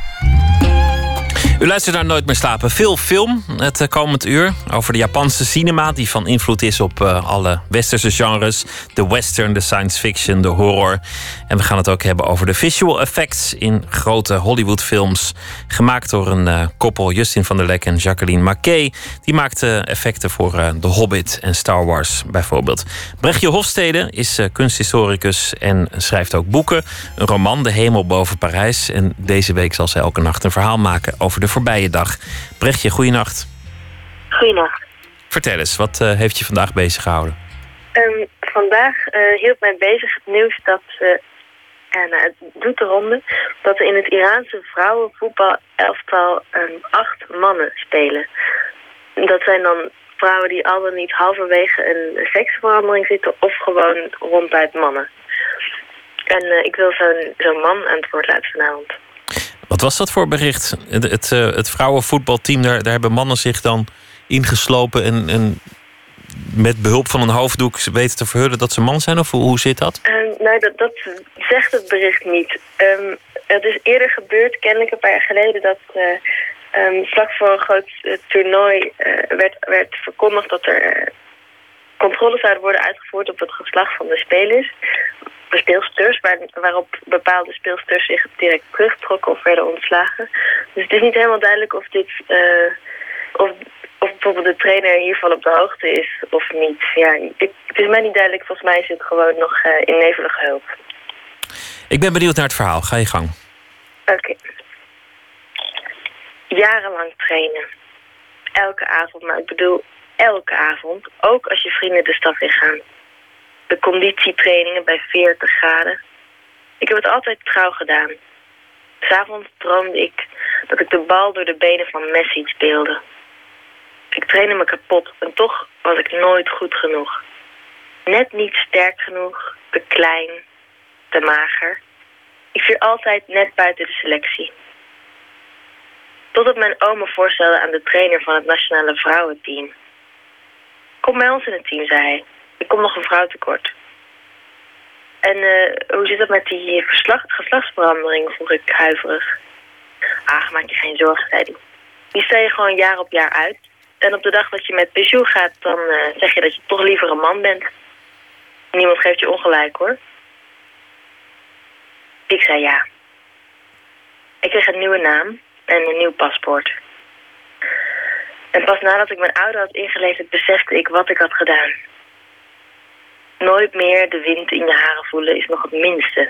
U luistert naar Nooit meer slapen. Veel film het eh, komend uur over de Japanse cinema... die van invloed is op uh, alle westerse genres. De western, de science fiction, de horror. En we gaan het ook hebben over de visual effects... in grote Hollywoodfilms. Gemaakt door een uh, koppel, Justin van der Lek en Jacqueline Mackey. Die maakte effecten voor The Hobbit en Star Wars bijvoorbeeld. Brechtje Hofstede is kunsthistoricus en schrijft ook boeken. Een roman, De Hemel boven Parijs. En deze week zal zij elke nacht een verhaal maken over de voorbije dag. Brechtje, goeienacht. Goeienacht. Vertel eens, wat uh, heeft je vandaag bezig gehouden? Um, vandaag uh, hield mij bezig het nieuws dat ze, en uh, het doet de ronde, dat er in het Iraanse vrouwenvoetbal-elftal um, acht mannen spelen. Dat zijn dan vrouwen die al dan niet halverwege een seksverandering zitten of gewoon ronduit mannen. En ik wil zo'n zo'n man aan het woord laten vanavond. Wat was dat voor bericht? Het, het, uh, het vrouwenvoetbalteam, daar, daar hebben mannen zich dan ingeslopen en, en met behulp van een hoofddoek weten te verhullen dat ze man zijn? Of hoe, zit dat? Uh, nee, dat, dat zegt het bericht niet. Um, het is eerder gebeurd, kennelijk een paar jaar geleden, dat uh, um, vlak voor een groot toernooi werd, werd verkondigd dat er controles zouden worden uitgevoerd op het geslacht van de spelers speelsters, waar, waarop bepaalde speelsters zich direct terugtrokken of werden ontslagen. Dus het is niet helemaal duidelijk of dit uh, of, of bijvoorbeeld de trainer hiervan op de hoogte is of niet. Ja, ik, het is mij niet duidelijk, volgens mij is het gewoon nog uh, in nevelige hulp. Ik ben benieuwd naar het verhaal, ga je gang. Oké. Okay. Jarenlang trainen. Elke avond, maar ik bedoel elke avond. Ook als je vrienden de stad in gaan de conditietrainingen bij 40 graden. Ik heb het altijd trouw gedaan. S'avonds droomde ik dat ik de bal door de benen van Messi speelde. Ik trainde me kapot en toch was ik nooit goed genoeg. Net niet sterk genoeg, te klein, te mager. Ik viel altijd net buiten de selectie. Totdat mijn oom me voorstelde aan de trainer van het nationale vrouwenteam. Kom bij ons in het team, zei hij. Ik kom nog een vrouw tekort. En uh, hoe zit dat met die verslag, geslachtsverandering, vroeg ik huiverig. Ach, maak je geen zorgen, zei hij. Die stel je gewoon jaar op jaar uit. En op de dag dat je met pensioen gaat, dan uh, zeg je dat je toch liever een man bent. Niemand geeft je ongelijk, hoor. Ik zei ja. Ik kreeg een nieuwe naam en een nieuw paspoort. En pas nadat ik mijn ouder had ingeleverd, besefte ik wat ik had gedaan. Nooit meer de wind in je haren voelen is nog het minste.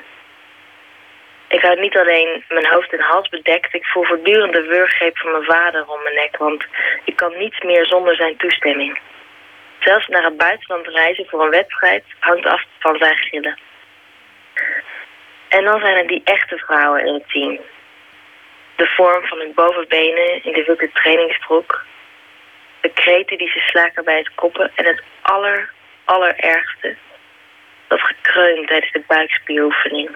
Ik had niet alleen mijn hoofd en hals bedekt, ik voel voortdurend de wurggreep van mijn vader om mijn nek, want ik kan niets meer zonder zijn toestemming. Zelfs naar het buitenland reizen voor een wedstrijd hangt af van zijn gillen. En dan zijn er die echte vrouwen in het team. De vorm van hun bovenbenen in de witte trainingsbroek. De kreten die ze slaken bij het koppen en het aller allerergste. Dat gekreun tijdens de buikspieroefening.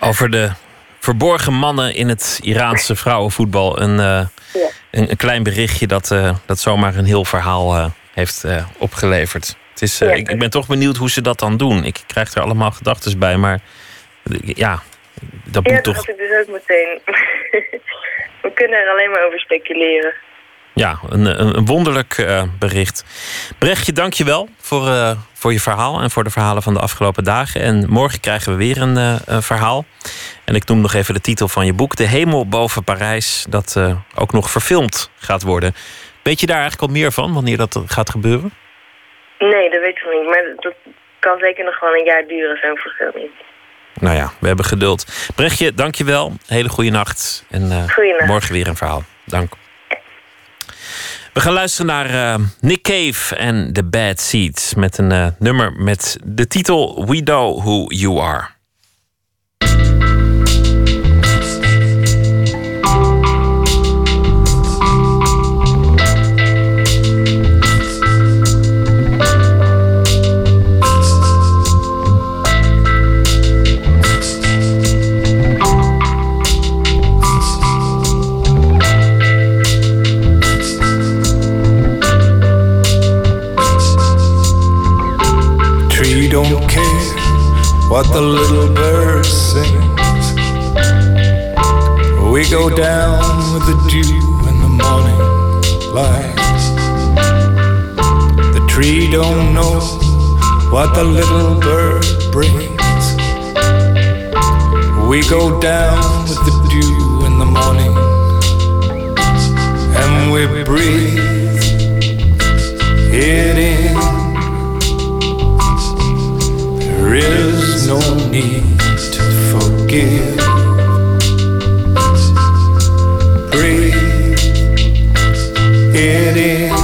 Over de verborgen mannen in het Iraanse vrouwenvoetbal. Een, eh, Ja. een, een klein berichtje dat, eh, dat zomaar een heel verhaal eh, heeft opgeleverd. Het is, Ja. ik, ik ben toch benieuwd hoe ze dat dan doen. Ik krijg er allemaal gedachten bij, maar ja, dat Ja, moet dat toch ik dus ook meteen. We kunnen er alleen maar over speculeren. Ja, een, een, wonderlijk eh, bericht. Brechtje, dank je wel voor, eh, voor je verhaal en voor de verhalen van de afgelopen dagen. En morgen krijgen we weer een, eh, een verhaal. En ik noem nog even de titel van je boek: De Hemel boven Parijs, dat ook nog verfilmd gaat worden. Weet je daar eigenlijk al meer van, wanneer dat gaat gebeuren? Nee, dat weet ik niet. Maar dat kan zeker nog wel een jaar duren, zo'n verfilming. Nou ja, we hebben geduld. Brechtje, dank je wel. Hele goede nacht. En morgen weer een verhaal. Dank. We gaan luisteren naar eh, Nick Cave en The Bad Seeds. Met een eh, nummer met de titel We Know Who You Are. Don't care what the little bird sings. We go down with the dew in the morning light. The tree don't know what the little bird brings. We go down with the dew in the morning and we breathe it in. There is no need to forgive. Breathe it in.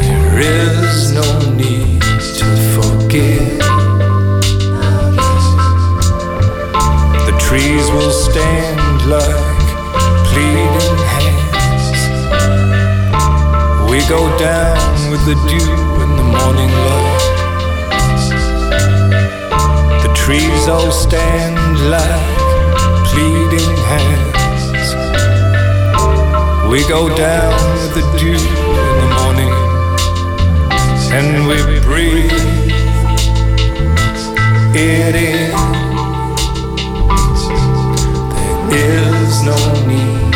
There is no need to forgive. The trees will stand like pleading hands. We go down with the dew in the morning light. Trees all stand like pleading hands. We go down with the dew in the morning and we breathe it in. There is no need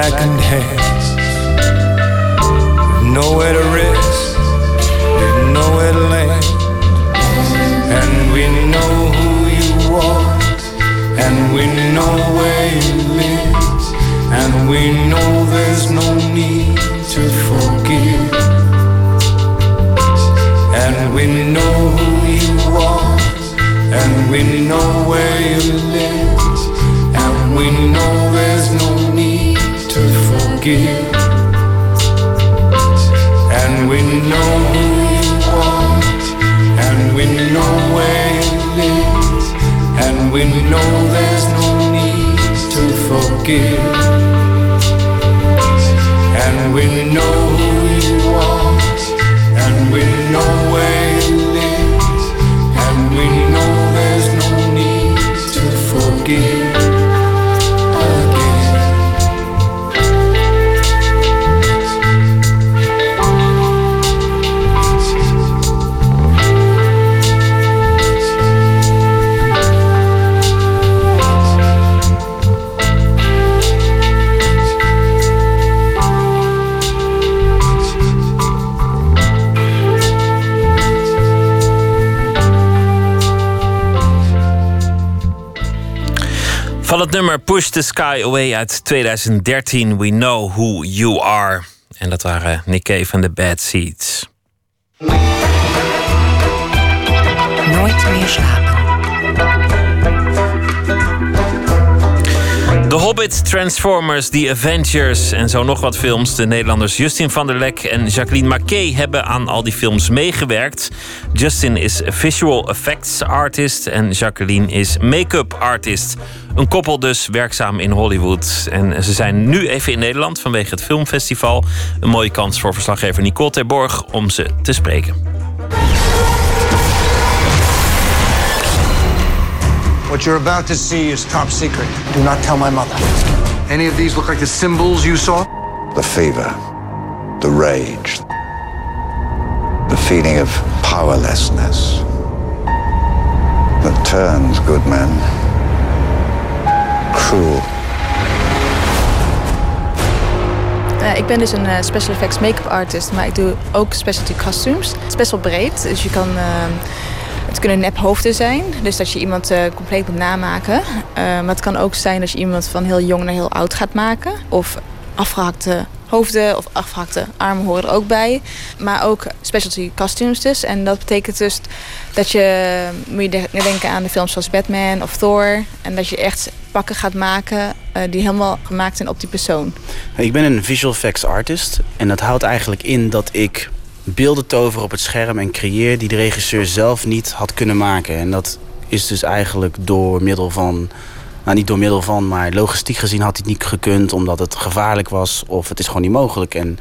blackened hands. Nowhere to rest, nowhere to land. And we know who you are, and we know where you live. And we know there's no need to forgive. And we know who you are, and we know where you live. And we know there's no forgive. And we know who you are, and we know where you live. And we know there's no need to forgive. And we know who you are, and we know where you live. And we know there's no need to forgive. Van het nummer Push the Sky Away uit 2013, We Know Who You Are. En dat waren Nick Cave en de Bad Seeds. Nooit meer slapen. The Hobbit, Transformers, The Avengers en zo nog wat films. De Nederlanders Justin van der Lek en Jacqueline Marquet hebben aan al die films meegewerkt. Justin is visual effects artist en Jacqueline is make-up artist. Een koppel dus werkzaam in Hollywood. En ze zijn nu even in Nederland vanwege het filmfestival. Een mooie kans voor verslaggever Nicole Terborg om ze te spreken. What you're about to see is top secret. Do not tell my mother. Any of these look like the symbols you saw? The fever, the rage, the feeling of powerlessness that turns good men cruel. Uh, ik ben dus een uh, special effects make-up artist, maar ik doe ook specialty costumes. Het is best wel breed, dus je kan... Uh, het kunnen nephoofden zijn, dus dat je iemand compleet moet namaken. Maar het kan ook zijn dat je iemand van heel jong naar heel oud gaat maken. Of afgehakte hoofden of afgehakte armen horen er ook bij. Maar ook specialty costumes dus. En dat betekent dus dat je, moet je denken aan de films zoals Batman of Thor. En dat je echt pakken gaat maken uh, die helemaal gemaakt zijn op die persoon. Ik ben een visual effects artist. En dat houdt eigenlijk in dat ik beelden tover op het scherm en creëer die de regisseur zelf niet had kunnen maken. En dat is dus eigenlijk door middel van. Nou, niet door middel van, maar logistiek gezien had hij het niet gekund omdat het gevaarlijk was of het is gewoon niet mogelijk. En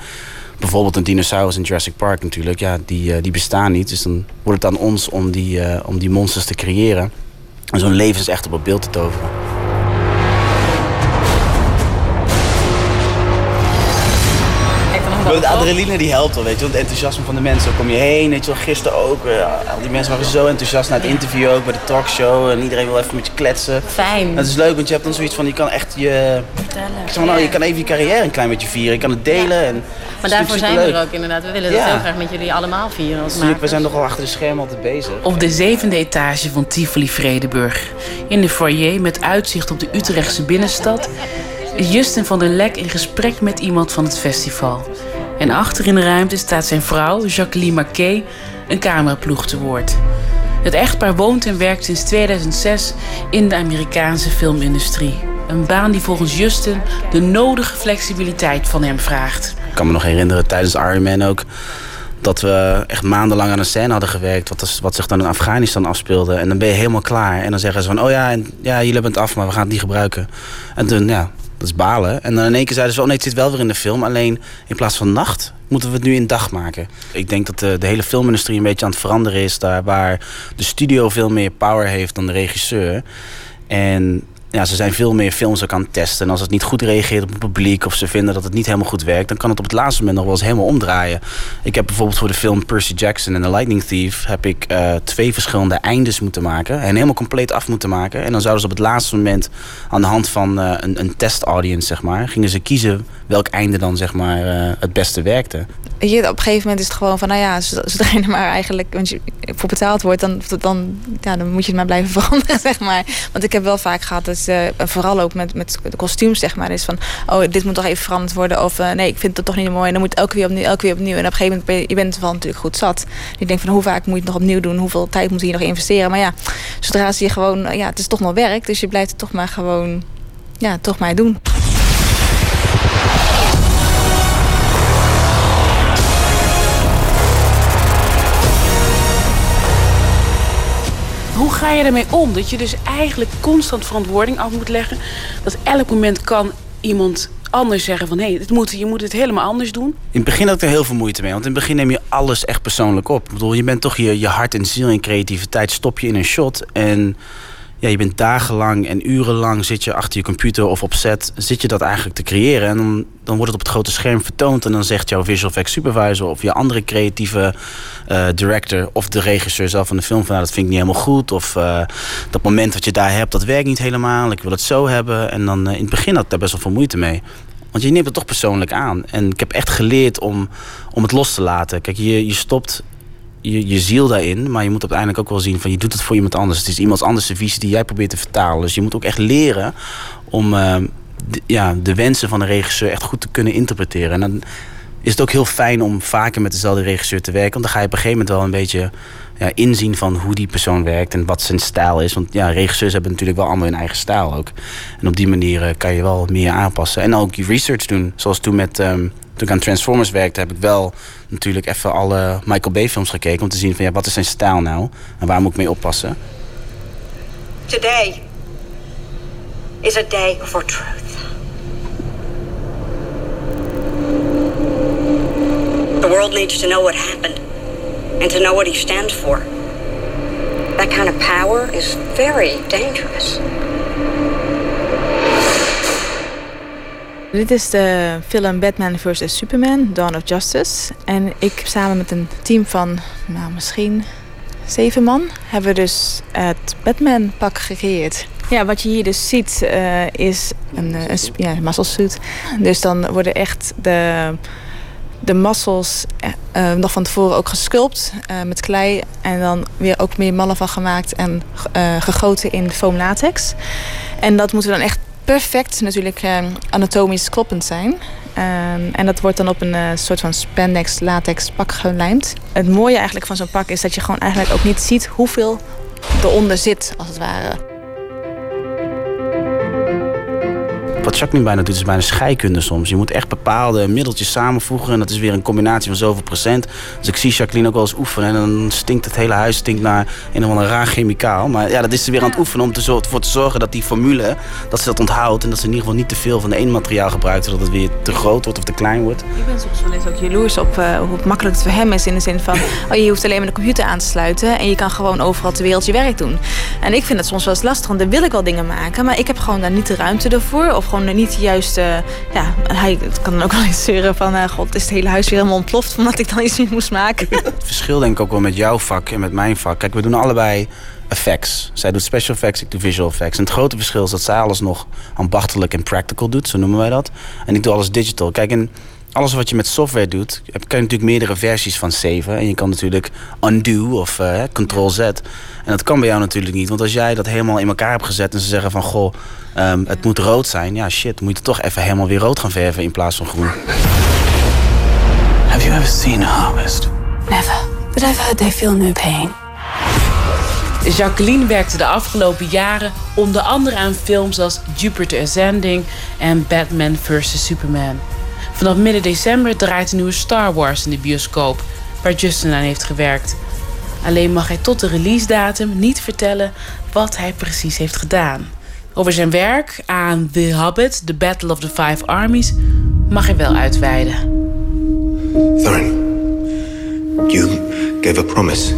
bijvoorbeeld een dinosaurus in Jurassic Park natuurlijk, ja, die, uh, die bestaan niet. Dus dan wordt het aan ons om die, uh, om die monsters te creëren. En zo'n leven is echt op het beeld te toveren. De adrenaline die helpt wel, weet je. Want het enthousiasme van de mensen. kom je heen, weet je wel. Gisteren ook. Al die mensen waren zo enthousiast naar het interview ook. Bij de talkshow. En iedereen wil even met je kletsen. Fijn. Dat is leuk, want je hebt dan zoiets van... Je kan echt je... Vertellen. Ik zeg maar, nou, je kan even je carrière een klein beetje vieren. Je kan het delen. En maar daarvoor zijn we er ook inderdaad. We willen dat heel graag met jullie allemaal vieren. Als we zijn nogal achter de schermen altijd bezig. Op de zevende etage van Tivoli Vredeburg. In de foyer met uitzicht op de Utrechtse binnenstad... is Justin van der Lek in gesprek met iemand van het festival... En achter in de ruimte staat zijn vrouw, Jacqueline Marquet, een cameraploeg te woord. Het echtpaar woont en werkt sinds 2006 in de Amerikaanse filmindustrie. Een baan die volgens Justin de nodige flexibiliteit van hem vraagt. Ik kan me nog herinneren tijdens Iron Man ook dat we echt maandenlang aan een scène hadden gewerkt... Wat, wat zich dan in Afghanistan afspeelde. En dan ben je helemaal klaar. En dan zeggen ze van, oh ja, en, ja jullie hebben het af, maar we gaan het niet gebruiken. En toen, ja, dat is balen. En dan in één keer zeiden ze, oh nee, het zit wel weer in de film. Alleen in plaats van nacht moeten we het nu in dag maken. Ik denk dat de, de hele filmindustrie een beetje aan het veranderen is. Daar waar de studio veel meer power heeft dan de regisseur. En ja, ze zijn veel meer films ook aan het testen. En als het niet goed reageert op het publiek of ze vinden dat het niet helemaal goed werkt, dan kan het op het laatste moment nog wel eens helemaal omdraaien. Ik heb bijvoorbeeld voor de film Percy Jackson en The Lightning Thief heb ik uh, twee verschillende eindes moeten maken en helemaal compleet af moeten maken. En dan zouden ze op het laatste moment aan de hand van uh, een, een test audience, zeg maar, gingen ze kiezen welk einde dan zeg maar uh, het beste werkte. Je, op een gegeven moment is het gewoon van, nou ja, zodra je er maar eigenlijk want je voor betaald wordt, dan, dan, ja, dan moet je het maar blijven veranderen, zeg maar. Want ik heb wel vaak gehad dat uh, vooral ook met, met de kostuums, zeg maar, is van, oh, dit moet toch even veranderd worden. Of uh, nee, ik vind het toch niet mooi. En dan moet elke keer opnieuw, elke keer opnieuw. En op een gegeven moment ben je, bent wel natuurlijk goed zat. Ik denk van, hoe vaak moet je het nog opnieuw doen? Hoeveel tijd moet je nog investeren? Maar ja, zodra ze je gewoon, ja, het is toch nog werk. Dus je blijft het toch maar gewoon, ja, toch maar doen. Hoe ga je ermee om? Dat je dus eigenlijk constant verantwoording af moet leggen. Dat elk moment kan iemand anders zeggen van... hé, hey, moet, je moet het helemaal anders doen. In het begin had ik er heel veel moeite mee. Want in het begin neem je alles echt persoonlijk op. Ik bedoel, je bent toch je, je hart en ziel en creativiteit stop je in een shot. En ja, je bent dagenlang en urenlang zit je achter je computer of op set... zit je dat eigenlijk te creëren. En dan, dan wordt het op het grote scherm vertoond... en dan zegt jouw visual effects supervisor of je andere creatieve uh, director... of de regisseur zelf van de film van... Nou, dat vind ik niet helemaal goed. Of uh, dat moment wat je daar hebt, dat werkt niet helemaal. Ik wil het zo hebben. En dan uh, in het begin had ik daar best wel veel moeite mee. Want je neemt het toch persoonlijk aan. En ik heb echt geleerd om, om het los te laten. Kijk, je, je stopt je, je ziel daarin. Maar je moet uiteindelijk ook wel zien van je doet het voor iemand anders. Het is iemand anders de visie die jij probeert te vertalen. Dus je moet ook echt leren om uh, de, ja, de wensen van de regisseur echt goed te kunnen interpreteren. En dan is het ook heel fijn om vaker met dezelfde regisseur te werken. Want dan ga je op een gegeven moment wel een beetje ja, inzien van hoe die persoon werkt en wat zijn stijl is. Want ja, regisseurs hebben natuurlijk wel allemaal hun eigen stijl ook. En op die manier uh, kan je wel meer aanpassen. En ook je research doen. Zoals toen met. Um, toen ik aan Transformers werkte, heb ik wel natuurlijk even alle Michael Bay films gekeken om te zien van ja, wat is zijn stijl nou en waar moet ik mee oppassen. Today is a day for truth. The world needs to know what happened and to know what he stands for. That kind of power is very dangerous. Dit is de film Batman vs. Superman, Dawn of Justice. En ik samen met een team van nou, misschien zeven man hebben we dus het Batman-pak gecreëerd. Ja, wat je hier dus ziet uh, is een, een, ja, muscle suit. Dus dan worden echt de, de muscles uh, nog van tevoren ook gesculpt met klei. En dan weer ook meer mallen van gemaakt en gegoten in foam latex. En dat moeten we dan echt perfect natuurlijk uh, anatomisch kloppend zijn. Uh, en dat wordt dan op een uh, soort van spandex latex pak gelijmd. Het mooie eigenlijk van zo'n pak is dat je gewoon eigenlijk ook niet ziet hoeveel eronder zit, als het ware. Wat Jacqueline bijna doet, is bijna scheikunde soms. Je moet echt bepaalde middeltjes samenvoegen. En dat is weer een combinatie van zoveel procent. Dus ik zie Jacqueline ook wel eens oefenen. En dan stinkt het hele huis stinkt naar een of andere raar chemicaal. Maar ja, dat is ze weer aan het oefenen om ervoor te zorgen dat die formule, dat ze dat onthoudt. En dat ze in ieder geval niet te veel van één materiaal gebruikt. Zodat het weer te groot wordt of te klein wordt. Ik ben soms wel eens ook jaloers op uh, hoe makkelijk het voor hem is. In de zin van, oh, je hoeft alleen maar de computer aan te sluiten. En je kan gewoon overal ter wereld je werk doen. En ik vind het soms wel eens lastig, want dan wil ik wel dingen maken. Maar ik heb gewoon daar niet de ruimte ervoor. Of gewoon niet de juiste ja, hij kan dan ook wel eens zeuren van... Uh, god, is het hele huis weer helemaal ontploft... omdat ik dan iets meer moest maken. Het verschil denk ik ook wel met jouw vak en met mijn vak. Kijk, we doen allebei effects. Zij doet special effects, ik doe visual effects. En het grote verschil is dat zij alles nog ambachtelijk en practical doet. Zo noemen wij dat. En ik doe alles digital. Kijk, en alles wat je met software doet, kan je natuurlijk meerdere versies van saven. En je kan natuurlijk undo of uh, Ctrl-Z. En dat kan bij jou natuurlijk niet. Want als jij dat helemaal in elkaar hebt gezet en ze zeggen van... goh, um, het moet rood zijn. Ja, shit, moet je toch even helemaal weer rood gaan verven in plaats van groen. Have you ever seen a harvest? Never. But I've heard they feel no pain. Jacqueline werkte de afgelopen jaren onder andere aan films als Jupiter Ascending en Batman vs. Superman. Vanaf midden december draait de nieuwe Star Wars in de bioscoop, waar Justin aan heeft gewerkt. Alleen mag hij tot de release datum niet vertellen wat hij precies heeft gedaan. Over zijn werk aan The Hobbit, The Battle of the Five Armies, mag hij wel uitweiden. Thorin, you gave a promise.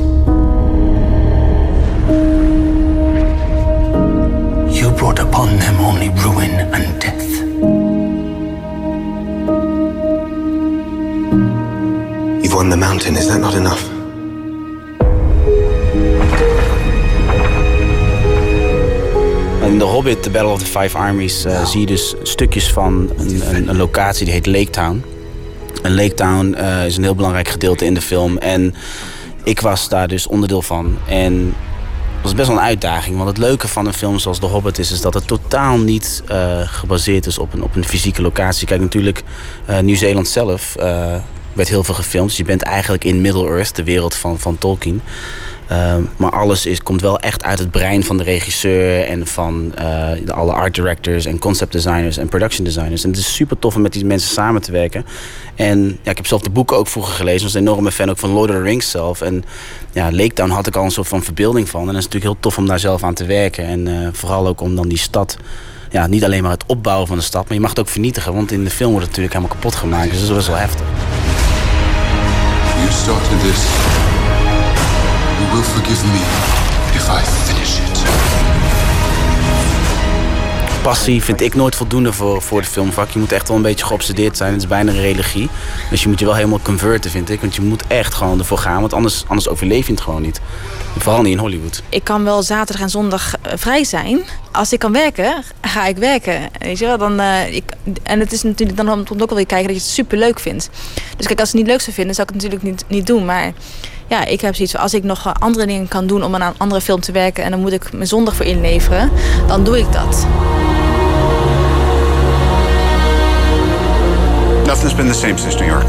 You brought upon them only ruin and won the mountain, is that not enough? In The Hobbit, The Battle of the Five Armies, uh, zie je dus stukjes van een, een, een, locatie die heet Lake Town. En Lake Town uh, is een heel belangrijk gedeelte in de film. En ik was daar dus onderdeel van. En dat was best wel een uitdaging. Want het leuke van een film zoals The Hobbit is, is dat het totaal niet uh, gebaseerd is op een, op een fysieke locatie. Kijk, natuurlijk, Nieuw-Zeeland zelf werd heel veel gefilmd. Dus je bent eigenlijk in Middle-earth, de wereld van, van Tolkien. Uh, maar alles is, komt wel echt uit het brein van de regisseur en van uh, de, alle art directors en concept designers en production designers. En het is super tof om met die mensen samen te werken. En ja, ik heb zelf de boeken ook vroeger gelezen. Ik was een enorme fan ook van Lord of the Rings zelf. En ja, Lake Town had ik al een soort van verbeelding van. En het is natuurlijk heel tof om daar zelf aan te werken. En uh, vooral ook om dan die stad ja, niet alleen maar het opbouwen van de stad, maar je mag het ook vernietigen. Want in de film wordt het natuurlijk helemaal kapot gemaakt. Dus dat is wel heftig. You started this. You will forgive me if I finish it. Passie vind ik nooit voldoende voor, voor de filmvak. Je moet echt wel een beetje geobsedeerd zijn. Het is bijna een religie. Dus je moet je wel helemaal converten, vind ik. Want je moet echt gewoon ervoor gaan. Want anders, anders overleef je het gewoon niet. Vooral niet in Hollywood. Ik kan wel zaterdag en zondag vrij zijn. Als ik kan werken, ga ik werken. Je wel? Dan, eh, ik, en het is natuurlijk dan om ook wel weer kijken dat je het super leuk vindt. Dus kijk, als ik het niet leuk zou vinden, zou ik het natuurlijk niet, niet doen. Maar ja, ik heb zoiets van als ik nog andere dingen kan doen om aan een andere film te werken en dan moet ik mijn zondag voor inleveren, dan doe ik dat. Nothing's been the same since New York.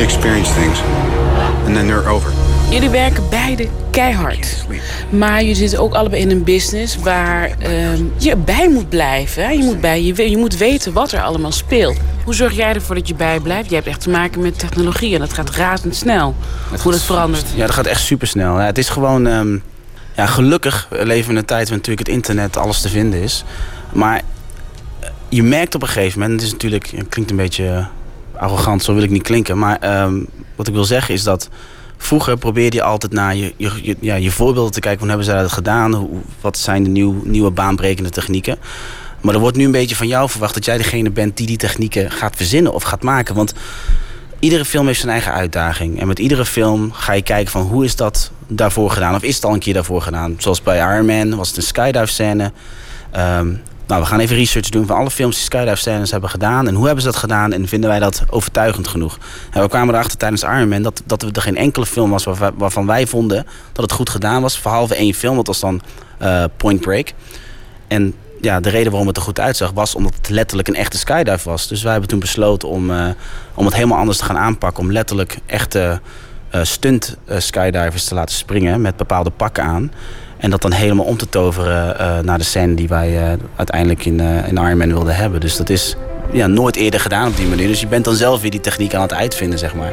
Experience things, and then they're over. Jullie werken beide keihard. Maar je zit ook allebei in een business waar ehm, je bij moet blijven. hè? Je moet, bij, je, je moet weten wat er allemaal speelt. Hoe zorg jij ervoor dat je bij blijft? Je hebt echt te maken met technologie en dat gaat razendsnel. Hoe dat verandert. Ja, dat gaat echt super snel. Ja, het is gewoon. ehm, ja, gelukkig leven we in een tijd waar natuurlijk het internet alles te vinden is. Maar eh, je merkt op een gegeven moment, het is natuurlijk, het klinkt een beetje eh, arrogant, zo wil ik niet klinken. Maar ehm, wat ik wil zeggen is dat vroeger probeerde je altijd naar je, je, ja, je voorbeelden te kijken. Hoe hebben zij dat gedaan? Hoe, wat zijn de nieuw, nieuwe baanbrekende technieken? Maar er wordt nu een beetje van jou verwacht dat jij degene bent die die technieken gaat verzinnen of gaat maken. Want iedere film heeft zijn eigen uitdaging. En met iedere film ga je kijken van hoe is dat daarvoor gedaan? Of is het al een keer daarvoor gedaan? Zoals bij Iron Man was het een skydive scène. Ehm, nou, we gaan even research doen van alle films die skydive hebben gedaan. En hoe hebben ze dat gedaan? En vinden wij dat overtuigend genoeg? En we kwamen erachter tijdens Iron Man dat, dat er geen enkele film was waarvan, wij vonden dat het goed gedaan was. Behalve één film, dat was dan eh, Point Break. En ja, de reden waarom het er goed uitzag was omdat het letterlijk een echte skydive was. Dus wij hebben toen besloten om, eh, om het helemaal anders te gaan aanpakken. Om letterlijk echte eh, stunt skydivers te laten springen met bepaalde pakken aan. En dat dan helemaal om te toveren eh, naar de scène die wij eh, uiteindelijk in, eh in Iron Man wilden hebben. Dus dat is ja, nooit eerder gedaan op die manier. Dus je bent dan zelf weer die techniek aan het uitvinden, zeg maar.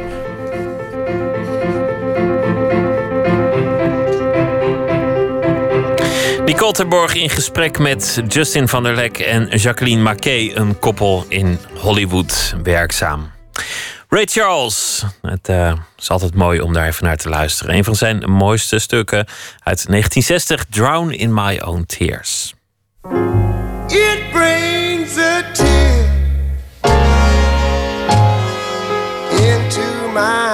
Nicole Terborg in gesprek met Justin van der Lek en Jacqueline Mackay, een koppel in Hollywood werkzaam. Ray Charles, het eh, is altijd mooi om daar even naar te luisteren. Een van zijn mooiste stukken uit 1960, Drown in My Own Tears. It brings a tear into my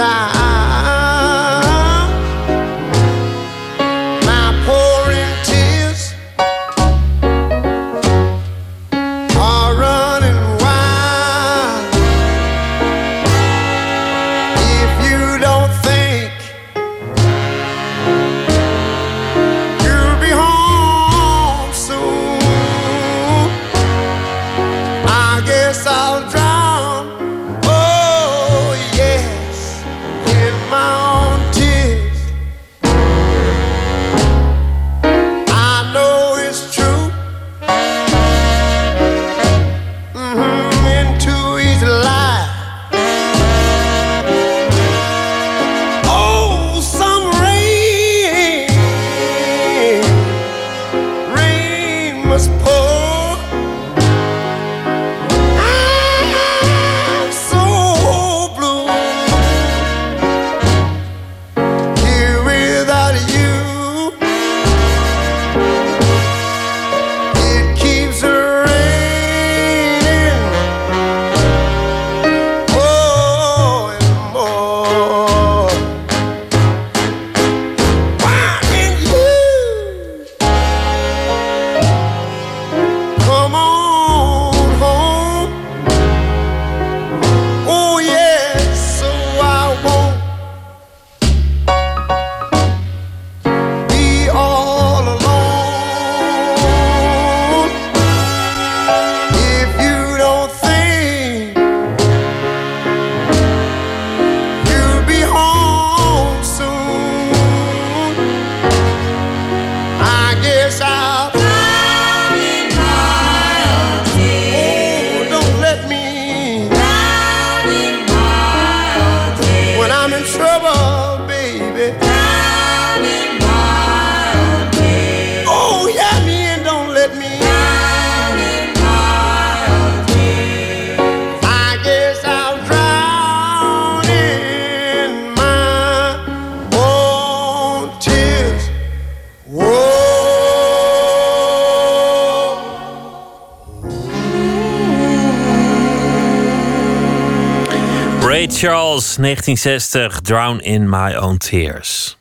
deixar 1960, Drown in My Own Tears.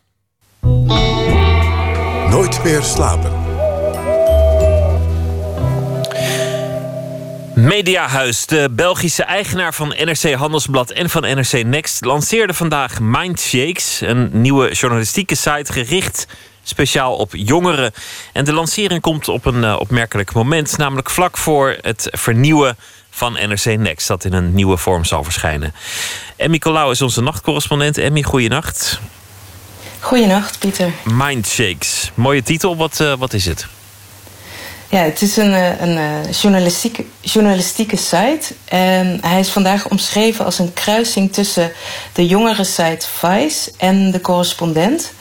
Nooit meer slapen. Mediahuis, de Belgische eigenaar van NRC Handelsblad en van NRC Next, lanceerde vandaag Mindshakes, een nieuwe journalistieke site gericht speciaal op jongeren. En de lancering komt op een uh, opmerkelijk moment, namelijk vlak voor het vernieuwen van NRC Next, dat in een nieuwe vorm zal verschijnen. Emmy Colau is onze nachtcorrespondent. Emmy, goeienacht. Goeienacht, Pieter. Mindshakes, mooie titel. Wat, uh, wat is het? Ja, het is een, een journalistieke, journalistieke site. En hij is vandaag omschreven als een kruising tussen de jongere site Vice en de correspondent.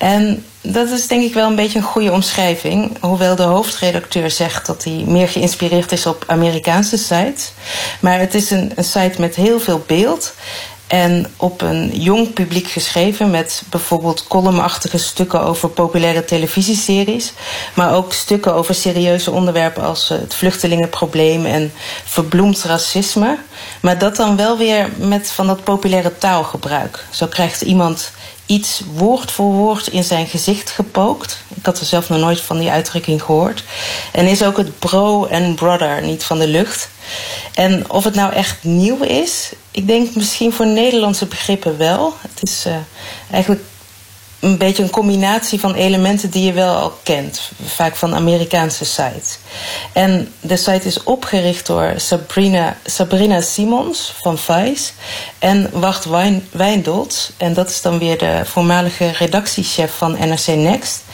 En dat is denk ik wel een beetje een goede omschrijving. Hoewel de hoofdredacteur zegt dat hij meer geïnspireerd is op Amerikaanse sites. Maar het is een, site met heel veel beeld. En op een jong publiek geschreven met bijvoorbeeld columnachtige stukken over populaire televisieseries. Maar ook stukken over serieuze onderwerpen als het vluchtelingenprobleem en verbloemd racisme. Maar dat dan wel weer met van dat populaire taalgebruik. Zo krijgt iemand iets woord voor woord in zijn gezicht gepookt. Ik had er zelf nog nooit van die uitdrukking gehoord. En is ook het bro en brother niet van de lucht. En of het nou echt nieuw is, ik denk misschien voor Nederlandse begrippen wel. Het is uh, eigenlijk een beetje een combinatie van elementen die je wel al kent. Vaak van Amerikaanse sites. En de site is opgericht door Sabrina, Sabrina Simons van Vice en Wacht Wijndolz. En dat is dan weer de voormalige redactiechef van NRC Next.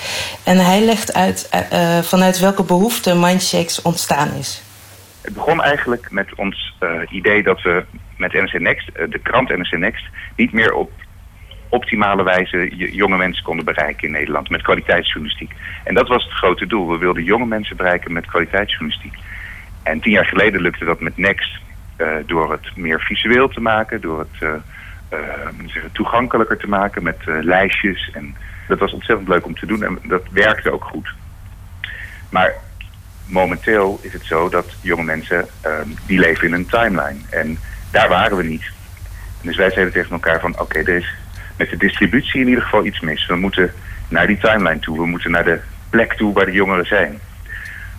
En hij legt uit uh, vanuit welke behoefte Mindshakes ontstaan is. Het begon eigenlijk met ons uh, idee dat we met NRC Next, de krant NRC Next, niet meer op optimale wijze jonge mensen konden bereiken in Nederland met kwaliteitsjournalistiek. En dat was het grote doel. We wilden jonge mensen bereiken met kwaliteitsjournalistiek. En tien jaar geleden lukte dat met Next uh, door het meer visueel te maken, door het uh, uh, toegankelijker te maken met lijstjes. En dat was ontzettend leuk om te doen en dat werkte ook goed. Maar momenteel is het zo dat jonge mensen die leven in een timeline. En daar waren we niet. En dus wij zeiden tegen elkaar van oké, okay, is met de distributie in ieder geval iets mis. We moeten naar die timeline toe. We moeten naar de plek toe waar de jongeren zijn.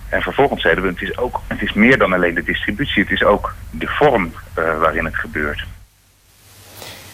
En vervolgens zeiden we, het is, ook, het is meer dan alleen de distributie. Het is ook de vorm uh, waarin het gebeurt.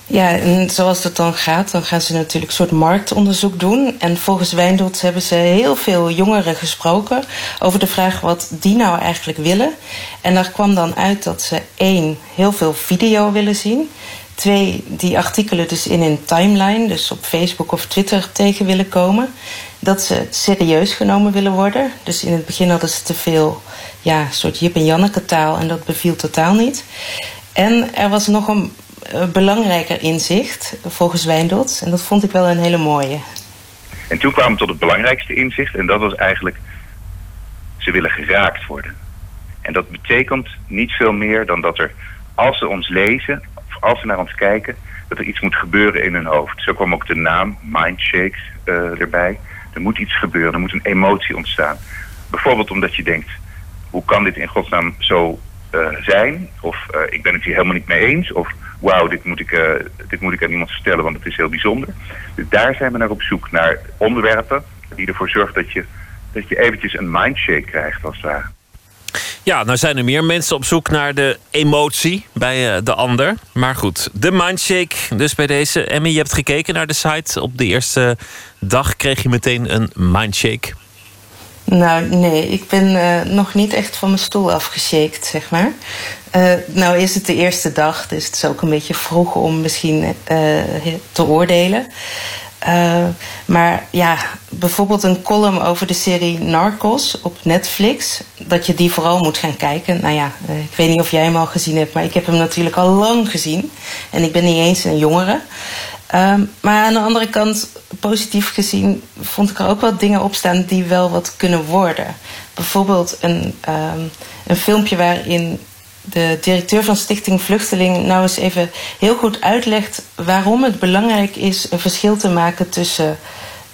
Ja, en zoals het dan gaat, dan gaan ze natuurlijk een soort marktonderzoek doen. En volgens Wijndolz hebben ze heel veel jongeren gesproken over de vraag wat die nou eigenlijk willen. En daar kwam dan uit dat ze één, heel veel video willen zien. Twee, die artikelen dus in een timeline, dus op Facebook of Twitter tegen willen komen. Dat ze serieus genomen willen worden. Dus in het begin hadden ze te veel ja, soort Jip en Janneke taal en dat beviel totaal niet. En er was nog een uh, belangrijker inzicht, volgens Wijndolz. En dat vond ik wel een hele mooie. En toen kwamen we tot het belangrijkste inzicht. En dat was eigenlijk, ze willen geraakt worden. En dat betekent niet veel meer dan dat er, als ze ons lezen, als ze naar ons kijken, dat er iets moet gebeuren in hun hoofd. Zo kwam ook de naam Mindshakes uh, erbij. Er moet iets gebeuren, er moet een emotie ontstaan. Bijvoorbeeld omdat je denkt, hoe kan dit in godsnaam zo uh, zijn? Of uh, ik ben het hier helemaal niet mee eens. Of wauw, dit, moet ik, dit moet ik aan iemand vertellen, want het is heel bijzonder. Dus daar zijn we naar op zoek, naar onderwerpen die ervoor zorgen dat je, dat je eventjes een mindshake krijgt als het ware. Ja, nou zijn er meer mensen op zoek naar de emotie bij uh, de ander. Maar goed, de mindshake dus bij deze. Emmy, je hebt gekeken naar de site. Op de eerste dag kreeg je meteen een mindshake. Nou, nee, ik ben uh, nog niet echt van mijn stoel afgeshaked, zeg maar. Uh, nou is het de eerste dag, dus het is ook een beetje vroeg om misschien te oordelen. Uh, maar ja, bijvoorbeeld een column over de serie Narcos op Netflix. Dat je die vooral moet gaan kijken. Nou ja, uh, ik weet niet of jij hem al gezien hebt, maar ik heb hem natuurlijk al lang gezien. En ik ben niet eens een jongere. Uh, maar aan de andere kant, positief gezien, vond ik er ook wel dingen op staan die wel wat kunnen worden. Bijvoorbeeld een, een filmpje waarin de directeur van Stichting Vluchteling nou eens even heel goed uitlegt waarom het belangrijk is een verschil te maken tussen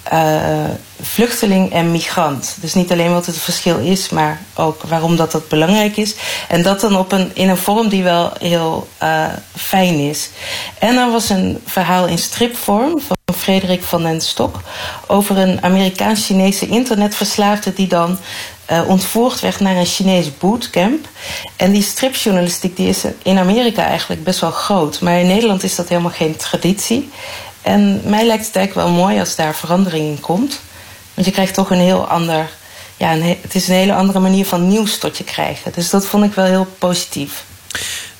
eh, vluchteling en migrant. Dus niet alleen wat het verschil is, maar ook waarom dat, dat belangrijk is. En dat dan op een, in een vorm die wel heel uh, fijn is. En er was een verhaal in stripvorm van Frederik van den Stok over een Amerikaans-Chinese internetverslaafde die dan uh, ontvoerd werd naar een Chinees bootcamp. En die stripjournalistiek die is in Amerika eigenlijk best wel groot. Maar in Nederland is dat helemaal geen traditie. En mij lijkt het eigenlijk wel mooi als daar verandering in komt. Want je krijgt toch een heel ander. Ja, een, het is een hele andere manier van nieuws tot je krijgen. Dus dat vond ik wel heel positief.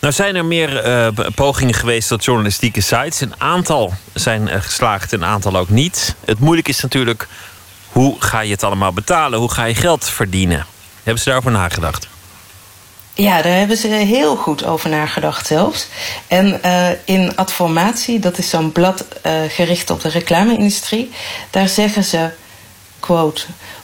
Nou zijn er meer uh, pogingen geweest tot journalistieke sites. Een aantal zijn uh, geslaagd, een aantal ook niet. Het moeilijk is natuurlijk, hoe ga je het allemaal betalen? Hoe ga je geld verdienen? Hebben ze daarover nagedacht? Ja, daar hebben ze heel goed over nagedacht zelfs. En uh, in Adformatie, dat is zo'n blad uh, gericht op de reclame-industrie... daar zeggen ze, quote...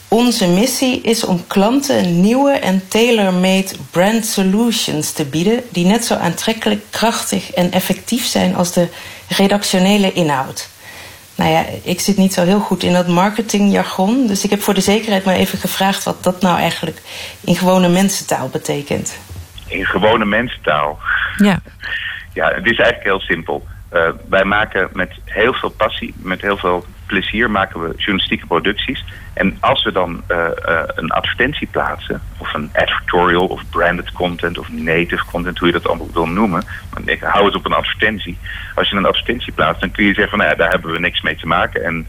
Onze missie is om klanten nieuwe en tailor-made brand solutions te bieden... die net zo aantrekkelijk, krachtig en effectief zijn als de redactionele inhoud. Nou ja, ik zit niet zo heel goed in dat marketingjargon. Dus ik heb voor de zekerheid maar even gevraagd wat dat nou eigenlijk in gewone mensentaal betekent. In gewone mensentaal? Ja. Ja, het is eigenlijk heel simpel. Uh, wij maken met heel veel passie, met heel veel plezier, maken we journalistieke producties. En als we dan uh, uh, een advertentie plaatsen, of een advertorial, of branded content, of native content, hoe je dat allemaal wil noemen. Ik hou het op een advertentie. Als je een advertentie plaatst, dan kun je zeggen van, nou ja, daar hebben we niks mee te maken. En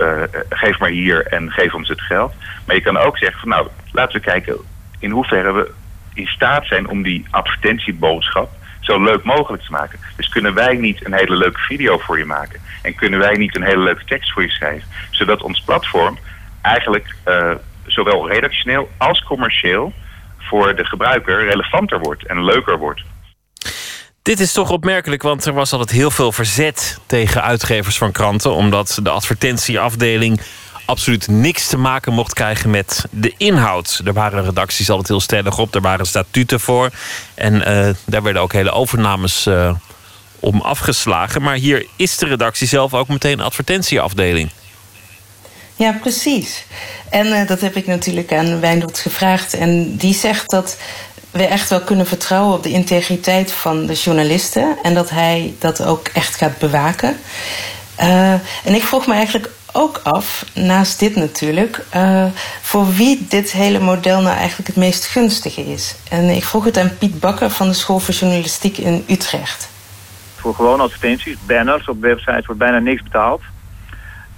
uh, geef maar hier en geef ons het geld. Maar je kan ook zeggen van, nou, laten we kijken in hoeverre we in staat zijn om die advertentieboodschap zo leuk mogelijk te maken. Dus kunnen wij niet een hele leuke video voor je maken? En kunnen wij niet een hele leuke tekst voor je schrijven? Zodat ons platform eigenlijk uh, zowel redactioneel als commercieel voor de gebruiker relevanter wordt en leuker wordt. Dit is toch opmerkelijk, want er was altijd heel veel verzet tegen uitgevers van kranten, omdat de advertentieafdeling absoluut niks te maken mocht krijgen met de inhoud. Er waren redacties altijd heel stellig op, er waren statuten voor. En uh, daar werden ook hele overnames uh, om afgeslagen. Maar hier is de redactie zelf ook meteen advertentieafdeling. Ja, precies. En uh, dat heb ik natuurlijk aan Wijndot gevraagd. En die zegt dat we echt wel kunnen vertrouwen op de integriteit van de journalisten. En dat hij dat ook echt gaat bewaken. En ik vroeg me eigenlijk ook af, naast dit natuurlijk, uh, voor wie dit hele model nou eigenlijk het meest gunstige is. En ik vroeg het aan Piet Bakker van de School voor Journalistiek in Utrecht. Voor gewone advertenties, banners op websites wordt bijna niks betaald.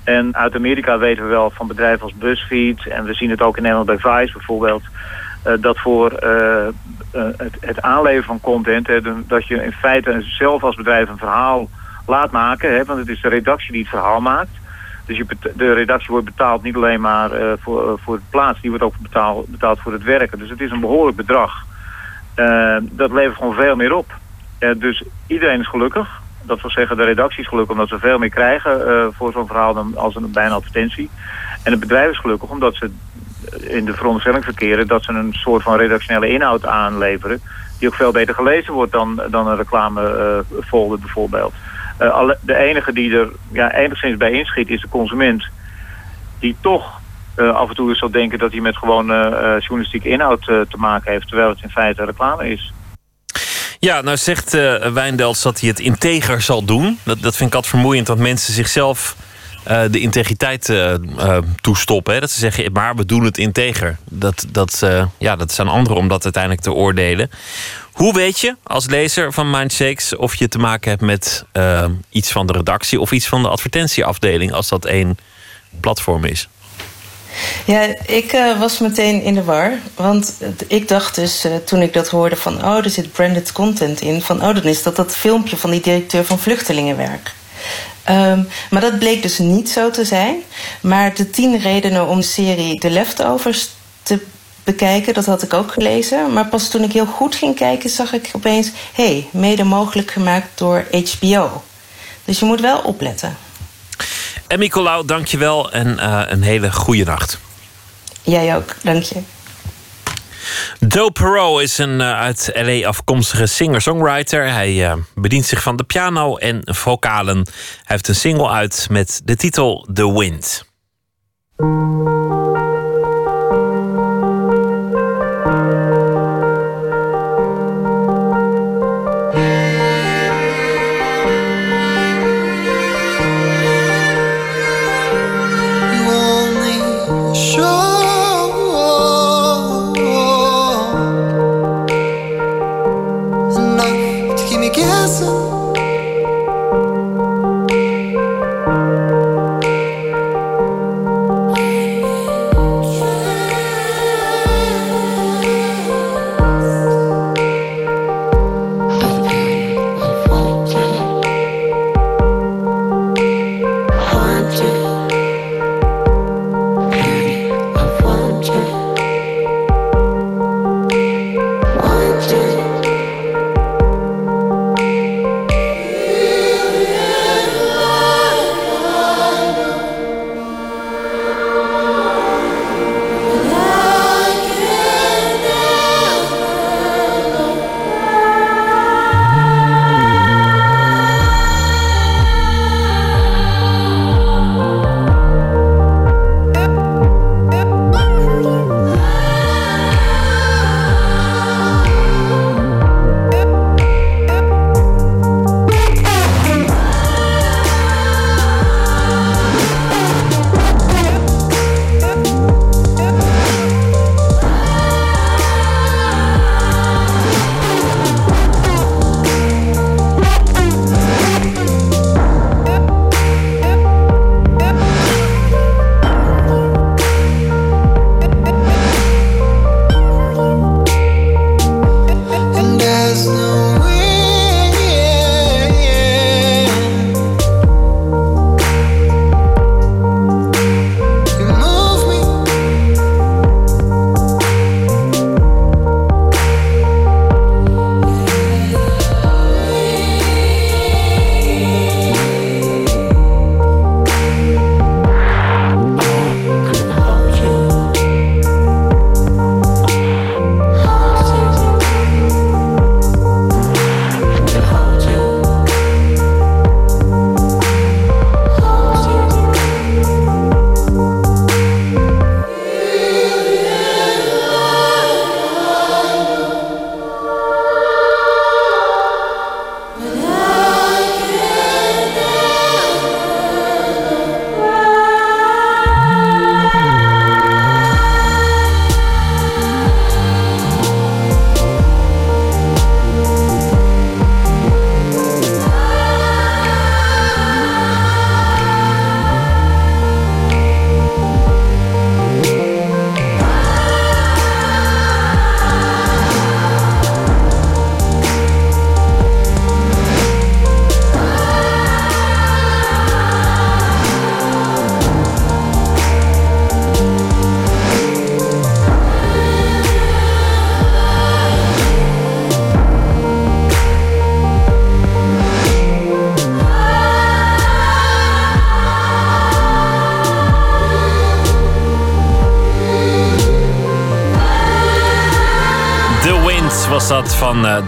En uit Amerika weten we wel van bedrijven als BuzzFeed... en we zien het ook in Nederland bij Vice bijvoorbeeld... Uh, dat voor uh, het, het, aanleveren van content... Hè, dat je in feite zelf als bedrijf een verhaal laat maken... Hè, want het is de redactie die het verhaal maakt... Dus je de redactie wordt betaald niet alleen maar uh, voor, uh, voor het plaats, die wordt ook betaald, betaald voor het werken. Dus het is een behoorlijk bedrag. Uh, dat levert gewoon veel meer op. dus iedereen is gelukkig. Dat wil zeggen, de redactie is gelukkig omdat ze veel meer krijgen voor zo'n verhaal dan als een, bij een advertentie. En het bedrijf is gelukkig omdat ze in de veronderstelling verkeren dat ze een soort van redactionele inhoud aanleveren. Die ook veel beter gelezen wordt dan, dan een reclamefolder bijvoorbeeld. Uh, de enige die er ja, enigszins bij inschiet is de consument. Die toch uh, af en toe zal denken dat hij met gewoon uh, journalistieke inhoud te maken heeft. Terwijl het in feite reclame is. Ja, nou zegt Wijndels dat hij het integer zal doen. Dat, dat vind ik altijd vermoeiend dat mensen zichzelf de integriteit toestoppen. Hè? Dat ze zeggen, maar we doen het integer. Dat, dat, ja, dat is aan anderen om dat uiteindelijk te oordelen. Hoe weet je als lezer van Mindshakes of je te maken hebt met uh, iets van de redactie of iets van de advertentieafdeling als dat één platform is? Ja, ik uh, was meteen in de war. Want ik dacht dus uh, toen ik dat hoorde van... oh, er zit branded content in. Van, oh, dan is dat dat filmpje van die directeur van Vluchtelingenwerk. Um, maar dat bleek dus niet zo te zijn. Maar de tien redenen om de serie The Leftovers te bekijken. Dat had ik ook gelezen. Maar pas toen ik heel goed ging kijken, zag ik opeens: hé, hey, mede mogelijk gemaakt door HBO. Dus je moet wel opletten. En je wel en uh, een hele goede nacht. Jij ook, dank je. Doe Perot is een uh, uit LA afkomstige singer-songwriter. Hij uh, bedient zich van de piano en vocalen. Hij heeft een single uit met de titel The Wind.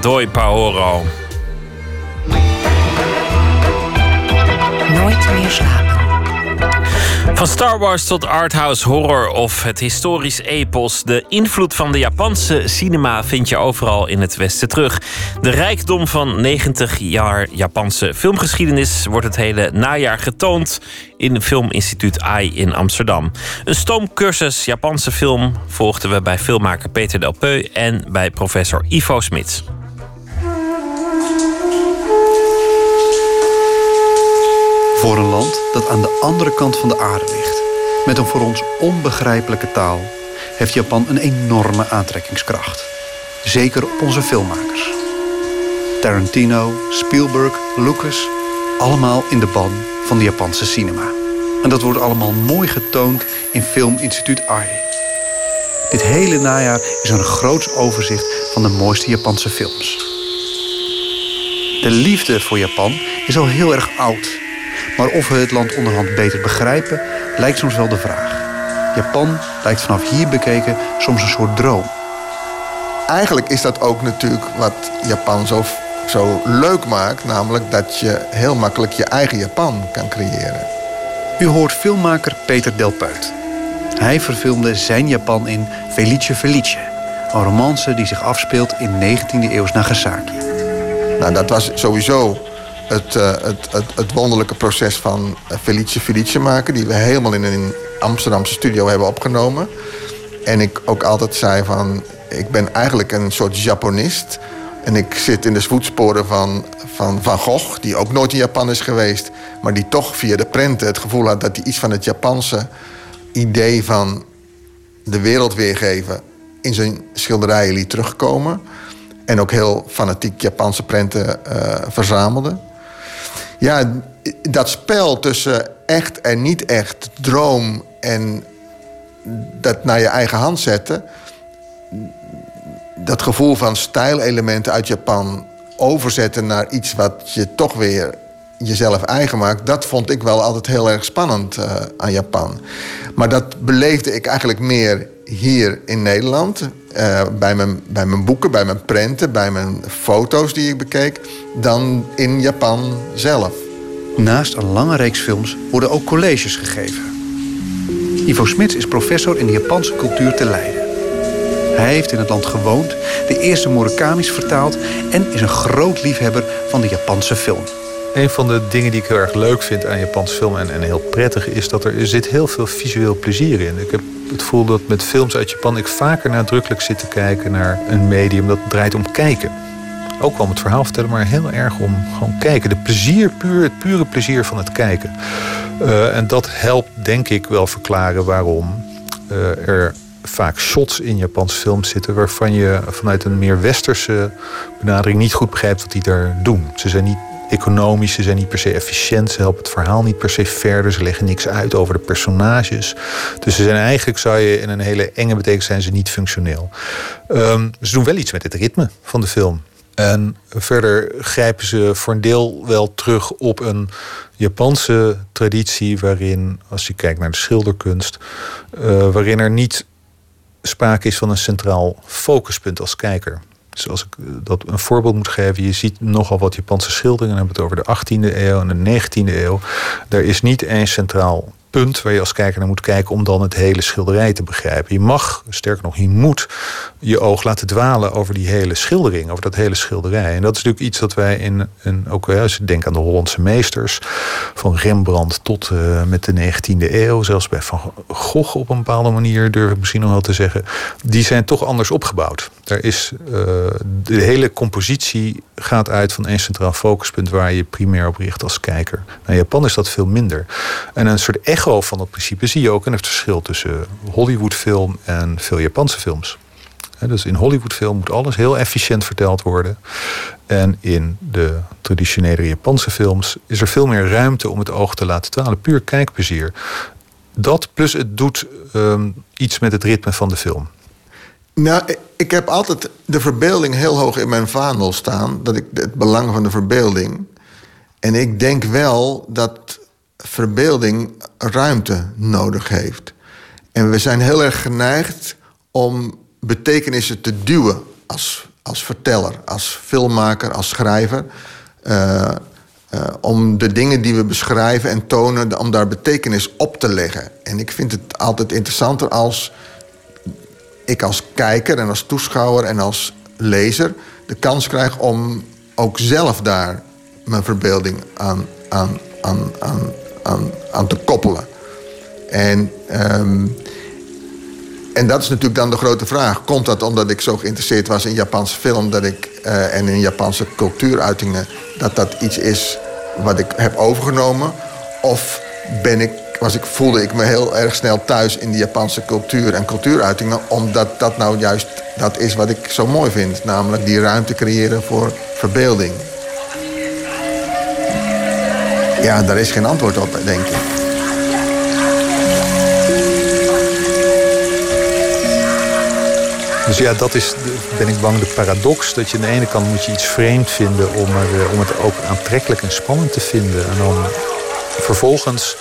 Doi Paoro. Nooit meer slapen. Van Star Wars tot arthouse horror of het historisch epos. De invloed van de Japanse cinema vind je overal in het Westen terug. De rijkdom van 90 jaar Japanse filmgeschiedenis wordt het hele najaar getoond in Filminstituut AI in Amsterdam. Een stoomcursus Japanse film volgden we bij filmmaker Peter Del Peu en bij professor Ivo Smits. Voor een land dat aan de andere kant van de aarde ligt, met een voor ons onbegrijpelijke taal, heeft Japan een enorme aantrekkingskracht. Zeker op onze filmmakers. Tarantino, Spielberg, Lucas, allemaal in de ban van de Japanse cinema. En dat wordt allemaal mooi getoond in Filminstituut AI. Dit hele najaar is een groots overzicht van de mooiste Japanse films. De liefde voor Japan is al heel erg oud. Maar of we het land onderhand beter begrijpen, lijkt soms wel de vraag. Japan lijkt vanaf hier bekeken soms een soort droom. Eigenlijk is dat ook natuurlijk wat Japan zo, zo leuk maakt. Namelijk dat je heel makkelijk je eigen Japan kan creëren. U hoort filmmaker Peter Delpeut. Hij verfilmde zijn Japan in Felice Felice. Een romance die zich afspeelt in 19e eeuws Nagasaki. Nou, dat was sowieso het, uh, het, het, het, wonderlijke proces van Felice Felice maken... die we helemaal in een Amsterdamse studio hebben opgenomen. En ik ook altijd zei van... ik ben eigenlijk een soort Japanist... En ik zit in de voetsporen van, van Van Gogh, die ook nooit in Japan is geweest, maar die toch via de prenten het gevoel had dat hij iets van het Japanse idee van de wereld weergeven in zijn schilderijen liet terugkomen. En ook heel fanatiek Japanse prenten uh, verzamelde. Ja, dat spel tussen echt en niet echt, droom en dat naar je eigen hand zetten dat gevoel van stijlelementen uit Japan overzetten naar iets wat je toch weer jezelf eigen maakt, dat vond ik wel altijd heel erg spannend uh, aan Japan. Maar dat beleefde ik eigenlijk meer hier in Nederland. Uh, bij, mijn, bij mijn boeken, bij mijn prenten, bij mijn foto's die ik bekeek, dan in Japan zelf. Naast een lange reeks films worden ook colleges gegeven. Ivo Smits is professor in de Japanse cultuur te Leiden. Hij heeft in het land gewoond, de eerste Murakami's vertaald... en is een groot liefhebber van de Japanse film. Een van de dingen die ik heel erg leuk vind aan Japanse film... en, en heel prettig is dat er, er zit heel veel visueel plezier in. Ik heb het gevoel dat met films uit Japan... ik vaker nadrukkelijk zit te kijken naar een medium dat draait om kijken. Ook wel om het verhaal vertellen, maar heel erg om gewoon kijken. De plezier, puur, het pure plezier van het kijken. Uh, en dat helpt denk ik wel verklaren waarom uh, er vaak shots in Japanse films zitten waarvan je vanuit een meer westerse benadering niet goed begrijpt wat die daar doen. Ze zijn niet economisch, ze zijn niet per se efficiënt, ze helpen het verhaal niet per se verder, ze leggen niks uit over de personages. Dus ze zijn eigenlijk, zou je in een hele enge betekenis zijn ze niet functioneel. Um, ze doen wel iets met het ritme van de film. En verder grijpen ze voor een deel wel terug op een Japanse traditie waarin, als je kijkt naar de schilderkunst, uh, waarin er niet sprake is van een centraal focuspunt als kijker. Dus als ik dat een voorbeeld moet geven, je ziet nogal wat Japanse schilderingen, dan hebben het over de 18e eeuw en de 19e eeuw. Daar is niet één centraal punt waar je als kijker naar moet kijken om dan het hele schilderij te begrijpen. Je mag, sterker nog, je moet je oog laten dwalen over die hele schildering, over dat hele schilderij. En dat is natuurlijk iets dat wij in, een, ook als je denkt aan de Hollandse meesters, van Rembrandt tot uh, met de 19e eeuw, zelfs bij Van Gogh op een bepaalde manier, durf ik misschien nog wel te zeggen, die zijn toch anders opgebouwd. Daar is uh, de hele compositie gaat uit van één centraal focuspunt waar je primair op richt als kijker. Nou, in Japan is dat veel minder. En een soort echo van dat principe zie je ook in het verschil tussen Hollywoodfilm en veel Japanse films. Dus in Hollywoodfilm moet alles heel efficiënt verteld worden. En in de traditionele Japanse films is er veel meer ruimte om het oog te laten dwalen. Puur kijkplezier. Dat plus het doet um, iets met het ritme van de film. Nou, ik heb altijd de verbeelding heel hoog in mijn vaandel staan. Dat ik het belang van de verbeelding. En ik denk wel dat verbeelding ruimte nodig heeft. En we zijn heel erg geneigd om betekenissen te duwen als, als verteller, als filmmaker, als schrijver. Uh, uh, om de dingen die we beschrijven en tonen, om daar betekenis op te leggen. En ik vind het altijd interessanter als ik als kijker en als toeschouwer en als lezer de kans krijg om ook zelf daar mijn verbeelding aan, aan, aan, aan, aan, te koppelen. En, um, en dat is natuurlijk dan de grote vraag. Komt dat omdat ik zo geïnteresseerd was in Japanse film dat ik, uh, en in Japanse cultuuruitingen... dat dat iets is wat ik heb overgenomen? Of ben ik, was ik, voelde ik me heel erg snel thuis in de Japanse cultuur en cultuuruitingen... omdat dat nou juist dat is wat ik zo mooi vind. Namelijk die ruimte creëren voor verbeelding. Ja, daar is geen antwoord op, denk ik. Dus ja, dat is, ben ik bang, de paradox. Dat je aan de ene kant moet je iets vreemd vinden om, er, om het ook aantrekkelijk en spannend te vinden. En dan vervolgens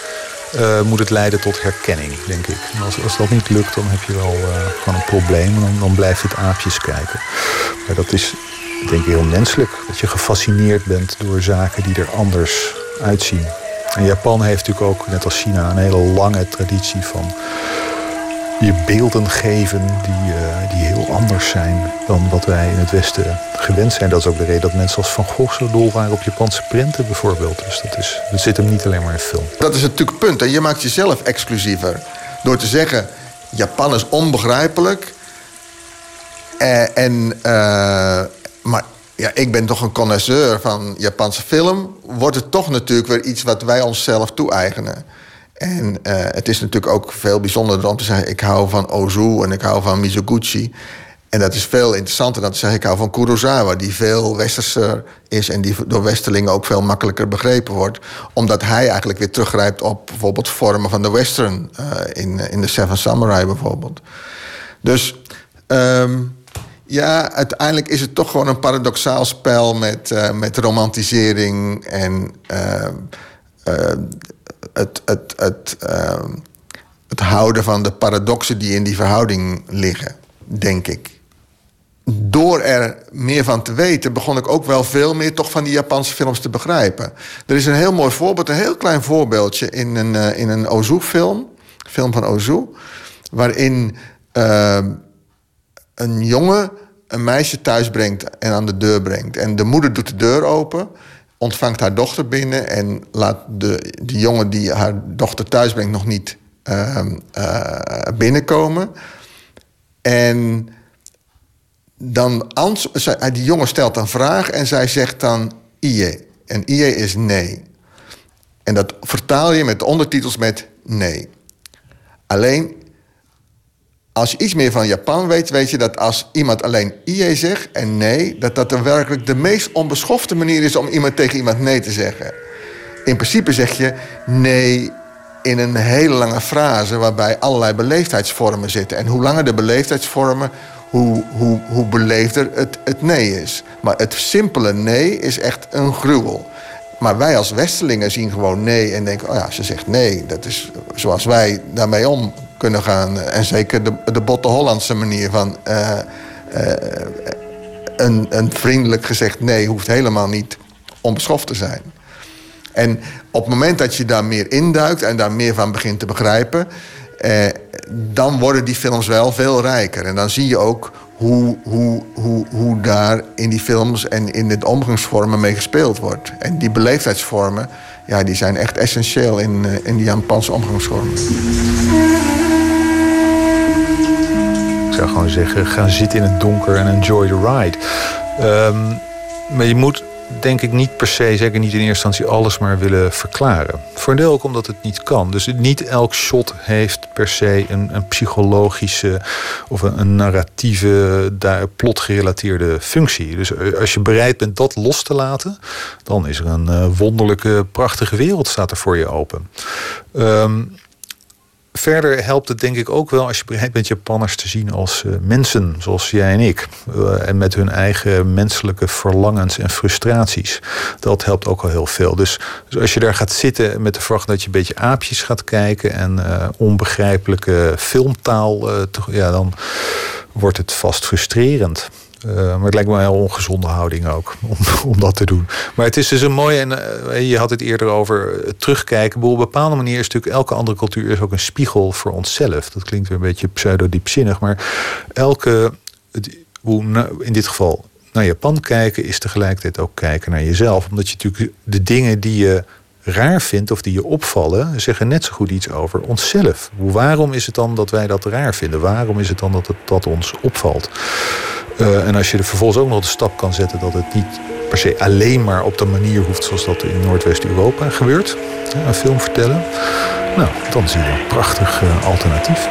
uh, moet het leiden tot herkenning, denk ik. Als, als dat niet lukt, dan heb je wel uh, gewoon een probleem. Dan, dan blijf je het aapjes kijken. Maar dat is, denk ik, heel menselijk. Dat je gefascineerd bent door zaken die er anders uitzien. En Japan heeft natuurlijk ook, net als China, een hele lange traditie van je beelden geven die, eh, die heel anders zijn dan wat wij in het Westen gewend zijn. Dat is ook de reden dat mensen als Van Gogh zo dol waren op Japanse prenten bijvoorbeeld. Dus dat, is, dat zit hem niet alleen maar in film. Dat is natuurlijk het punt. Hè. Je maakt jezelf exclusiever. Door te zeggen, Japan is onbegrijpelijk. Eh, en, eh, maar ja, ik ben toch een connoisseur van Japanse film. Wordt het toch natuurlijk weer iets wat wij onszelf toe-eigenen. En eh, het is natuurlijk ook veel bijzonderder om te zeggen... ik hou van Ozu en ik hou van Mizoguchi. En dat is veel interessanter dan te zeggen... ik hou van Kurosawa, die veel westerser is... en die door westerlingen ook veel makkelijker begrepen wordt. Omdat hij eigenlijk weer teruggrijpt op bijvoorbeeld vormen van de western... Uh, in, in The Seven Samurai bijvoorbeeld. Dus um, ja, uiteindelijk is het toch gewoon een paradoxaal spel... met, uh, met romantisering en... Uh, het, het, het, uh, het houden van de paradoxen die in die verhouding liggen, denk ik. Door er meer van te weten, begon ik ook wel veel meer toch van die Japanse films te begrijpen. Er is een heel mooi voorbeeld, een heel klein voorbeeldje in een, uh, in een Ozu-film, film van Ozu, waarin uh, een jongen een meisje thuis brengt en aan de deur brengt. En de moeder doet de deur open ontvangt haar dochter binnen en laat de, de jongen die haar dochter thuis brengt nog niet uh, uh, binnenkomen. En dan die jongen stelt een vraag en zij zegt dan IE. En IE is nee. En dat vertaal je met de ondertitels met nee. Alleen als je iets meer van Japan weet, weet je dat als iemand alleen IE zegt en nee, dat dat dan werkelijk de meest onbeschofte manier is om iemand tegen iemand nee te zeggen. In principe zeg je nee in een hele lange frase waarbij allerlei beleefdheidsvormen zitten. En hoe langer de beleefdheidsvormen, hoe, hoe, hoe beleefder het, het nee is. Maar het simpele nee is echt een gruwel. Maar wij als Westelingen zien gewoon nee en denken... oh ja, ze zegt nee, dat is zoals wij daarmee om kunnen gaan. En zeker de, de botte Hollandse manier van... Uh, uh, een, een vriendelijk gezegd nee hoeft helemaal niet onbeschoft te zijn. En op het moment dat je daar meer induikt en daar meer van begint te begrijpen... Eh, dan worden die films wel veel rijker. En dan zie je ook hoe, hoe, hoe, hoe daar in die films en in de omgangsvormen mee gespeeld wordt. En die beleefdheidsvormen, ja, die zijn echt essentieel in, in die Japanse omgangsvormen. Zou gewoon zeggen, ga zitten in het donker en enjoy the ride. Um, maar je moet denk ik niet per se, zeker niet in eerste instantie, alles maar willen verklaren. Voor een deel ook omdat het niet kan. Dus niet elk shot heeft per se een, een psychologische of een, narratieve, daar, plotgerelateerde functie. Dus eh, als je bereid bent dat los te laten, dan is er een uh, wonderlijke, prachtige wereld staat er voor je open. Um, verder helpt het denk ik ook wel als je bereid bent Japanners te zien als uh, mensen, zoals jij en ik. Uh, en met hun eigen menselijke verlangens en frustraties. Dat helpt ook al heel veel. Dus, dus als je daar gaat zitten met de vraag dat je een beetje aapjes gaat kijken en uh, onbegrijpelijke filmtaal, ja, dan wordt het vast frustrerend. Uh, maar het lijkt me een heel ongezonde houding ook om, om dat te doen. Maar het is dus een mooie, en uh, je had het eerder over terugkijken. Op een bepaalde manier is natuurlijk elke andere cultuur is ook een spiegel voor onszelf. Dat klinkt weer een beetje pseudo-diepzinnig, maar elke, hoe in dit geval naar Japan kijken, is tegelijkertijd ook kijken naar jezelf. Omdat je natuurlijk de dingen die je raar vindt of die je opvallen, zeggen net zo goed iets over onszelf. Waarom is het dan dat wij dat raar vinden? Waarom is het dan dat het dat ons opvalt? Uh, en als je er vervolgens ook nog de stap kan zetten dat het niet per se alleen maar op de manier hoeft zoals dat in Noordwest-Europa gebeurt, een film vertellen, nou, dan zie je een prachtig uh, alternatief.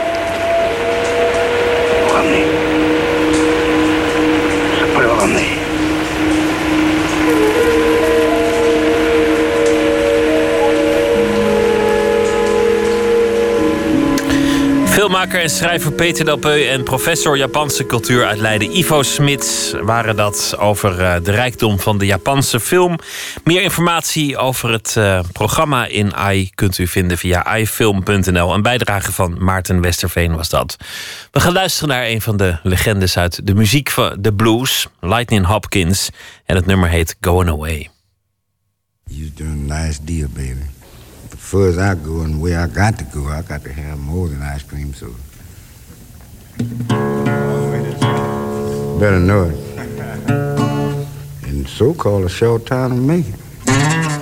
Filmmaker en schrijver Peter Delpeu en professor Japanse cultuur uit Leiden Ivo Smits waren dat over uh, de rijkdom van de Japanse film. Meer informatie over het uh, programma in AI kunt u vinden via ifilm.nl. Een bijdrage van Maarten Westerveen was dat. We gaan luisteren naar een van de legendes uit de muziek van de blues, Lightning Hopkins. En het nummer heet Going Away. You're doing a nice deal, baby. Far as I go and where I got to go, I got to have more than ice cream. So Better know it. And so-called a short time to make.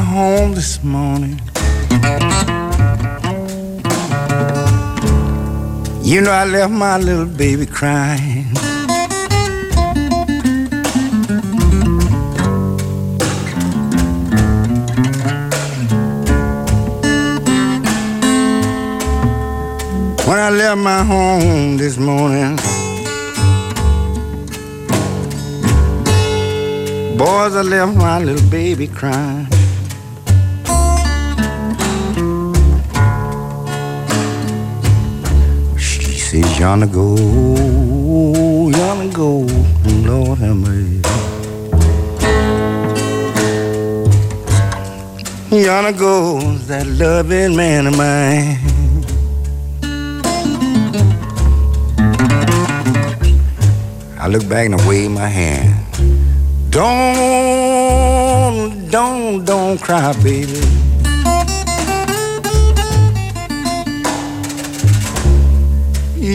My home this morning, you know I left my little baby crying. When I left my home this morning, boys, I left my little baby crying. She says, Yonder go, go, Lord have mercy. Yonder goes that loving man of mine. I look back and I wave my hand. Don't, don't, don't cry, baby.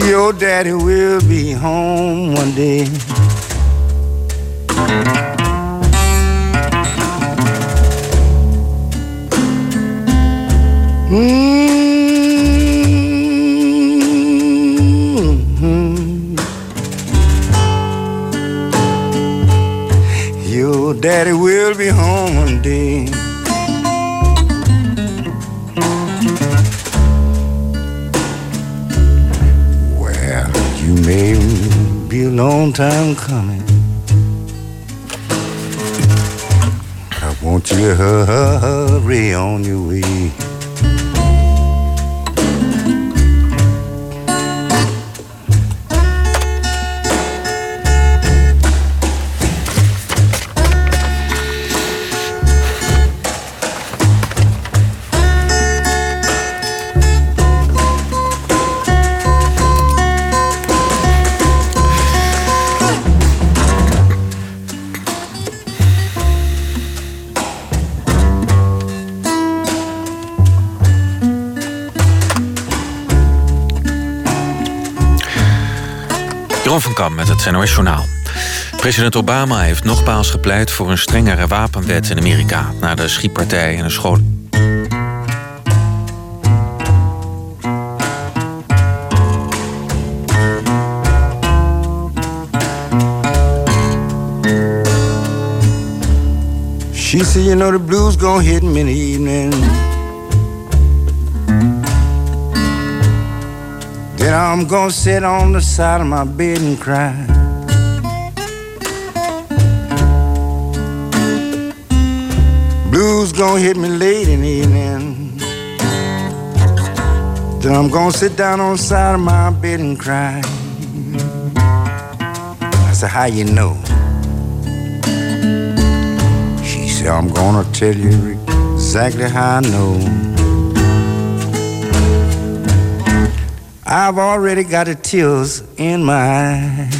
Your daddy will be home one day. gegaan. Hè? Het NOS Journaal. President Obama heeft nogmaals gepleit voor een strengere wapenwet in Amerika... na de schietpartij in een school. She said, you know, the blues gonna hit me in the evening. Then I'm gonna sit on the side of my bed and cry. Blues gonna hit me late in the evening. Then I'm gonna sit down on the side of my bed and cry. I said, how you know? She said, I'm gonna tell you exactly how I know. I've already got the tears in my eyes.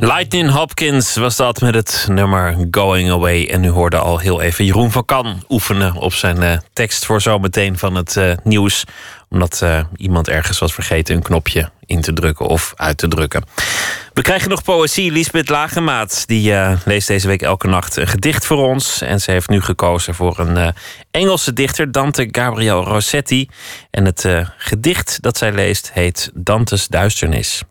Lightning Hopkins was dat met het nummer Going Away. En u hoorde al heel even Jeroen van Kan oefenen op zijn uh, tekst voor zometeen van het uh, nieuws. Omdat uh, iemand ergens was vergeten een knopje in te drukken of uit te drukken. We krijgen nog poëzie. Lisbeth Lagemaat die leest deze week elke nacht een gedicht voor ons. En ze heeft nu gekozen voor een Engelse dichter, Dante Gabriel Rossetti. En het gedicht dat zij leest heet Dantes Duisternis.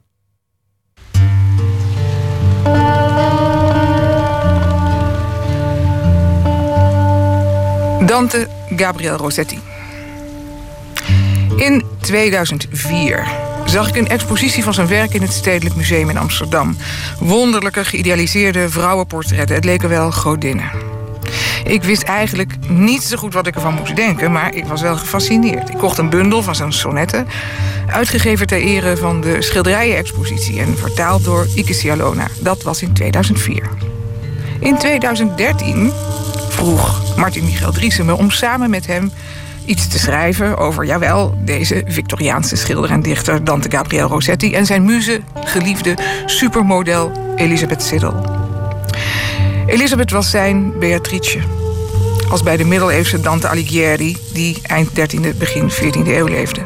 Dante Gabriel Rossetti. In 2004 zag ik een expositie van zijn werk in het Stedelijk Museum in Amsterdam. Wonderlijke geïdealiseerde vrouwenportretten. Het leken wel godinnen. Ik wist eigenlijk niet zo goed wat ik ervan moest denken, maar ik was wel gefascineerd. Ik kocht een bundel van zijn sonnetten, uitgegeven ter ere van de schilderijen-expositie en vertaald door Ike Cialona. Dat was in 2004. In 2013 vroeg Martin Michael Driessen me om samen met hem iets te schrijven over, jawel, deze Victoriaanse schilder en dichter Dante Gabriel Rossetti en zijn muze, geliefde supermodel Elisabeth Siddel. Elisabeth was zijn Beatrice, als bij de middeleeuwse Dante Alighieri, die eind 13e, begin 14e eeuw leefde.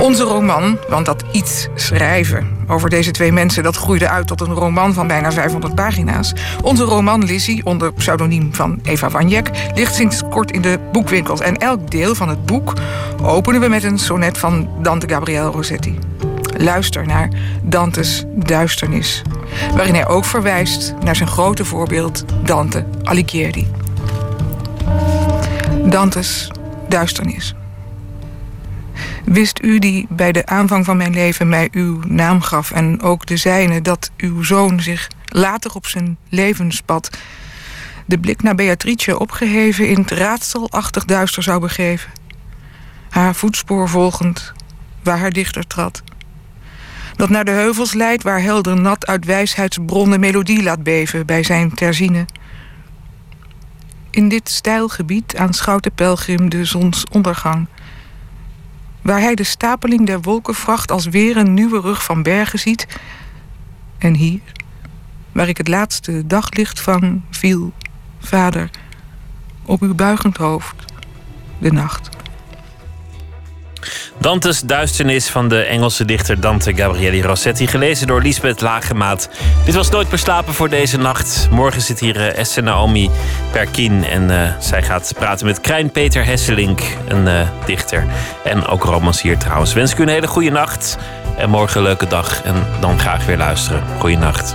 Onze roman, want dat iets schrijven over deze twee mensen... dat groeide uit tot een roman van bijna 500 pagina's. Onze roman Lizzie, onder pseudoniem van Eva Wanjek... ligt sinds kort in de boekwinkels. En elk deel van het boek openen we met een sonnet van Dante Gabriel Rossetti. Luister naar Dantes Duisternis... waarin hij ook verwijst naar zijn grote voorbeeld Dante Alighieri. Dantes Duisternis... Wist u die bij de aanvang van mijn leven mij uw naam gaf en ook de zijne, dat uw zoon zich later op zijn levenspad de blik naar Beatrice opgeheven in het raadselachtig duister zou begeven? Haar voetspoor volgend, waar haar dichter trad. Dat naar de heuvels leidt waar helder nat uit wijsheidsbronnen melodie laat beven bij zijn terzine. In dit stijlgebied aanschouwt de pelgrim de zonsondergang waar hij de stapeling der wolkenvracht als weer een nieuwe rug van bergen ziet. En hier, waar ik het laatste daglicht vang, viel, vader, op uw buigend hoofd, de nacht. Dantes Duisternis van de Engelse dichter Dante Gabrieli Rossetti. Gelezen door Lisbeth Lagemaat. Dit was Nooit meer slapen voor deze nacht. Morgen zit hier uh, Esther Naomi Perkin. En uh, zij gaat praten met Krijn Peter Hesselink, een uh, dichter. En ook romancier trouwens. Wens ik u een hele goede nacht. En morgen een leuke dag. En dan graag weer luisteren. Goeienacht.